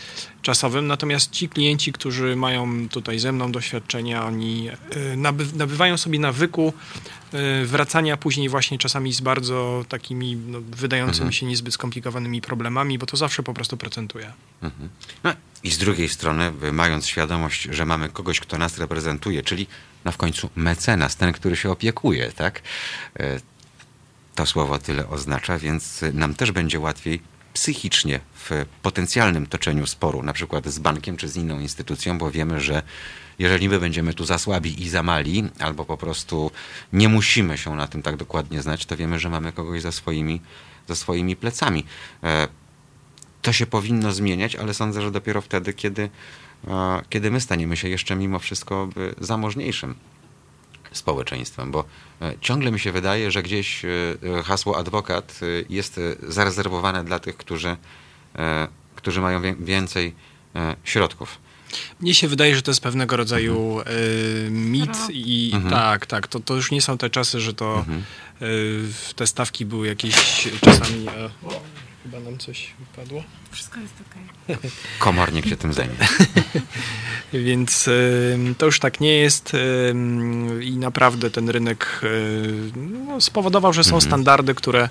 czasowym. Natomiast ci klienci, którzy mają tutaj ze mną doświadczenia, oni y, naby, nabywają sobie nawyku y, wracania później właśnie czasami z bardzo takimi no, wydającymi Mhm. się niezbyt skomplikowanymi problemami, bo to zawsze po prostu procentuje. No i z drugiej strony, y, mając świadomość, że mamy kogoś, kto nas reprezentuje, czyli no w końcu mecenas, ten, który się opiekuje, tak? E, To słowo tyle oznacza, więc y, nam też będzie łatwiej psychicznie w potencjalnym toczeniu sporu, na przykład z bankiem czy z inną instytucją, bo wiemy, że jeżeli my będziemy tu za słabi i za mali, albo po prostu nie musimy się na tym tak dokładnie znać, to wiemy, że mamy kogoś za swoimi, za swoimi plecami. E, to się powinno zmieniać, ale sądzę, że dopiero wtedy, kiedy, e, kiedy my staniemy się jeszcze mimo wszystko zamożniejszym społeczeństwem, bo e, ciągle mi się wydaje, że gdzieś hasło adwokat jest zarezerwowane dla tych, którzy, którzy mają więcej środków. Mnie się wydaje, że to jest pewnego rodzaju Mhm. y, mit i tak, tak, to, to już nie są te czasy, że to Mhm. y, te stawki były jakieś czasami... E, chyba nam coś wypadło. Wszystko jest okej. [LAUGHS] Komornik się tym zajmie. [LAUGHS] Więc ym, to już tak nie jest ym, i naprawdę ten rynek y, no, spowodował, że są standardy, które,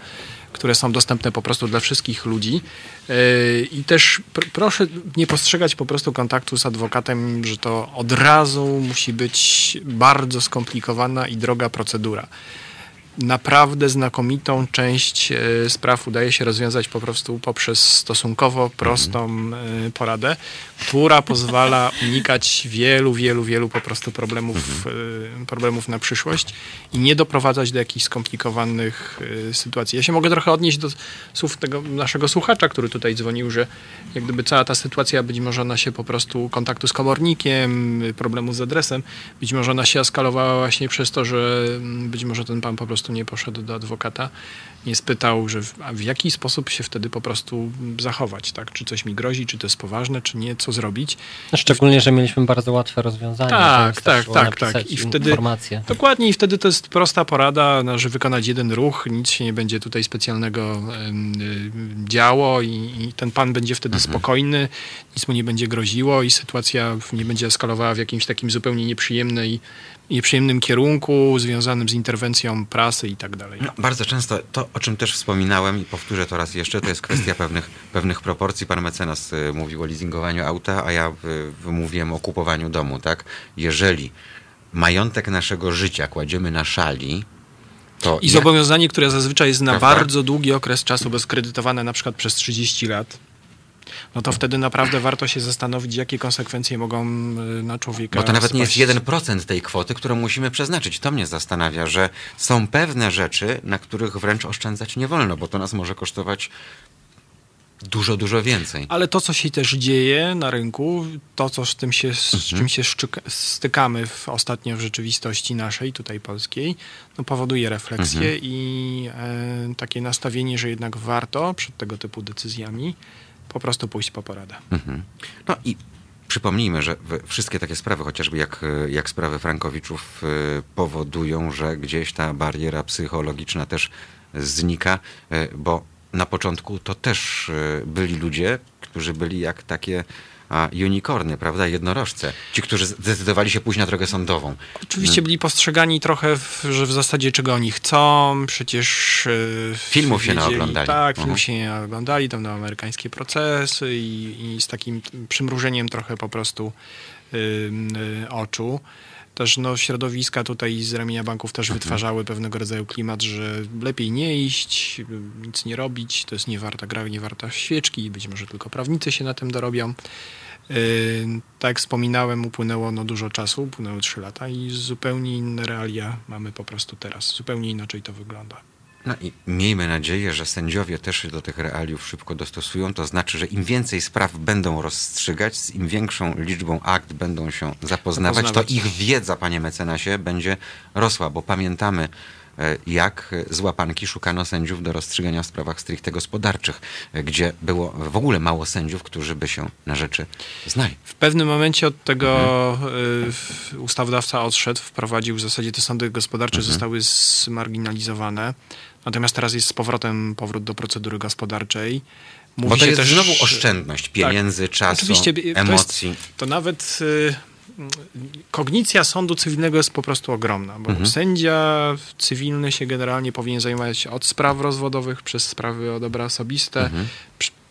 które są dostępne po prostu dla wszystkich ludzi. Y, I też pr proszę nie postrzegać po prostu kontaktu z adwokatem, że to od razu musi być bardzo skomplikowana i droga procedura naprawdę znakomitą część e, spraw udaje się rozwiązać po prostu poprzez stosunkowo prostą e, poradę, która pozwala [LAUGHS] unikać wielu, wielu, wielu po prostu problemów, e, problemów na przyszłość i nie doprowadzać do jakichś skomplikowanych sytuacji. Ja się mogę trochę odnieść do słów tego naszego słuchacza, który tutaj dzwonił, że jak gdyby cała ta sytuacja, być może ona się po prostu kontaktu z komornikiem, problemu z adresem, być może ona się eskalowała właśnie przez to, że mm, być może ten pan po prostu nie poszedł do adwokata, nie spytał, że w, a w jaki sposób się wtedy po prostu zachować, tak? Czy coś mi grozi, czy to jest poważne, czy nie, co zrobić. No, Szczególnie, że mieliśmy bardzo łatwe rozwiązanie. Tak, tak, tak, napisać tak. I wtedy- Informację. Dokładnie i wtedy to jest prosta porada, no, że wykonać jeden ruch, nic się nie będzie tutaj specjalnego em, y, działo i, i ten pan będzie wtedy spokojny, nic mu nie będzie groziło i sytuacja nie będzie eskalowała w jakimś takim zupełnie nieprzyjemnej, nieprzyjemnym kierunku związanym z interwencją prasy i tak dalej. No, bardzo często to, o czym też wspominałem i powtórzę to raz jeszcze, to jest kwestia [CLEARS THROAT] pewnych, pewnych proporcji. Pan mecenas y, mówił o leasingowaniu auta, a ja y, mówiłem o kupowaniu domu, tak? Jeżeli majątek naszego życia kładziemy na szali, to I zobowiązanie, które zazwyczaj jest na Prawda? bardzo długi okres czasu, bo jest kredytowane na przykład przez 30 lat, no to wtedy naprawdę warto się zastanowić, jakie konsekwencje mogą y, na człowieka Bo to nawet nie jest spaść. 1% tej kwoty, którą musimy przeznaczyć. To mnie zastanawia, że są pewne rzeczy, na których wręcz oszczędzać nie wolno, bo to nas może kosztować dużo, dużo więcej. Ale to, co się też dzieje na rynku, to, co z tym się, z Mhm. czym się stykamy w, ostatnio w rzeczywistości naszej, tutaj polskiej, no powoduje refleksję Mhm. i e, takie nastawienie, że jednak warto przed tego typu decyzjami po prostu pójść po poradę. Mhm. No i przypomnijmy, że wszystkie takie sprawy, chociażby jak, jak sprawy Frankowiczów, e, powodują, że gdzieś ta bariera psychologiczna też znika, e, bo na początku to też e, byli ludzie, którzy byli jak takie a, unicorny, prawda, jednorożce. Ci, którzy zdecydowali się pójść na drogę sądową. Oczywiście byli postrzegani trochę, w, że w zasadzie czego oni chcą, przecież... e, Filmów się naoglądali. Tak, Mhm. filmów się nie oglądali, tam na amerykańskie procesy i, i z takim przymrużeniem trochę po prostu y, oczu. Też no, środowiska tutaj z ramienia banków też wytwarzały pewnego rodzaju klimat, że lepiej nie iść, nic nie robić, to jest niewarta gra, niewarta świeczki, być może tylko prawnicy się na tym dorobią. Yy, tak jak wspominałem, upłynęło no dużo czasu, upłynęły 3 lata i zupełnie inne realia mamy po prostu teraz. Zupełnie inaczej to wygląda. No i miejmy nadzieję, że sędziowie też się do tych realiów szybko dostosują. To znaczy, że im więcej spraw będą rozstrzygać, z im większą liczbą akt będą się zapoznawać, Zapoznawać. to ich wiedza, panie mecenasie, będzie rosła, bo pamiętamy e, jak z łapanki szukano sędziów do rozstrzygania w sprawach stricte gospodarczych, e, gdzie było w ogóle mało sędziów, którzy by się na rzeczy znali. W pewnym momencie od tego y, ustawodawca odszedł, wprowadził w zasadzie te sądy gospodarcze zostały zmarginalizowane. Natomiast teraz jest z powrotem powrót do procedury gospodarczej. Mówi Bo to się jest też- znowu oszczędność pieniędzy, czasu, Oczywiście, to jest- emocji. To nawet y, kognicja sądu cywilnego jest po prostu ogromna, bo Mhm. sędzia cywilny się generalnie powinien zajmować od spraw rozwodowych przez sprawy o dobra osobiste, Mhm.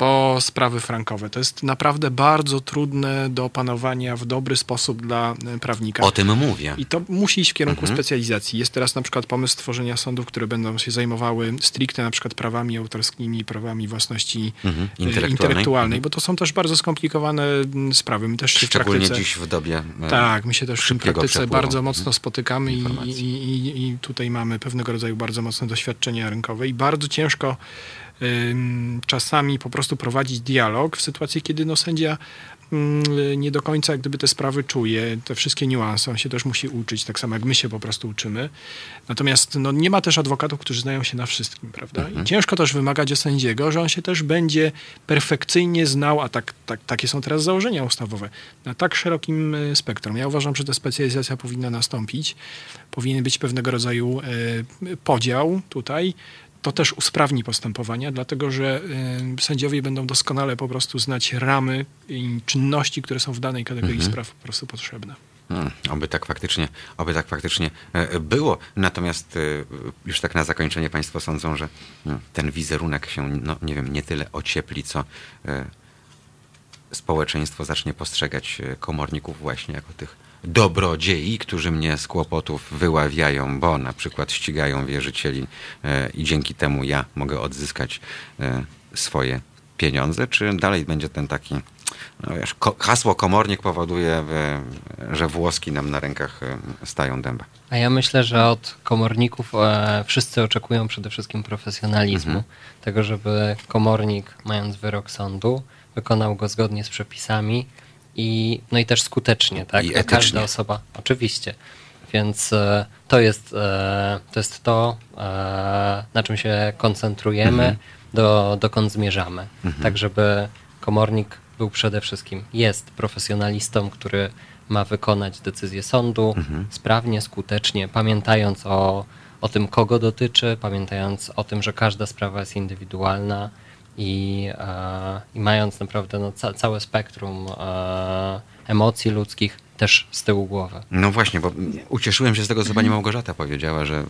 Po sprawy frankowe. To jest naprawdę bardzo trudne do opanowania w dobry sposób dla y, prawnika. O tym mówię. I to musi iść w kierunku Mhm. specjalizacji. Jest teraz na przykład pomysł stworzenia sądów, które będą się zajmowały stricte na przykład prawami autorskimi, prawami własności Mhm. e, Intelektualnej. intelektualnej, Mhm. bo to są też bardzo skomplikowane sprawy. My też się w Szczególnie praktyce... dziś w dobie e, Tak, my się też w praktyce przepływu bardzo mocno spotykamy i, i, i, tutaj mamy pewnego rodzaju bardzo mocne doświadczenia rynkowe i bardzo ciężko czasami po prostu prowadzić dialog w sytuacji, kiedy no, sędzia ym, nie do końca jak gdyby te sprawy czuje, te wszystkie niuanse, on się też musi uczyć, tak samo jak my się po prostu uczymy. Natomiast no, nie ma też adwokatów, którzy znają się na wszystkim, prawda? I ciężko też wymagać od sędziego, że on się też będzie perfekcyjnie znał, a tak, tak, takie są teraz założenia ustawowe, na tak szerokim e, spektrum. Ja uważam, że ta specjalizacja powinna nastąpić. Powinien być pewnego rodzaju e, podział tutaj. To też usprawni postępowania, dlatego że e, sędziowie będą doskonale po prostu znać ramy i czynności, które są w danej kategorii spraw po prostu potrzebne. Hmm, oby tak faktycznie, oby tak faktycznie e, było. Natomiast e, już tak na zakończenie Państwo sądzą, że mm, ten wizerunek się, no nie wiem, nie tyle ociepli, co e, społeczeństwo zacznie postrzegać e, komorników właśnie jako tych dobrodziei, którzy mnie z kłopotów wyławiają, bo na przykład ścigają wierzycieli e, i dzięki temu ja mogę odzyskać e, swoje pieniądze, czy dalej będzie ten taki no wiesz, hasło komornik powoduje, e, że włoski nam na rękach stają dęba. A ja myślę, że od komorników wszyscy oczekują przede wszystkim profesjonalizmu. Mhm. Tego, żeby komornik, mając wyrok sądu, wykonał go zgodnie z przepisami i, no i też skutecznie, tak? I. Każda osoba, oczywiście. Więc e, to, jest, e, to jest to, e, na czym się koncentrujemy, Mhm. do, dokąd zmierzamy. Tak, żeby komornik był przede wszystkim, jest profesjonalistą, który ma wykonać decyzję sądu Mhm. sprawnie, skutecznie, pamiętając o, o tym, kogo dotyczy, pamiętając o tym, że każda sprawa jest indywidualna i, e, i mając naprawdę no, ca, całe spektrum e, emocji ludzkich też z tyłu głowy. No właśnie, bo ucieszyłem się z tego, co pani Małgorzata powiedziała, że e,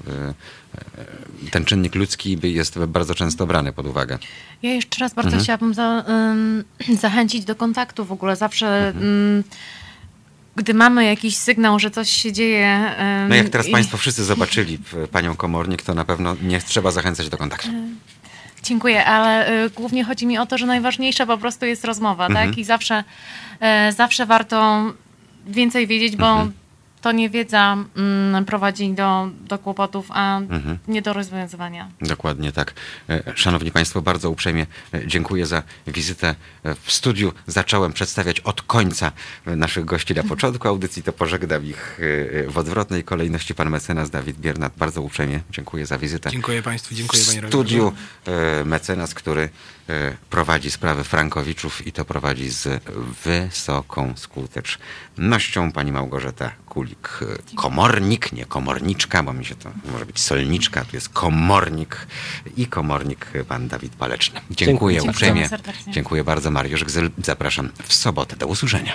e, ten czynnik ludzki jest bardzo często brany pod uwagę. Ja jeszcze raz bardzo Mhm. chciałabym za, ym, [CLEARS THROAT] zachęcić do kontaktu w ogóle. Zawsze, ym, gdy mamy jakiś sygnał, że coś się dzieje. No jak teraz i- państwo wszyscy zobaczyli panią komornik, to na pewno nie trzeba zachęcać do kontaktu. Dziękuję, ale y, głównie chodzi mi o to, że najważniejsza po prostu jest rozmowa, Mhm. tak? I zawsze, e, zawsze warto więcej wiedzieć, bo Mhm. To niewiedza mm, prowadzi do, do kłopotów, a Mhm. nie do rozwiązywania. Dokładnie tak. E, Szanowni Państwo, bardzo uprzejmie e, dziękuję za wizytę e, w studiu. Zacząłem przedstawiać od końca naszych gości na początku audycji, to pożegnam ich w odwrotnej kolejności. Pan mecenas Dawid Biernat, bardzo uprzejmie dziękuję za wizytę. Dziękuję Państwu, dziękuję Panie studiu mecenas, który prowadzi sprawy Frankowiczów i to prowadzi z wysoką skutecznością. Pani Małgorzata Kulik, e, komornik, nie komorniczka, bo mi się to może być solniczka, tu jest komornik i komornik pan Dawid Paleczny. Dziękuję Dziękuję. uprzejmie. Dziękuję bardzo. Mariusz Gzyl. Zapraszam w sobotę. Do usłyszenia.